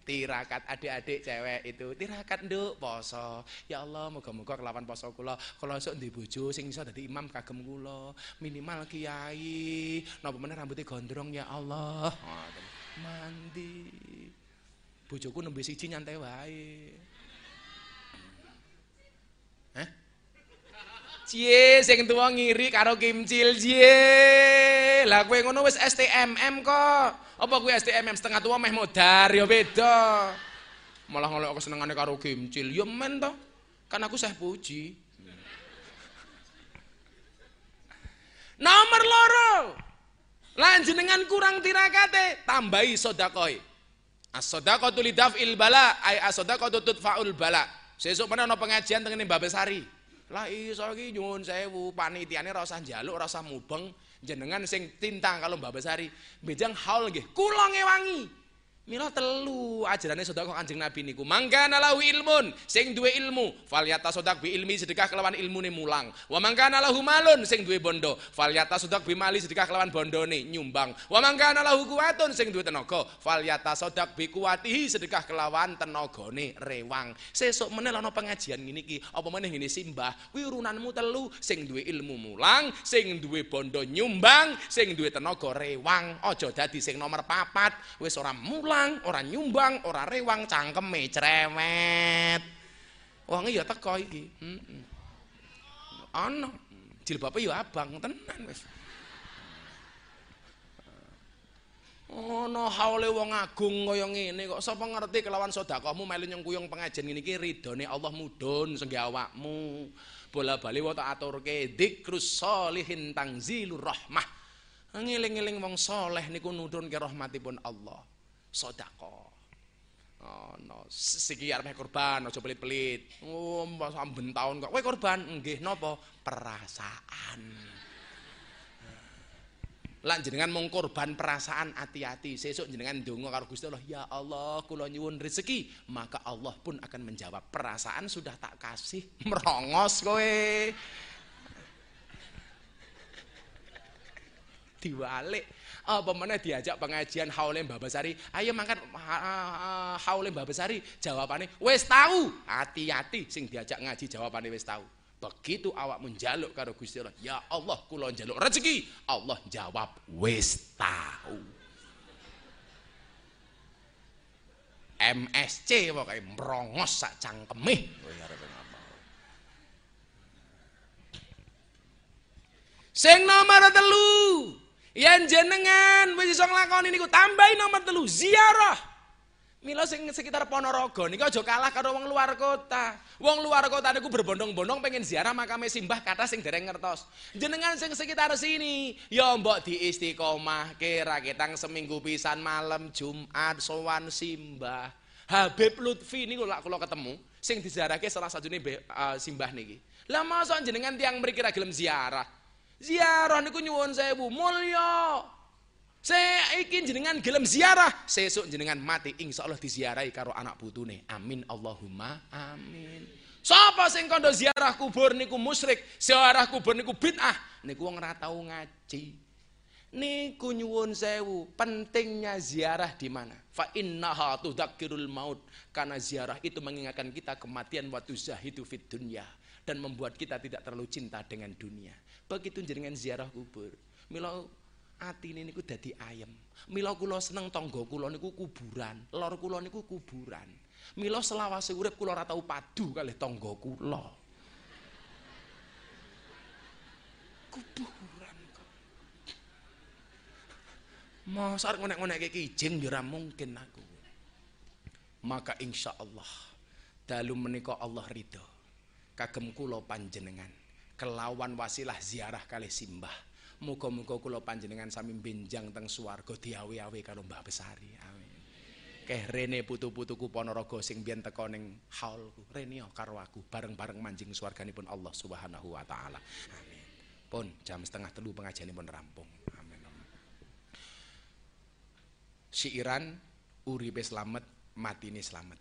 [SPEAKER 1] tirakat adik-adik cewek itu. Tirakat nduk poso. Ya Allah moga-moga kelawan poso kula. Kula esuk ndek bojo sing iso dadi imam kagem kula. Minimal kiai. Napa meneh rambutnya gondrong ya Allah. Mandi. Bojoku nembe siji nyantai wae. Hah? Cie sing tuwa ngiri karo kimcil cie. Lah kowe ngono wis STMM kok. Apa kuwi STMM setengah tua meh modar ya beda. Malah ngolek aku senengane karo Kimcil. Ya men to. Kan aku sah puji. Nomor loro. Lan jenengan kurang tirakate, tambahi sedekah. As-sadaqatu lidaf'il bala, ay as-sadaqatu tudfa'ul bala. Sesuk meneh ana pengajian teng Mbak Besari. Lah iso iki nyuwun sewu panitiane ora usah njaluk, ora usah mubeng. Jenengan sing tintang kalau Mbak Besari. Bejang haul nggih, kula ngewangi. Mila telu ajarane sedekah Kanjeng Nabi niku. Mangkana lahu ilmun, sing duwe ilmu, falyata sodak bi ilmi sedekah kelawan ilmune mulang. Wa mangkana lahu malun, sing duwe bondo, falyata sodak bi mali sedekah kelawan bondone nyumbang. Wa mangkana lahu kuwatun, sing duwe tenaga, falyata sodak bi kuwatihi sedekah kelawan tenagane rewang. Sesuk meneh ana pengajian ngene iki, apa meneh ngene simbah, kuwi telu, sing duwe ilmu mulang, sing duwe bondo nyumbang, sing duwe tenaga rewang. Aja dadi sing nomor papat, wis ora mulang mulang, ora nyumbang, ora rewang, cangkeme cerewet. Wong ya teko iki. Heeh. Jilbabe ya abang tenan wis. Ono haule wong agung kaya ngene kok sapa ngerti kelawan sedekahmu melu nyengkuyung pengajian ngene iki ridone Allah mudhun sengge awakmu. Bola-bali wa tak aturke dzikrus sholihin tangzilur rahmah. Ngeling-eling wong soleh niku nudhun ke rahmatipun Allah sodako. Oh, no. Siki arep korban, aja pelit-pelit. Oh, samben taun kok. Kowe korban, nggih napa? Perasaan. Lan jenengan mung korban perasaan hati-hati. Sesuk jenengan donga karo Gusti Allah, ya Allah, kula nyuwun rezeki, maka Allah pun akan menjawab. Perasaan sudah tak kasih, merongos kowe. Diwalik. Apa mana diajak pengajian haule Mbah Besari. Ayo mangkat haule Mbah Besari. Jawabannya wes tahu hati-hati sing diajak ngaji jawabannya wes tahu begitu awak menjaluk karo Gusti Allah ya Allah kula njaluk rezeki. Allah jawab wes tahu MSC pokoke merongos sak cangkeme. Sing nomor telu Yen jenengan wis iso nglakoni niku tambahi nomor telu ziarah. Mila sing sekitar Ponorogo niku aja kalah karo wong luar kota. Wong luar kota niku berbondong-bondong pengen ziarah makame simbah kata sing dereng ngertos. Jenengan sing sekitar sini ya mbok di istiqomah kira ketang seminggu pisan malam Jumat sowan simbah. Habib Lutfi niku lak kula ketemu sing diziarahke salah sajune uh, simbah niki. Lah masa jenengan tiang mriki ra gelem ziarah? Ziarah niku nyuwun sewu. Saya ikin jenengan gelem ziarah, sesuk jenengan mati insya Allah diziarahi karo anak putune. Amin Allahumma amin. Sapa sing kondo ziarah kubur niku musyrik, ziarah kubur niku bid'ah, niku wong ora tau ngaji. Niku nyuwun sewu, pentingnya ziarah di mana? Fa innaha tudzakirul maut. Karena ziarah itu mengingatkan kita kematian waktu zahidu fit dunya dan membuat kita tidak terlalu cinta dengan dunia. Begitu jenengan ziarah kubur. Mila atine niku dadi ayem. Mila kula seneng tangga kula niku kuburan, lor kula niku kuburan. Mila selawase urip kula ora tau padu kalih tangga kula. Kuburan kok. Masa ngonek-ngonek kijing ya mungkin aku. Maka insya Allah dalu menika Allah ridho kagem kula panjenengan kelawan wasilah ziarah kali simbah. Muga-muga kula panjenengan sami benjang teng swarga diawe-awe karo Mbah Besari. Amin. Keh rene putu-putuku Ponorogo sing biyen teko ning haulku. Rene karo aku bareng-bareng manjing swarganipun Allah Subhanahu wa taala. Amin. Pun jam setengah telu pengajianipun rampung. Amin. Siiran uripe slamet, matine slamet.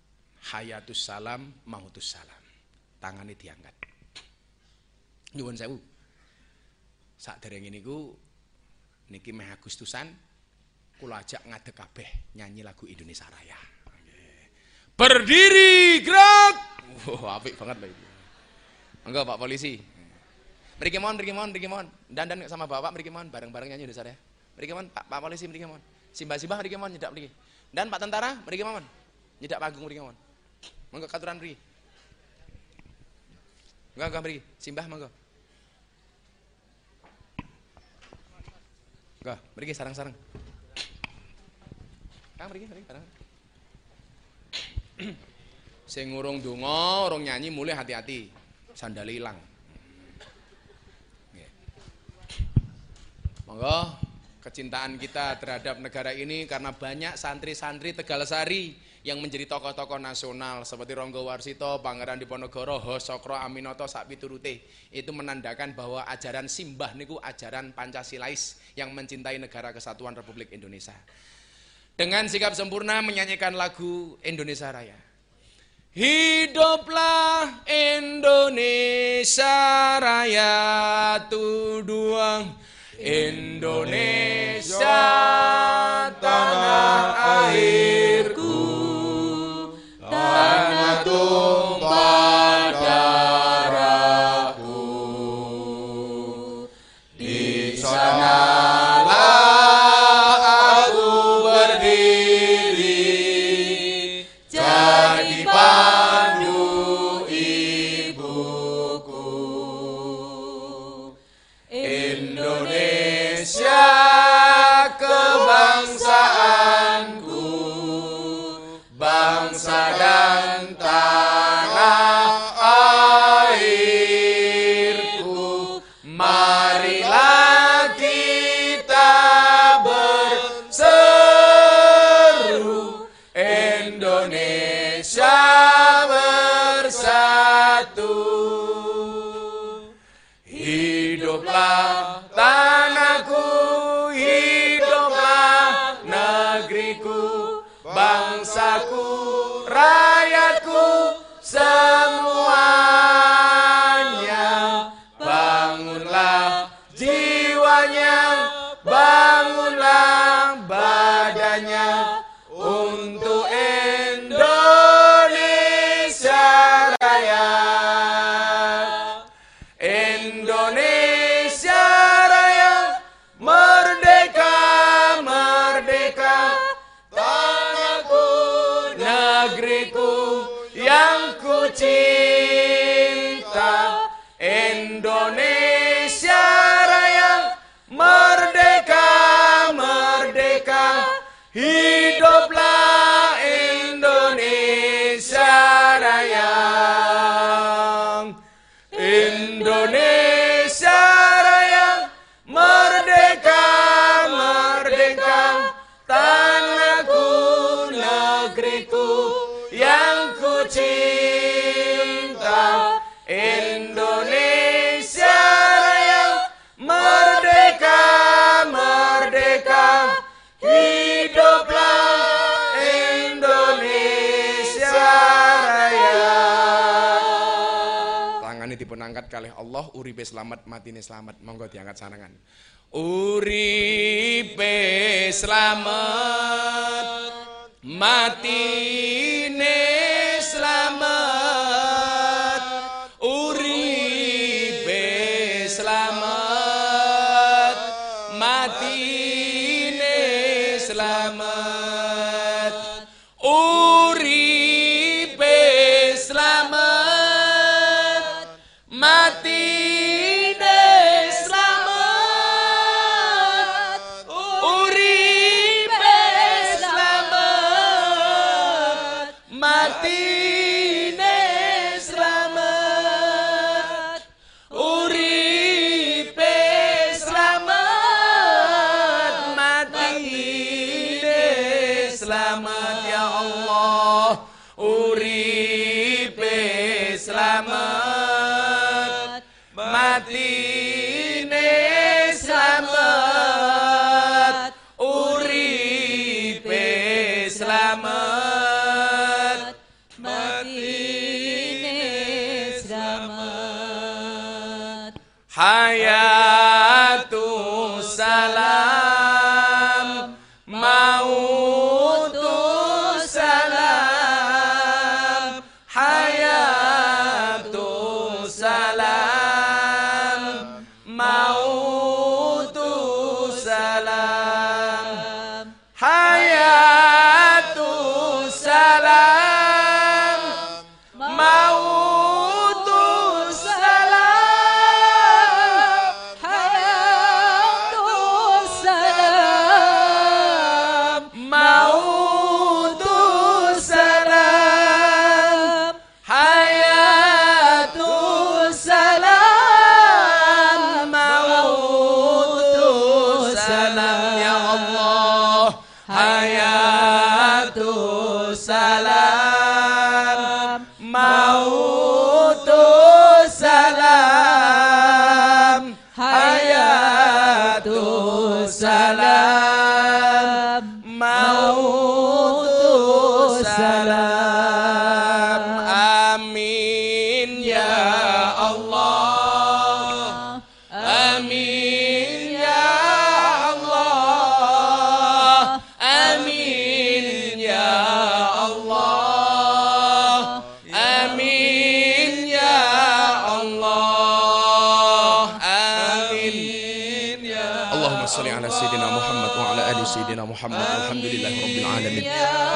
[SPEAKER 1] Hayatus salam, mautus salam. Tangane diangkat nyuwun sewu. Dereng niku niki meh Agustusan kula ajak ngadeg kabeh nyanyi lagu Indonesia Raya. Berdiri gerak! Wah apik banget lho iki. Enggak Pak polisi. Mriki mohon mriki mohon mriki mohon. Dandan sama Bapak mriki mohon. Bareng-bareng nyanyi Indonesia Raya. Mriki mohon Pak, Pak polisi mriki mohon. Simbah-simbah mriki mohon nyedak mriki. Dan Pak tentara mriki mohon. Nyedak panggung mriki mohon. Monggo katuran mriki. Enggak enggak mriki. Simbah monggo Enggak, pergi sarang-sarang. Kang pergi, pergi sarang. Sing ngurung donga, urung nyanyi mulai hati-hati. Sandal hilang. Monggo kecintaan kita terhadap negara ini karena banyak santri-santri Tegalsari yang menjadi tokoh-tokoh nasional seperti Ronggo Warsito, Pangeran Diponegoro, Hosokro Aminoto, Sakpiturute. Itu menandakan bahwa ajaran simbah niku ajaran Pancasilais yang mencintai negara kesatuan Republik Indonesia. Dengan sikap sempurna menyanyikan lagu Indonesia Raya. Hiduplah Indonesia Raya tuduang Indonesia tanah airku tanah tumpah kalih Allah uripe selamat matine selamat monggo diangkat sarangan uripe selamat matine matine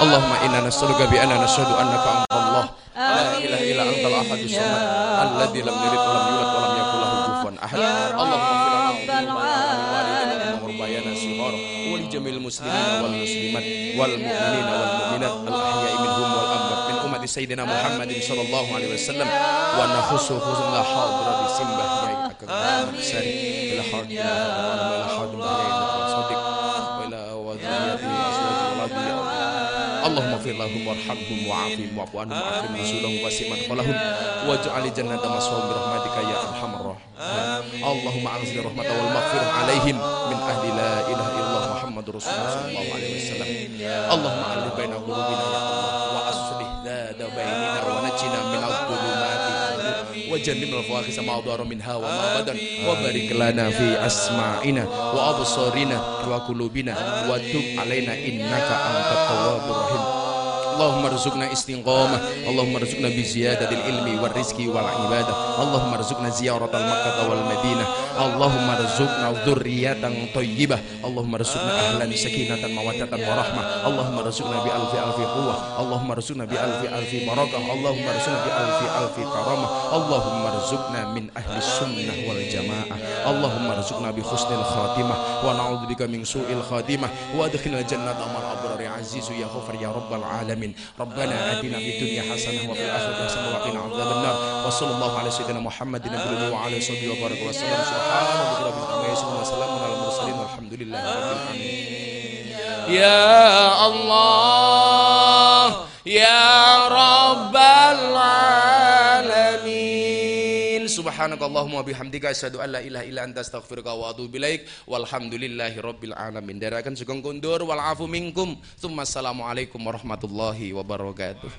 [SPEAKER 1] Allahumma inna nas'aluka bi anna nasyhadu annaka Allah. La ilaha illa antal ahadus samad alladhi lam yalid wa lam yulad wa lam yakul lahu kufuwan ahad. Allahumma jamil muslimin wal muslimat wal mu'minin wal mu'minat. Al ahya'i minhum wal amwat. Min sayyidina sallallahu alaihi wasallam. Wa simbah. Ya Akbar sari. Ila Allahumma firlahum warhamhum wa'afim wa'fu anhum akrim nusulahum wasiman qalahum waj'al ya arhamar rahimin. Allahumma anzil min ahli la ilaha illallah Muhammadur Rasulullah sallallahu alaihi wasallam. Allahumma wa aslih dhada bainina min adh-dhulumati وجنبنا الفواحش ما ظهر منها وما بدن وبارك لنا في اسماعنا وابصارنا وقلوبنا وتب علينا انك انت التواب الرحيم Allahumma rizukna istiqomah Allahumma rizukna biziyadatil ilmi wal rizki wal ibadah Allahumma rizukna ziyaratal makkah wal madinah Allahumma rizukna dhurriyatan tayyibah Allahumma rizukna ahlan sakinatan mawadatan warahmah Allahumma rizukna bi alfi alfi quwwah Allahumma rizukna bi alfi alfi barakah Allahumma rizukna bi alfi alfi karamah Allahumma rizukna min ahli sunnah wal jamaah Allahumma rizukna bi husnil khatimah wa na'udzubika min su'il khatimah wa adkhilna jannata mar abrari azizu ya ghafar ya rabbal alamin العالمين. ربنا آتنا في الدنيا حسنة وفي الآخرة حسنة وقنا عذاب النار. وصلى الله على سيدنا محمد النبي وعلى آله وصحبه وبارك وسلم. سبحان ربك رب وسلام على المرسلين والحمد لله رب العالمين. يا الله. subhanakallahumma bihamdika assalamualaikum
[SPEAKER 3] warahmatullahi wabarakatuh.